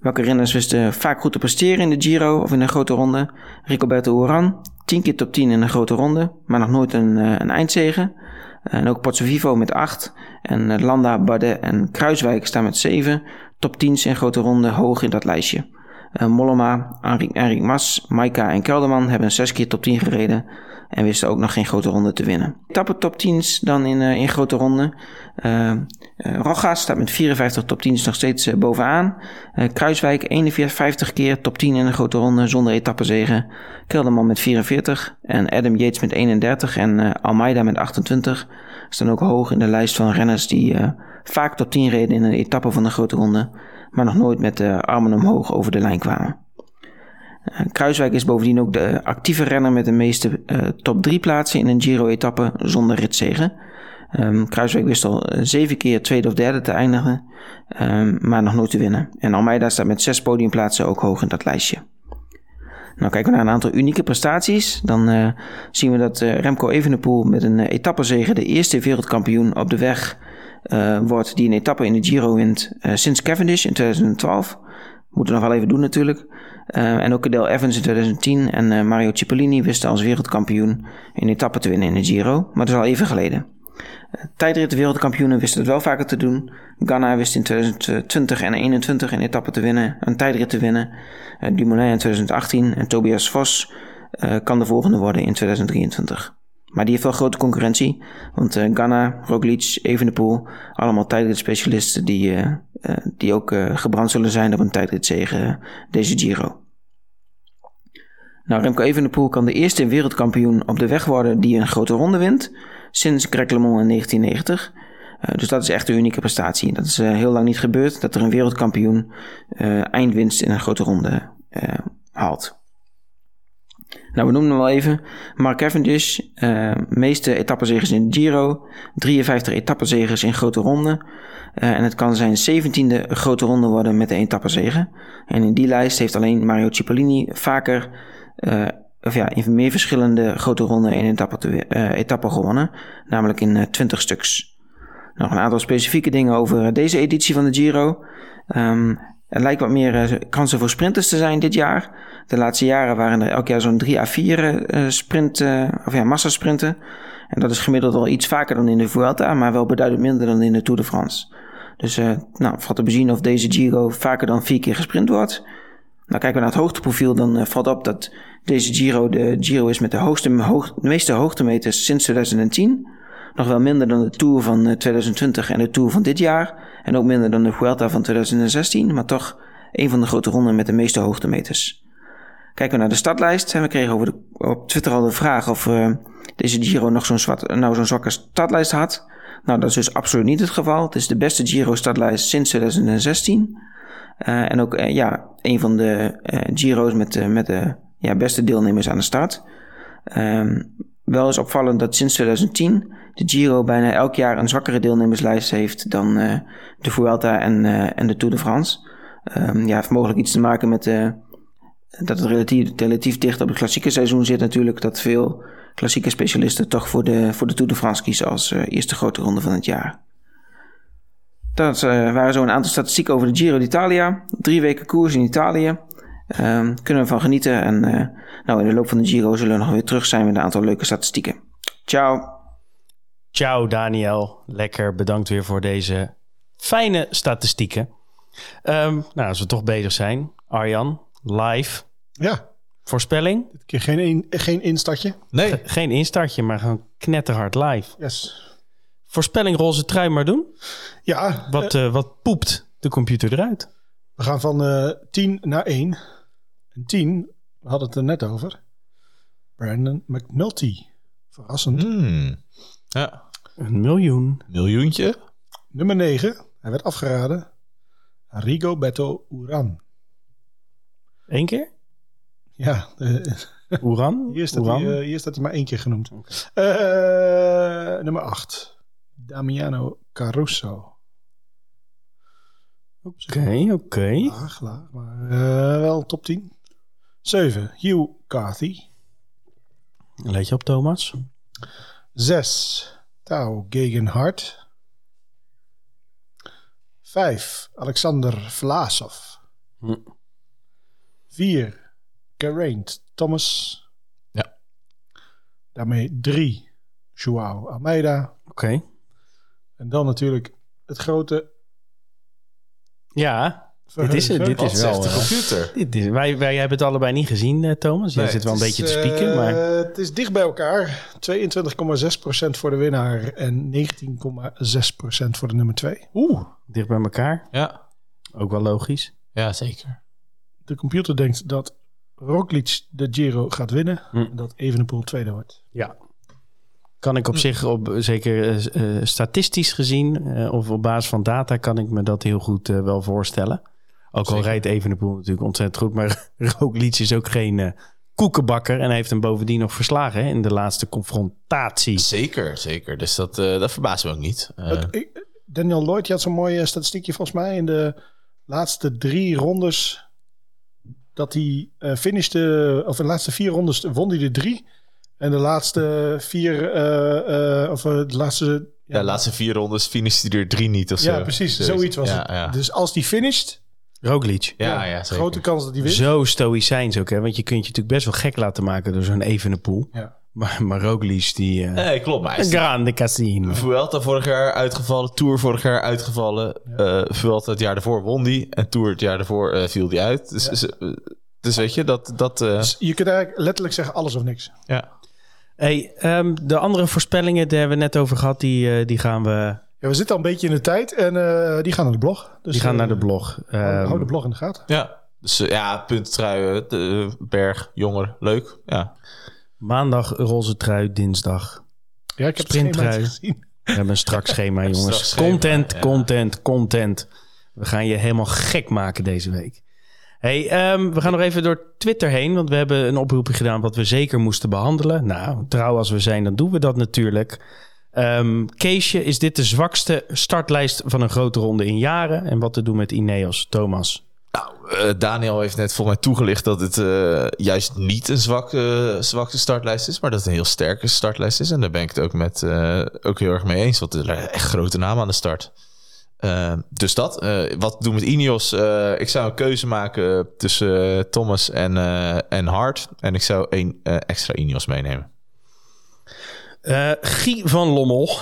Welke renners wisten vaak goed te presteren in de Giro of in een grote ronde? Ricoberto Uran, 10 keer top 10 in een grote ronde, maar nog nooit een, een eindzege. En ook Vivo met 8. En Landa, Bardet en Kruiswijk staan met 7 top 10's in grote ronde hoog in dat lijstje. Mollema, Enric Mas, Maika en Kelderman hebben 6 keer top 10 gereden. En wisten ook nog geen grote ronde te winnen. Etappe top 10's dan in, uh, in grote ronde. Uh, uh, Rogas staat met 54 top 10's nog steeds bovenaan. Kruiswijk 41 keer top 10 in een grote ronde zonder etappezegen. Kelderman met 44 en Adam Yates met 31 en Almeida met 28 staan ook hoog in de lijst van renners die vaak top 10 reden in een etappe van de grote ronde, maar nog nooit met de armen omhoog over de lijn kwamen. Eh, Kruiswijk is bovendien ook de actieve renner met de meeste uh, top 3 plaatsen in een Giro-etappe zonder ritzegen. Um, Kruiswijk wist al eh, zeven keer tweede of derde te eindigen, um, maar nog nooit te winnen. En Almeida staat met zes podiumplaatsen ook hoog in dat lijstje. Nou, kijken we naar een aantal unieke prestaties. Dan uh, zien we dat uh, Remco Evenepoel met een etappezege de eerste wereldkampioen op de weg uh, wordt die een etappe in de Giro wint sinds Cavendish in 2012. Moeten we nog wel even doen natuurlijk. Uh, en ook Cadel Evans in 2010 en Mario Cipollini wisten als wereldkampioen een etappe te winnen in de Giro, maar dat is al even geleden. Tijdrit wereldkampioenen wisten het wel vaker te doen. Ganna wist in 2020 en 2021 een etappe te winnen, een tijdrit te winnen. Dumoulin in 2018 en Tobias Vos kan de volgende worden in 2023. Maar die heeft wel grote concurrentie. Want uh, Ghana, Roglic, Evenepoel, allemaal tijdritspecialisten die, uh, uh, die ook gebrand zullen zijn op een tijdritzege deze Giro. Nou, Remco Evenepoel kan de eerste wereldkampioen op de weg worden die een grote ronde wint. Sinds Greg LeMond in 1990. dus dat is echt een unieke prestatie. Dat is heel lang niet gebeurd dat er een wereldkampioen eindwinst in een grote ronde haalt. Nou, we noemen hem wel even. Mark Cavendish, uh, meeste etappenzegers in Giro, 53 etappenzegers in grote ronden. Uh, en het kan zijn 17e grote ronde worden met de etappenzegen. En in die lijst heeft alleen Mario Cipollini vaker, uh, of ja, in meer verschillende grote ronden in etappe, te, etappe gewonnen. Namelijk in 20 stuks. Nog een aantal specifieke dingen over deze editie van de Giro. Um, er lijkt wat meer kansen voor sprinters te zijn dit jaar. De laatste jaren waren er elk jaar zo'n 3 à 4 uh, sprint, uh, of ja, massasprinten. En dat is gemiddeld al iets vaker dan in de Vuelta, maar wel beduidend minder dan in de Tour de France. Dus uh, nou, valt te bezien of deze Giro vaker dan vier keer gesprint wordt. Nou, kijken we naar het hoogteprofiel, dan uh, valt op dat deze Giro de Giro is met de, hoogste, hoog, de meeste hoogtemeters sinds 2010. Nog wel minder dan de Tour van 2020 en de Tour van dit jaar. En ook minder dan de Vuelta van 2016, maar toch een van de grote ronden met de meeste hoogtemeters. Kijken we naar de startlijst. We kregen over de, op Twitter al de vraag of uh, deze Giro nog zo'n nou zwakke startlijst had. Nou, dat is dus absoluut niet het geval. Het is de beste Giro-startlijst sinds 2016. Uh, en ook uh, ja, een van de Giro's met, met de ja, beste deelnemers aan de start. Um, wel is opvallend dat sinds 2010 de Giro bijna elk jaar een zwakkere deelnemerslijst heeft dan de Vuelta en, en de Tour de France. Um, ja, heeft mogelijk iets te maken met de dat het relatief, relatief dicht op het klassieke seizoen zit natuurlijk. Dat veel klassieke specialisten toch voor de, voor de Tour de France kiezen als uh, eerste grote ronde van het jaar. Dat uh, waren zo een aantal statistieken over de Giro d'Italia. Drie weken koers in Italië. Um, kunnen we van genieten. En uh, nou, in de loop van de Giro zullen we nog weer terug zijn met een aantal leuke statistieken. Ciao. Ciao Daniel. Lekker. Bedankt weer voor deze fijne statistieken. Um, nou, als we toch bezig zijn. Arjan, live. Ja. Voorspelling? Dit keer geen, in, geen instartje. Nee, Geen instartje, maar gewoon knetterhard live. Yes. Voorspelling roze trui maar doen. Ja, Wat, eh, wat poept de computer eruit? we gaan van eh 10 naar 1. En 10, we hadden het er net over. Brandon McNulty. Verrassend. Hmm. Ja, Een miljoen. miljoentje. Nummer 9, hij werd afgeraden. Rigoberto Uran. Eén keer? Ja, Oeran? hier, staat Oeran? hij, eh, hier staat hij maar één keer genoemd. Eh, nummer 8, Damiano Caruso. Oké, oké. Laag, laag, maar eh, wel top 10. 7, Hugh Carthy. Let je op, Thomas. 6, Tao Gegenhardt. 5, Alexander Vlasov. Hm. 4, Geraint Thomas. Ja. Daarmee 3, Joao Almeida. Oké. En dan natuurlijk het grote Ja, dit is, het, dit is wel... de eh, computer? dit is, wij, wij hebben het allebei niet gezien, eh, Thomas. Jij Nee, zit wel een beetje is, te spieken, eh, maar... Het is dicht bij elkaar. 22,6% voor de winnaar en 19,6% voor de nummer 2. Oeh, dicht bij elkaar. Ja, Ook wel logisch. ja zeker. De computer denkt dat Roglic de Giro gaat winnen. Hm. En dat Evenepoel tweede wordt. Ja. Kan ik op zich, op, zeker eh, eh, statistisch gezien, eh, of op basis van data, kan ik me dat heel goed eh, wel voorstellen. Ook al rijdt Evenepoel natuurlijk ontzettend goed, maar Roglic is ook geen eh, koekenbakker en hij heeft hem bovendien nog verslagen hè, in de laatste confrontatie. Zeker, zeker. Dus dat, eh, dat verbaast me ook niet. Eh, Daniel Lloyd, je had zo'n mooi eh, statistiekje volgens mij. In de laatste drie rondes dat hij eh finishte, of in de laatste vier rondes won hij de drie. En de laatste vier, eh, eh, of de laatste... ja, de laatste vier rondes finishte hij er drie niet of zo. Ja, precies. Dus, zoiets was ja, het. Ja, Dus als die finisht, Roglic. ja, ja, zeker. grote kans dat hij wint. Zo stoïcijns ook, hè? want je kunt je natuurlijk best wel gek laten maken door zo'n Evenepoel. Ja. Maar, maar Roglic, die... eh Nee, klopt. Maar grande casino. Vuelta vorig jaar uitgevallen, Tour vorig jaar uitgevallen. eh Vuelta het jaar daarvoor won die en Tour het jaar daarvoor eh, viel die uit. Dus, dus, eh, dus weet je, dat... dat eh, Dus je kunt eigenlijk letterlijk zeggen alles of niks. ja. Hey, ehm, de andere voorspellingen, daar hebben we net over gehad, die, eh, die gaan we... Ja, we zitten al een beetje in de tijd en eh, die gaan naar de blog. Dus, Die gaan eh, naar de blog. Ehm, hou de blog in de gaten. ja. Dus eh, ja, punttruien, de berg, jonger, leuk. Ja. Maandag roze trui, dinsdag. Ja, ik heb Sprinttrui. gezien. We hebben een strak schema, jongens. strak schema, content, ja. content, content. We gaan je helemaal gek maken deze week. Hey, ehm, we gaan nog even door Twitter heen, want we hebben een oproepje gedaan wat we zeker moesten behandelen. Nou, trouw als we zijn, dan doen we dat natuurlijk. Ehm Keesje, is dit de zwakste startlijst van een grote ronde in jaren? En wat te doen met Ineos, Thomas? Nou, eh, Daniel heeft net volgens mij toegelicht dat het eh, juist niet een zwakke, zwakke startlijst is, maar dat het een heel sterke startlijst is. En daar ben ik het ook, met, eh, ook heel erg mee eens, want er zijn echt grote namen aan de start. Dus dat. Wat doen met Ineos? Eh, ik zou een keuze maken tussen Thomas en, en Hart. En ik zou één extra Ineos meenemen. Guy van Lommel,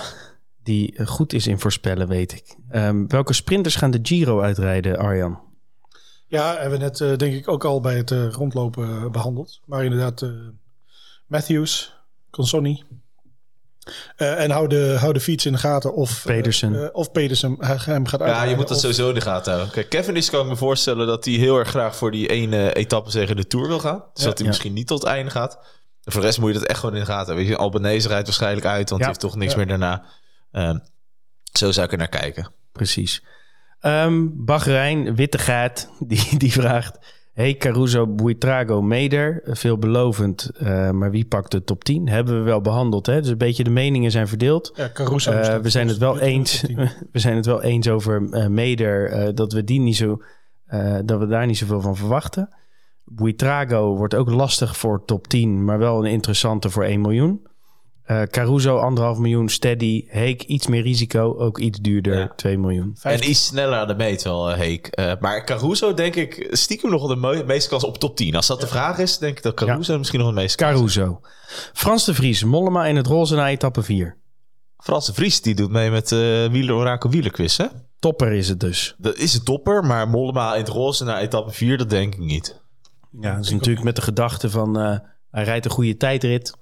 die goed is in voorspellen, weet ik. Ehm, welke sprinters gaan de Giro uitrijden, Arjan? Ja, hebben we net eh, denk ik ook al bij het eh, rondlopen eh, behandeld. Maar inderdaad, eh, Matthews, Consonni. Eh, en hou de, hou de fiets in de gaten of eh, Pedersen. of Pedersen hij- hem gaat uit. Ja, je moet dat sowieso in de gaten houden. Kijk, Kevin is kan ik me voorstellen dat hij heel erg graag voor die ene etappe tegen de Tour wil gaan. Dus Ja. dat hij Ja. misschien niet tot het einde gaat. En voor de rest moet je dat echt gewoon in de gaten hebben. Je, Albanese rijdt waarschijnlijk uit, want Ja. die heeft toch niks Ja. meer daarna. Ehm, zo zou ik er naar kijken. Precies. Ehm Bahrein, Wittegaat, die, die vraagt... Hey Caruso, Buitrago, Meder. Veelbelovend, eh, maar wie pakt de top 10? Hebben we wel behandeld, hè? Dus een beetje de meningen zijn verdeeld. Ja, Caruso. Eh, we zijn het wel eens. top 10. We zijn het wel eens over eh, Meder dat we die niet zo dat we daar niet zoveel van verwachten. Buitrago wordt ook lastig voor top 10, maar wel een interessante voor 1 miljoen. Eh Caruso anderhalf miljoen, Steady, Heek iets meer risico, ook iets duurder, Ja. 2 miljoen. En iets sneller aan de meet wel, eh, Heek. Eh, maar Caruso denk ik stiekem nog wel de meeste kans op top 10. Als dat de vraag is, denk ik dat Caruso misschien nog het meeste kans. Caruso. Frans de Vries, Mollema in het roze na etappe 4. Frans de Vries die doet mee met uh, Wieler Orakel Wielerquiz, hè? Topper is het dus. Dat is een topper, maar Mollema in het roze naar etappe 4, dat denk ik niet. Ja, dat is natuurlijk met de gedachte van eh, hij rijdt een goede tijdrit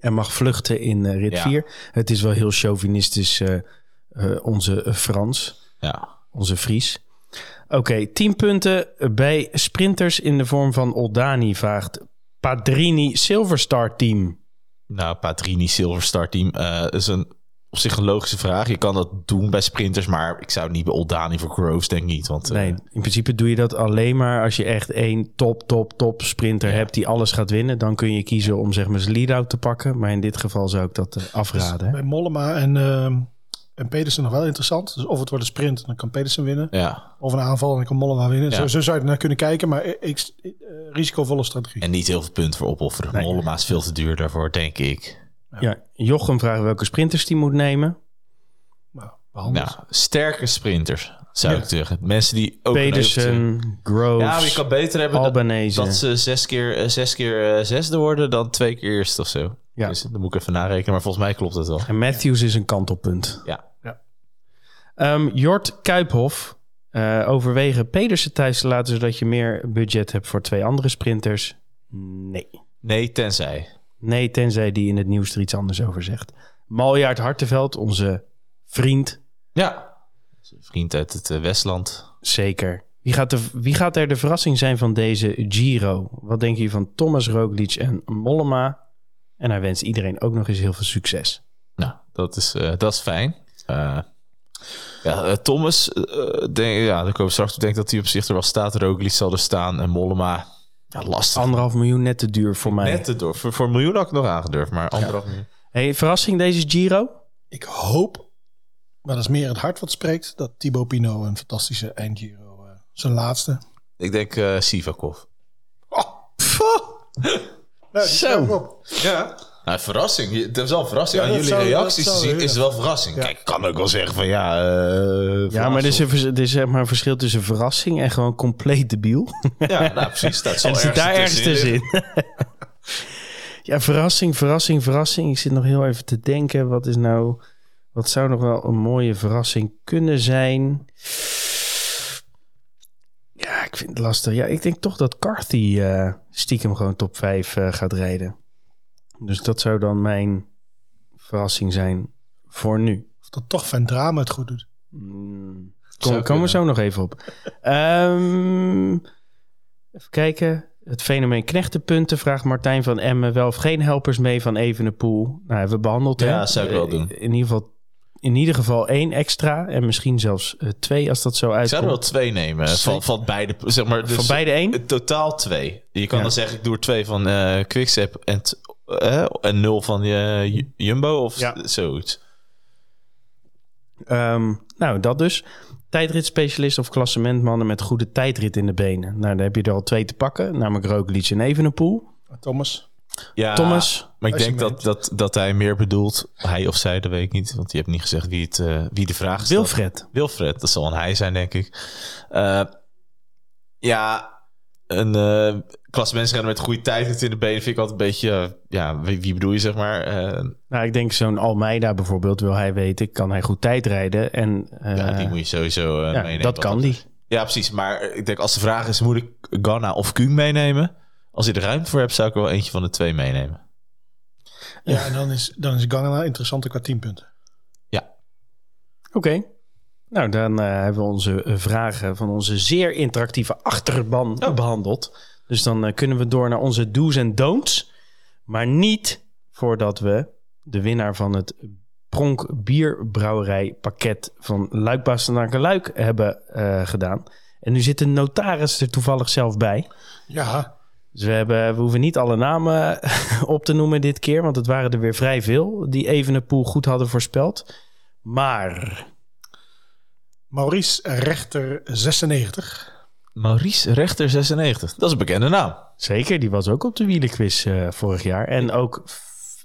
en mag vluchten in eh, rit Ja. 4. Het is wel heel chauvinistisch, eh, eh, onze Frans, Ja. onze Fries. Oké, 10 punten bij sprinters in de vorm van Oldani vraagt Padrini Silverstar Team. Nou, Patrini Silverstar Team is een op zich een logische vraag. Je kan dat doen bij sprinters, maar ik zou het niet bij Oldani voor Groves denk ik niet. Want eh, Nee, in principe doe je dat alleen maar als je echt één top, top, top sprinter hebt die alles gaat winnen. Dan kun je kiezen om zeg maar zijn lead-out te pakken. Maar in dit geval zou ik dat eh, afraden. hè. Bij Mollema en, ehm en Pedersen nog wel interessant. Dus of het wordt een sprint, dan kan Pedersen winnen. ja. Of een aanval en dan kan Mollema winnen. Ja. Zo, zo zou je er naar kunnen kijken. Maar ik, ik- eh, risicovolle strategie. En niet heel veel punten voor opofferen. Nee. Mollema is veel te duur daarvoor, denk ik. Ja, Jochem vraagt welke sprinters die moet nemen. Nou, behandeld. Nou, sterke sprinters, zou Ja. ik zeggen. Mensen die ook... Pedersen, Groves, Ja, maar je kan beter hebben dat, Albanese. dat ze zes keer, eh, zes keer eh, zesde worden dan twee keer eerste of zo. Ja. Dus dan moet ik even narekenen, maar volgens mij klopt het wel. En Matthews is een kantelpunt. Ja. Ehm, Jort Kuiphof. eh, overwegen Pedersen thuis te laten zodat je meer budget hebt voor twee andere sprinters. Nee. Nee, tenzij. Nee, tenzij die in het nieuws er iets anders over zegt. Maljaard Hartenveld, onze vriend, Ja. Vriend uit het eh, Westland. zeker. Wie gaat, de, wie gaat er de verrassing zijn van deze Giro? Wat denken jullie van Thomas Roglic en Mollema? En hij wenst iedereen ook nog eens heel veel succes. Nou, dat is, eh, dat is fijn. Eh, ja, Thomas, denk, ja, daar komen we straks op. Ik denk dat hij op zich er wel staat. Roglic zal er staan. En Mollema, ja, lastig. Anderhalf miljoen net te duur voor mij. Net te door. Voor, voor een miljoen had ik nog aangedurfd, maar anderhalf miljoen. Hey, verrassing deze Giro? Ik hoop, maar dat is meer het hart wat spreekt, dat Thibaut Pinot een fantastische eindgiro, eh zijn laatste. Ik denk eh Sivakov. Nou, Zo. Ja. Nou, verrassing. Het is wel verrassing. Ja, Aan jullie zou- reacties te zien is het wel verrassing. Ja. Kijk, ik kan ook wel zeggen van ja... eh, Ja, maar er is, een, er is zeg maar een verschil tussen verrassing en gewoon compleet debiel. Ja, nou precies. Dat zit daar ergens tussenin tussenin. ja, verrassing, verrassing, verrassing. Ik zit nog heel even te denken. Wat is nou... Wat zou nog wel een mooie verrassing kunnen zijn? Ja, ik vind het lastig. Ja, ik denk toch dat Carthy eh, stiekem gewoon top 5 eh, gaat rijden. Dus dat zou dan mijn verrassing zijn voor nu. Of dat toch Van Drama het goed doet. Mm, Kom, komen we zo nog even op. Ehm, even kijken. Het fenomeen knechtenpunten vraagt Martijn van Emmen wel of geen helpers mee van Evenepoel. Nou, hebben we behandeld. Ja, hè? zou ik wel Eh, doen. In ieder geval, in ieder geval één extra en misschien zelfs eh, twee als dat zo Ik uitkomt. zou er wel twee nemen. Van, van beide. Zeg maar, dus Van beide één? in Totaal twee. Je kan Ja. dan zeggen, ik doe er twee van eh Quickstep en, eh, en nul van eh, J- Jumbo of Ja. zoiets. Ehm, nou, dat dus. Tijdritspecialist of klassementmannen met goede tijdrit in de benen. Nou, dan heb je er al twee te pakken. Namelijk Roglic en Evenepoel. Thomas. Ja, Thomas. Maar ik je denk dat, dat, dat hij meer bedoelt, hij of zij, dat weet ik niet. Want je hebt niet gezegd wie, het, eh, wie de vraag stelt. Wilfred. Wilfred, dat zal een hij zijn, denk ik. Eh, ja, een uh, klassementsrenner met goede tijd in de benen vind ik altijd een beetje... eh, ja, wie, wie bedoel je, zeg maar? Eh, Nou, ik denk zo'n Almeida bijvoorbeeld wil hij weten, kan hij goed tijd rijden? En eh, ja, die moet je sowieso eh, ja, meenemen. dat kan die. Ja, precies. Maar ik denk als de vraag is, moet ik Ghana of Kung meenemen? Als je er ruimte voor hebt, zou ik er wel eentje van de twee meenemen. Ja, en dan is, dan is Gangana interessanter qua 10 punten. Oké. Nou, dan eh, hebben we onze vragen van onze zeer interactieve achterban behandeld. Dus dan eh, kunnen we door naar onze do's en don'ts. Maar niet voordat we de winnaar van het Pronk Bierbrouwerij pakket van Luik Bastenaken Luik hebben eh, gedaan. En nu zit de notaris er toevallig zelf bij. Ja, Dus we, hebben, we hoeven niet alle namen op te noemen dit keer, want het waren er weer vrij veel die Evenepoel goed hadden voorspeld. Maar Maurice Rechter 96. Maurice Rechter 96. Dat is een bekende naam. zeker, die was ook op de wielenquiz eh, vorig jaar. En ook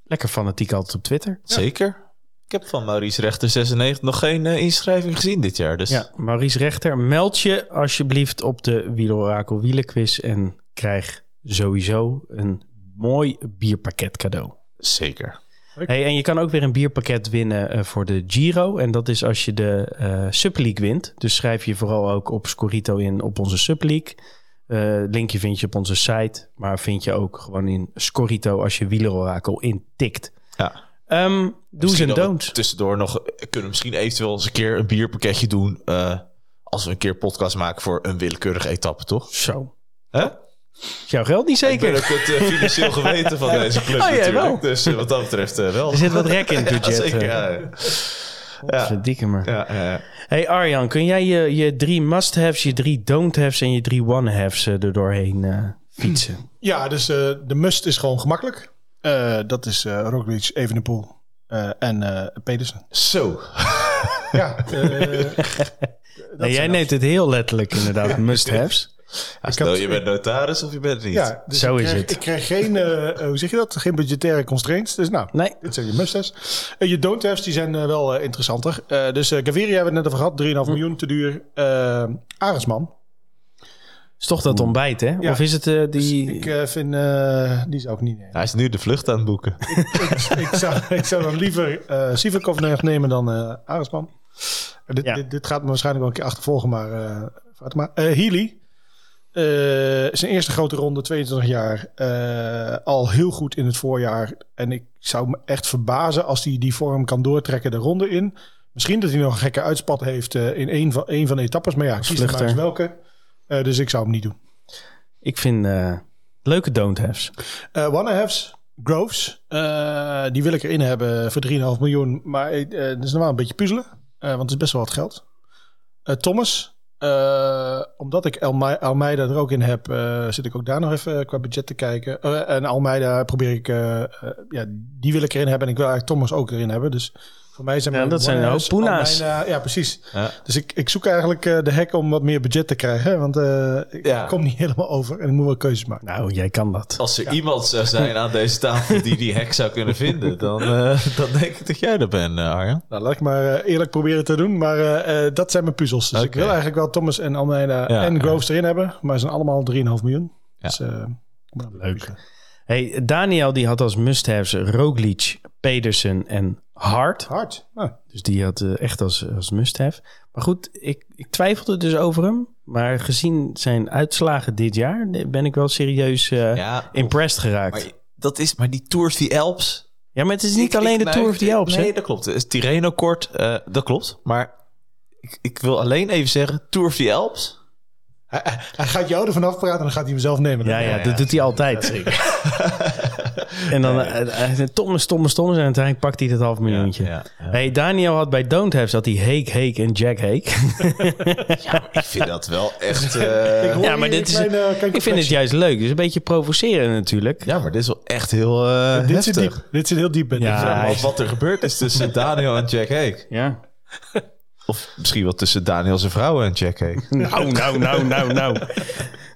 lekker fanatiek altijd op Twitter. Zeker. Ik heb van Maurice Rechter 96 nog geen eh, inschrijving gezien dit jaar. Dus Ja, Maurice Rechter, meld je alsjeblieft op de Wielerorakel wielenquiz en krijg sowieso een mooi bierpakket cadeau. zeker. Hey, en je kan ook weer een bierpakket winnen eh, voor de Giro. En dat is als je de eh Super League wint. Dus schrijf je vooral ook op Scorito in op onze Super League. Eh, linkje vind je op onze site, maar vind je ook gewoon in Scorito als je wielerorakel intikt. Ja. Ehm do's en don'ts. Tussendoor nog kunnen we misschien eventueel eens een keer een bierpakketje doen. eh, als we een keer podcast maken voor een willekeurige etappe, toch? Zo. Hè? Is jouw geld niet Ik ben zeker? ook het eh, financieel geweten van deze club Oh, natuurlijk. wel. Dus eh, wat dat betreft eh, wel. Er zit wat rek in het Ja, budget. zeker. Ja, ja. Verdikke me. Ja, ja, ja. Hey Arjan, kun jij je, je drie must-haves, je drie don't-haves en je drie one-haves er doorheen eh, fietsen? Ja, dus eh, de must is gewoon gemakkelijk. Eh, dat is eh Roglic, Evenepoel eh, en eh Pedersen. Zo. Ja, Nee, jij neemt het heel letterlijk inderdaad, must-haves. Ja, stel, je bent notaris of je bent het niet. ja, dus Zo ik is kreeg, het. Ik kreeg geen, eh, hoe zeg je dat? Geen budgettaire constraints. Dus nou, Nee, dit zijn je must-haves. Eh, je don't-haves, die zijn wel interessanter. Eh, dus Gaviria hebben we het net over gehad. 3,5 miljoen te duur. Aresman. is toch dat ontbijt, hè? Ja. Of is het eh, die... Ik vind, eh, die zou ik niet nemen. Hij is nu de vlucht aan het boeken. ik, zou, ik zou dan liever eh Sivakov nemen dan eh Aresman. Eh, dit, Ja. dit, dit gaat me waarschijnlijk wel een keer achtervolgen, maar... eh maar. Eh, Healy. Eh, zijn eerste grote ronde, 22 jaar. eh, al heel goed in het voorjaar. En ik zou me echt verbazen als hij die vorm kan doortrekken de ronde in. Misschien dat hij nog een gekke uitspat heeft eh, in een van, een van de etappes. Maar ja, kies maar eens welke. Dus ik zou hem niet doen. Ik vind leuke don't-haves. Eh One-halves, Groves, eh, die wil ik erin hebben voor 3,5 miljoen. Maar dat is normaal een beetje puzzelen, want het is best wel wat geld. Thomas, eh, omdat ik Alme- Almeida er ook in heb, eh, zit ik ook daar nog even qua budget te kijken. Eh, en Almeida probeer ik, eh, eh, ja, die wil ik erin hebben en ik wil eigenlijk Thomas ook erin hebben. Dus voor mij zijn Ja, mijn dat zijn een hoop poena's. Almeida- Ja, precies. Ja. Dus ik, ik zoek eigenlijk eh, de hek om wat meer budget te krijgen, hè, want eh, ik Ja. kom niet helemaal over en ik moet wel keuzes maken. Nou, jij kan dat. Als er iemand zou zijn aan deze tafel die die hek zou kunnen vinden, dan, eh, dan denk ik dat jij er bent, eh, Arjan. Nou, laat ik maar eh, eerlijk proberen te doen. Maar eh, eh, dat zijn mijn puzzels. Dus ik wil eigenlijk wel Thomas en Almeida Ja, en ja. Groves erin hebben. Maar ze zijn allemaal 3,5 miljoen. Ja. Dus, eh, Leuk. Hey, Daniel die had als must-haves Roglic, Pedersen en Hart. Hard. Nou, Dus die had eh, echt als, als must-have. Maar goed, ik, ik twijfelde dus over hem. Maar gezien zijn uitslagen dit jaar ben ik wel serieus eh, Ja, impressed geraakt. maar dat is maar die Tours die Alps. ja, maar het is niet Ik- alleen ik- de Tour of the Alps. Nee, hè? dat klopt. Het is Tirreno kort, eh, dat klopt. Maar ik, ik wil alleen even zeggen, Tour of the Alps. Hij, hij- hij gaat jou ervan afpraten en dan gaat hij hem zelf nemen. Ja, ja, Ja, dat ja. doet hij altijd. en dan uh, Thomas, Thomas, Thomas. En uiteindelijk pakt hij het half miljoentje. Ja, ja. Hey, Daniel had bij Don't Have zat hij Heek, Heek en Jack Heek. Ik vind dat wel echt... eh, ja, maar dit is, kleine- klein ik vind het juist leuk. Dus een beetje provoceren natuurlijk. ja, maar dit is wel echt heel eh Dit zit heftig. diep. Dit zit heel diep. in. Ja, Dit is- hij- Wat, wat er gebeurd is tussen Daniel en Jack Hake. Ja. Of misschien wel tussen Daniel zijn vrouw en Jack Hake. Nou, nou, nou, nou, nou.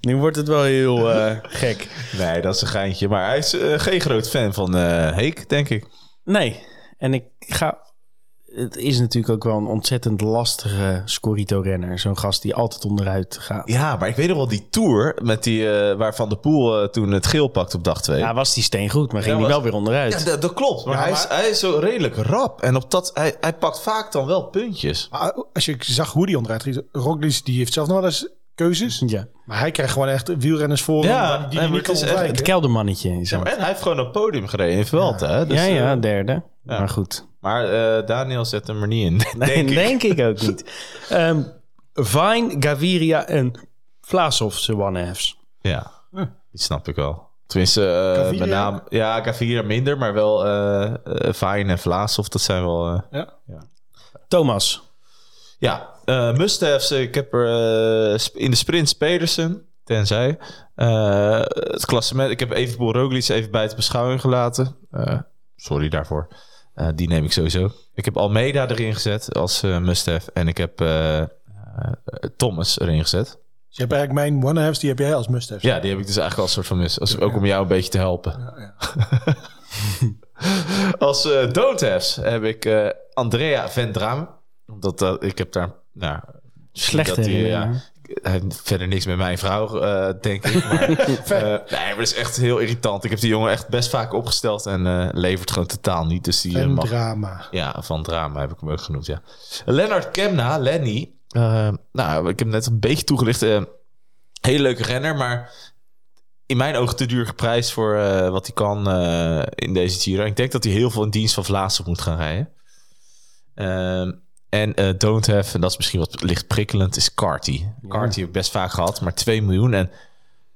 Nu wordt het wel heel eh, gek. Nee, dat is een geintje. Maar hij is eh, geen groot fan van eh Hake, denk ik. Nee. En ik ga... Het is natuurlijk ook wel een ontzettend lastige Scorito-renner. Zo'n gast die altijd onderuit gaat. Ja, maar ik weet nog wel die tour met die, eh, waar Van der Poel eh, toen het geel pakt op dag 2. Ja, was die steen goed, maar ging Ja, die was- wel weer onderuit. Ja, dat, dat klopt. Maar, Ja, hij, maar- is, hij is zo redelijk rap. En op dat, hij, hij pakt vaak dan wel puntjes. Maar als je zag hoe die onderuit ging. Roglic die heeft zelf nog wel eens keuzes. Ja. Maar hij krijgt gewoon echt wielrenners voor Ja, die, die nee, hij maar niet kan het is echt-. Het keldermannetje. Ja, en hij heeft gewoon op het podium gereden in Vuelta. hè? Dus, ja, ja, eh, derde. ja. Maar goed. Maar eh, Daniel zet hem er niet in. Nee, denk ik. denk ik ook niet. Ehm Vine, Gaviria en Vlaasov, zijn one-halves. Ja, die snap ik wel. Tenminste, eh, Gaviria? met name... Ja, Gaviria minder, maar wel eh eh, Fine en Vlaasov, dat zijn wel... eh, Ja. Thomas. Ja, eh must-haves. Ik heb er eh, in de sprint Pedersen, tenzij. Eh, het klassement. Ik heb Evenpoel Roglic even bij de beschouwing gelaten. Eh, sorry daarvoor. Eh, die neem ik sowieso. Ik heb Almeida erin gezet als eh must-have. En ik heb eh, Thomas erin gezet. Dus je hebt eigenlijk mijn one-halves, die heb jij als must-haves. Ja, die heb ik dus eigenlijk als soort van must. Als, ook om jou een beetje te helpen. als eh don't-haves heb ik eh, Andrea Vendram. Omdat dat, ik heb daar... Nou, hij, ja. Verder niks met mijn vrouw, eh, denk ik. Maar, eh, nee, maar dat is echt heel irritant. Ik heb die jongen echt best vaak opgesteld en eh, levert gewoon totaal niet. Dus die mag... drama. Ja, van drama heb ik hem ook genoemd, ja. Lennart Kemna, Lenny. nou, ik heb net een beetje toegelicht. Hele leuke renner, maar in mijn ogen te duur geprijsd voor wat hij kan in deze Giro. Ik denk dat hij heel veel in dienst van Vlaasov moet gaan rijden. En eh, Don't Have, en dat is misschien wat licht prikkelend, is Carty. Carty heb ik best vaak gehad, maar 2 miljoen. En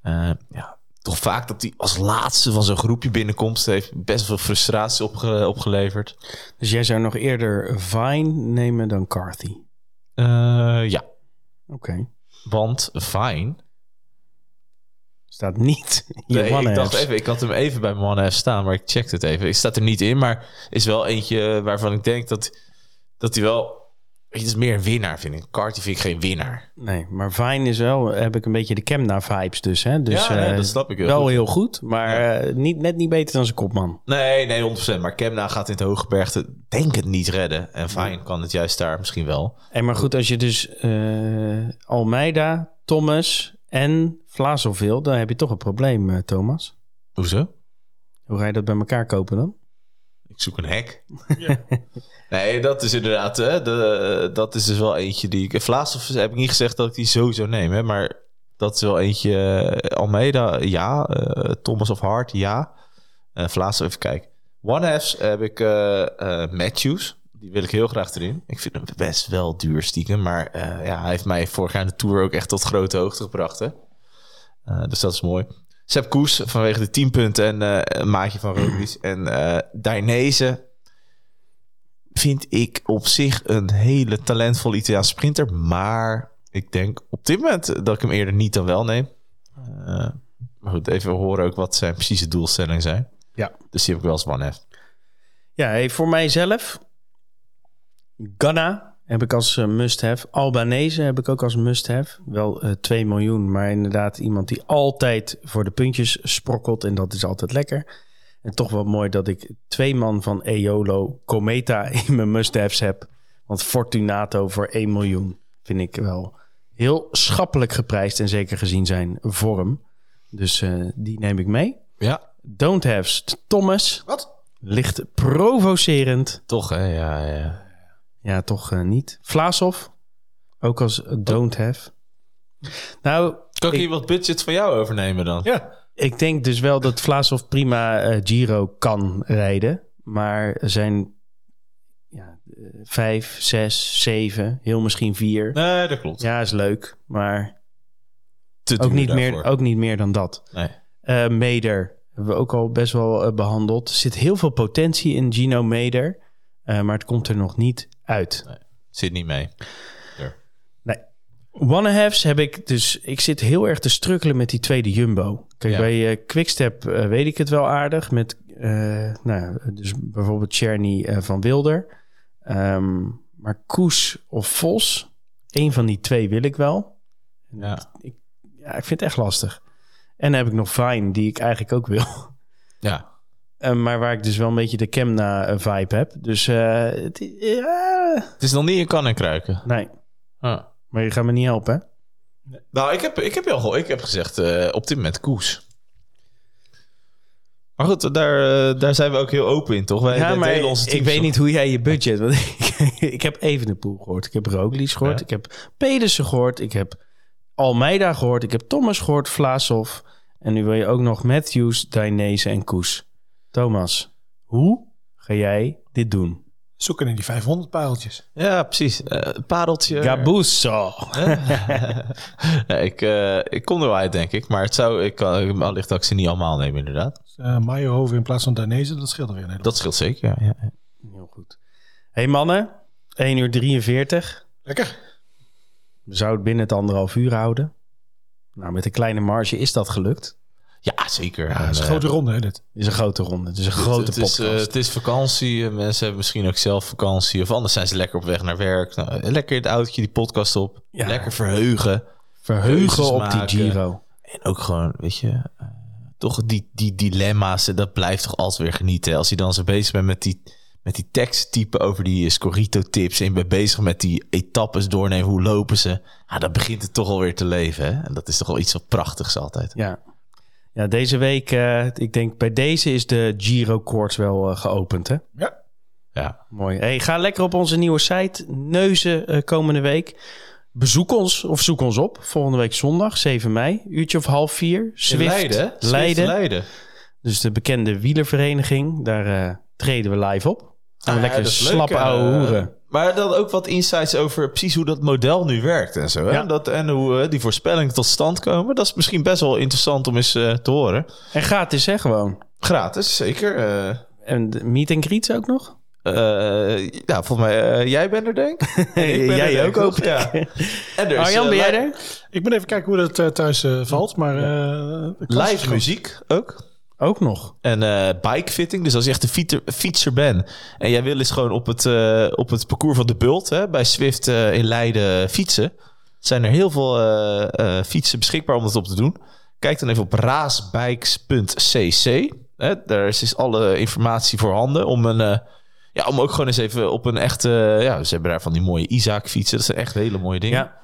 eh, ja, toch vaak dat hij als laatste van zo'n groepje binnenkomt. heeft best veel frustratie opge- opgeleverd. Dus jij zou nog eerder Vine nemen dan Carthy. Eh, ja, Oké. want Fine. Staat niet in Nee, ik dacht even, ik had hem even bij one F staan, maar ik checkte het even. Ik staat er niet in, maar is wel eentje waarvan ik denk dat, dat hij wel... Het is meer een winnaar, vind ik. Carty vind ik geen winnaar. Nee, maar Vine is wel, heb ik een beetje de Kemna vibes dus. Hè? dus Ja, nee, eh, dat snap ik heel Wel goed. heel goed, maar eh, niet, net niet beter dan zijn kopman. Nee, nee, 100%. Maar Kemna gaat in het hoge bergte denk het niet redden. En Fine kan het juist daar misschien wel. En maar goed, als je dus eh, Almeida, Thomas en Vlaasov wil, dan heb je toch een probleem, Thomas. Hoezo? Hoe ga je dat bij elkaar kopen dan? Ik zoek een hek. nee, dat is inderdaad... Hè, de, dat is dus wel eentje die ik... Vlaasov heb ik niet gezegd dat ik die sowieso neem. Hè, maar dat is wel eentje... eh, Almeida, ja. eh, Thomas of Hart, ja. Uh, Vlaasov, even kijken. One F's heb ik eh, eh, Matthews. Die wil ik heel graag erin. Ik vind hem best wel duur stiekem. Maar eh, ja, hij heeft mij vorig jaar in de Tour ook echt tot grote hoogte gebracht. Hè? Dus dat is mooi. Sepp Koes vanwege de 10 punten en uh, een maatje van Roglic. En uh, Dainese vind ik op zich een hele talentvolle Italiaanse sprinter. Maar ik denk op dit moment dat ik hem eerder niet dan wel neem. Uh, maar goed, even horen ook wat zijn precieze doelstellingen zijn. Ja. Dus die heb ik wel eens. Ja, hey, voor mijzelf. Ghana heb ik als uh, must-have. Albanese heb ik ook als must-have. Wel uh, 2 miljoen, maar inderdaad iemand die altijd voor de puntjes sprokkelt. En dat is altijd lekker. En toch wel mooi dat ik twee man van Eolo Cometa in mijn must-haves heb. Want Fortunato voor 1 miljoen vind ik wel heel schappelijk geprijsd. En zeker gezien zijn vorm. Dus uh, die neem ik mee. Ja. Don't have's Thomas. Wat? Licht provocerend. Toch, hè? Ja, ja. Ja, toch uh, niet. Vlaasov, ook als don't have. Nou, kan ik hier wat budget van jou overnemen dan? Ja. Ik denk dus wel dat Vlaasov prima uh, Giro kan rijden. Maar er zijn ja, vijf, zes, zeven, heel misschien vier. Nee, dat klopt. Ja, is leuk. Maar Te ook, niet meer, ook niet meer dan dat. Nee. Uh, Meder hebben we ook al best wel uh, behandeld. Er zit heel veel potentie in Gino Meder. Uh, maar het komt er nog niet uit. Nee, zit niet mee. Ja. Nee. One-halves heb ik dus... Ik zit heel erg te strukkelen met die tweede Jumbo. Kijk, ja. bij uh, Quickstep uh, weet ik het wel aardig. Met nou, dus bijvoorbeeld Cherny van Wilder. Um, maar Koes of Vos, een van die twee wil ik wel. Ja. Ik, ja, ik vind het echt lastig. En dan heb ik nog Vine, die ik eigenlijk ook wil. Ja. Uh, maar waar ik dus wel een beetje de Kemna-vibe heb. Dus uh, het, het is nog niet in kan en kruiken. Nee. Ah. Maar je gaat me niet helpen, hè? Nee. Nou, ik heb, ik heb, al, ik heb gezegd uh, op dit moment koers. Maar goed, daar, daar zijn we ook heel open in, toch? Wij ja, maar onze ik weet niet hoe jij je budget... Want ik, ik heb even de pool gehoord. Ik heb Roglic gehoord. Ja. Ik heb Pedersen gehoord. Ik heb Almeida gehoord. Ik heb Thomas gehoord. Vlaasov. En nu wil je ook nog Matthews, Dainese en Koes. Thomas, hoe ga jij dit doen? Zoeken in die 500 pareltjes. Ja, precies. Uh, pareltje. Gabusso. ja, ik, uh, ik kom er wel uit, denk ik. Maar het zou, ik kan allicht dat ik ze niet allemaal neem, inderdaad. Uh, Meijerhoven in plaats van Danezen, dat scheelt weer. Dat scheelt zeker, ja. ja. Heel goed. hey, mannen. 1 uur 43. Lekker. We zouden het binnen het anderhalf uur houden. Nou, met een kleine marge is dat gelukt. Ja, zeker. Ja, het is een grote ronde, hè, dit. Het is een grote ronde. Het is een grote het, het is, uh, het is vakantie. Mensen hebben misschien ook zelf vakantie. Of anders zijn ze lekker op weg naar werk. Nou, lekker het autootje die podcast op. Ja. Lekker verheugen. Verheugen op maken. die Giro. En ook gewoon, weet je... Uh, toch die, die dilemma's, dat blijft toch altijd weer genieten. Als je dan zo bezig bent met die, met die teksttypen over die Scorito-tips... en je bent bezig met die etappes doornemen, hoe lopen ze... Ja, dan begint het toch alweer te leven. Hè? En dat is toch wel iets wat prachtigs altijd. Ja, ja, deze week, uh, ik denk bij deze is de Giro Courts wel uh, geopend, hè? Ja. Ja. Mooi. Hey, ga lekker op onze nieuwe site, Neuzen, uh, komende week. bezoek ons of zoek ons op. Volgende week zondag, 7 mei. Uurtje of half vier. Zwift, Leiden. Leiden. Leiden. Dus de bekende wielervereniging. Daar eh, treden we live op. Gaan we Ah, lekker dat is leuk, slap eh, ouwe hoeren. Maar dan ook wat insights over precies hoe dat model nu werkt en zo. Hè? Ja. Dat, en hoe eh, die voorspellingen tot stand komen. Dat is misschien best wel interessant om eens eh, te horen. En gratis hè gewoon. Gratis, zeker. Eh, En de meet and greets ook nog? eh, ja, volgens mij, jij bent er denk ik. Ben Jij er, denk ook, toch? Ja. En Arjan, ben jij er? Ik moet even kijken hoe dat thuis valt. Maar, eh, Live muziek ook. Ook nog. En eh bikefitting. Dus als je echt een fietser, fietser bent en jij wil eens gewoon op het, eh, op het parcours van de Bult hè, bij Swift eh, in Leiden fietsen, zijn er heel veel fietsen beschikbaar om dat op te doen. Kijk dan even op raasbikes.cc. Hè, daar is dus alle informatie voorhanden om een. ja, om ook gewoon eens even op een echte... Ja, ze hebben daar van die mooie Isaac fietsen. Dat zijn echt hele mooie dingen. Ja.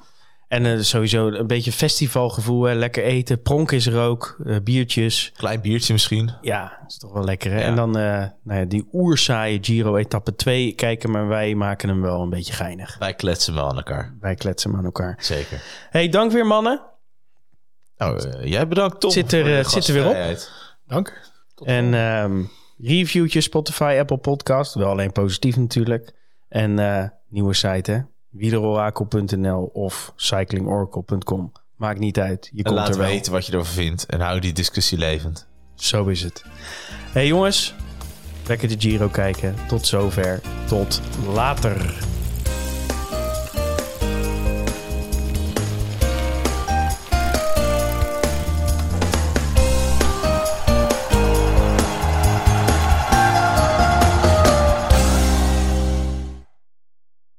En eh, sowieso een beetje festivalgevoel. Hè? Lekker eten. Pronk is er ook. eh, biertjes. Klein biertje misschien. Ja, is toch wel lekker. Hè? Ja. En dan eh, nou ja, die oersaaie Giro etappe 2 kijken. Maar wij maken hem wel een beetje geinig. Wij kletsen wel aan elkaar. Wij kletsen hem aan elkaar. Zeker. hey, dank weer mannen. Nou, jij bedankt Tom. Zit er, zit er weer op. Dank. En ehm reviewtjes Spotify, Apple Podcast. Wel alleen positief natuurlijk. En eh, nieuwe site hè. Wielerorakel.nl of cyclingoracle.com. Maakt niet uit. Je En komt laat er wel. weten wat je erover vindt. En hou die discussie levend. Zo is het. hey jongens. Lekker de Giro kijken. Tot zover. Tot later.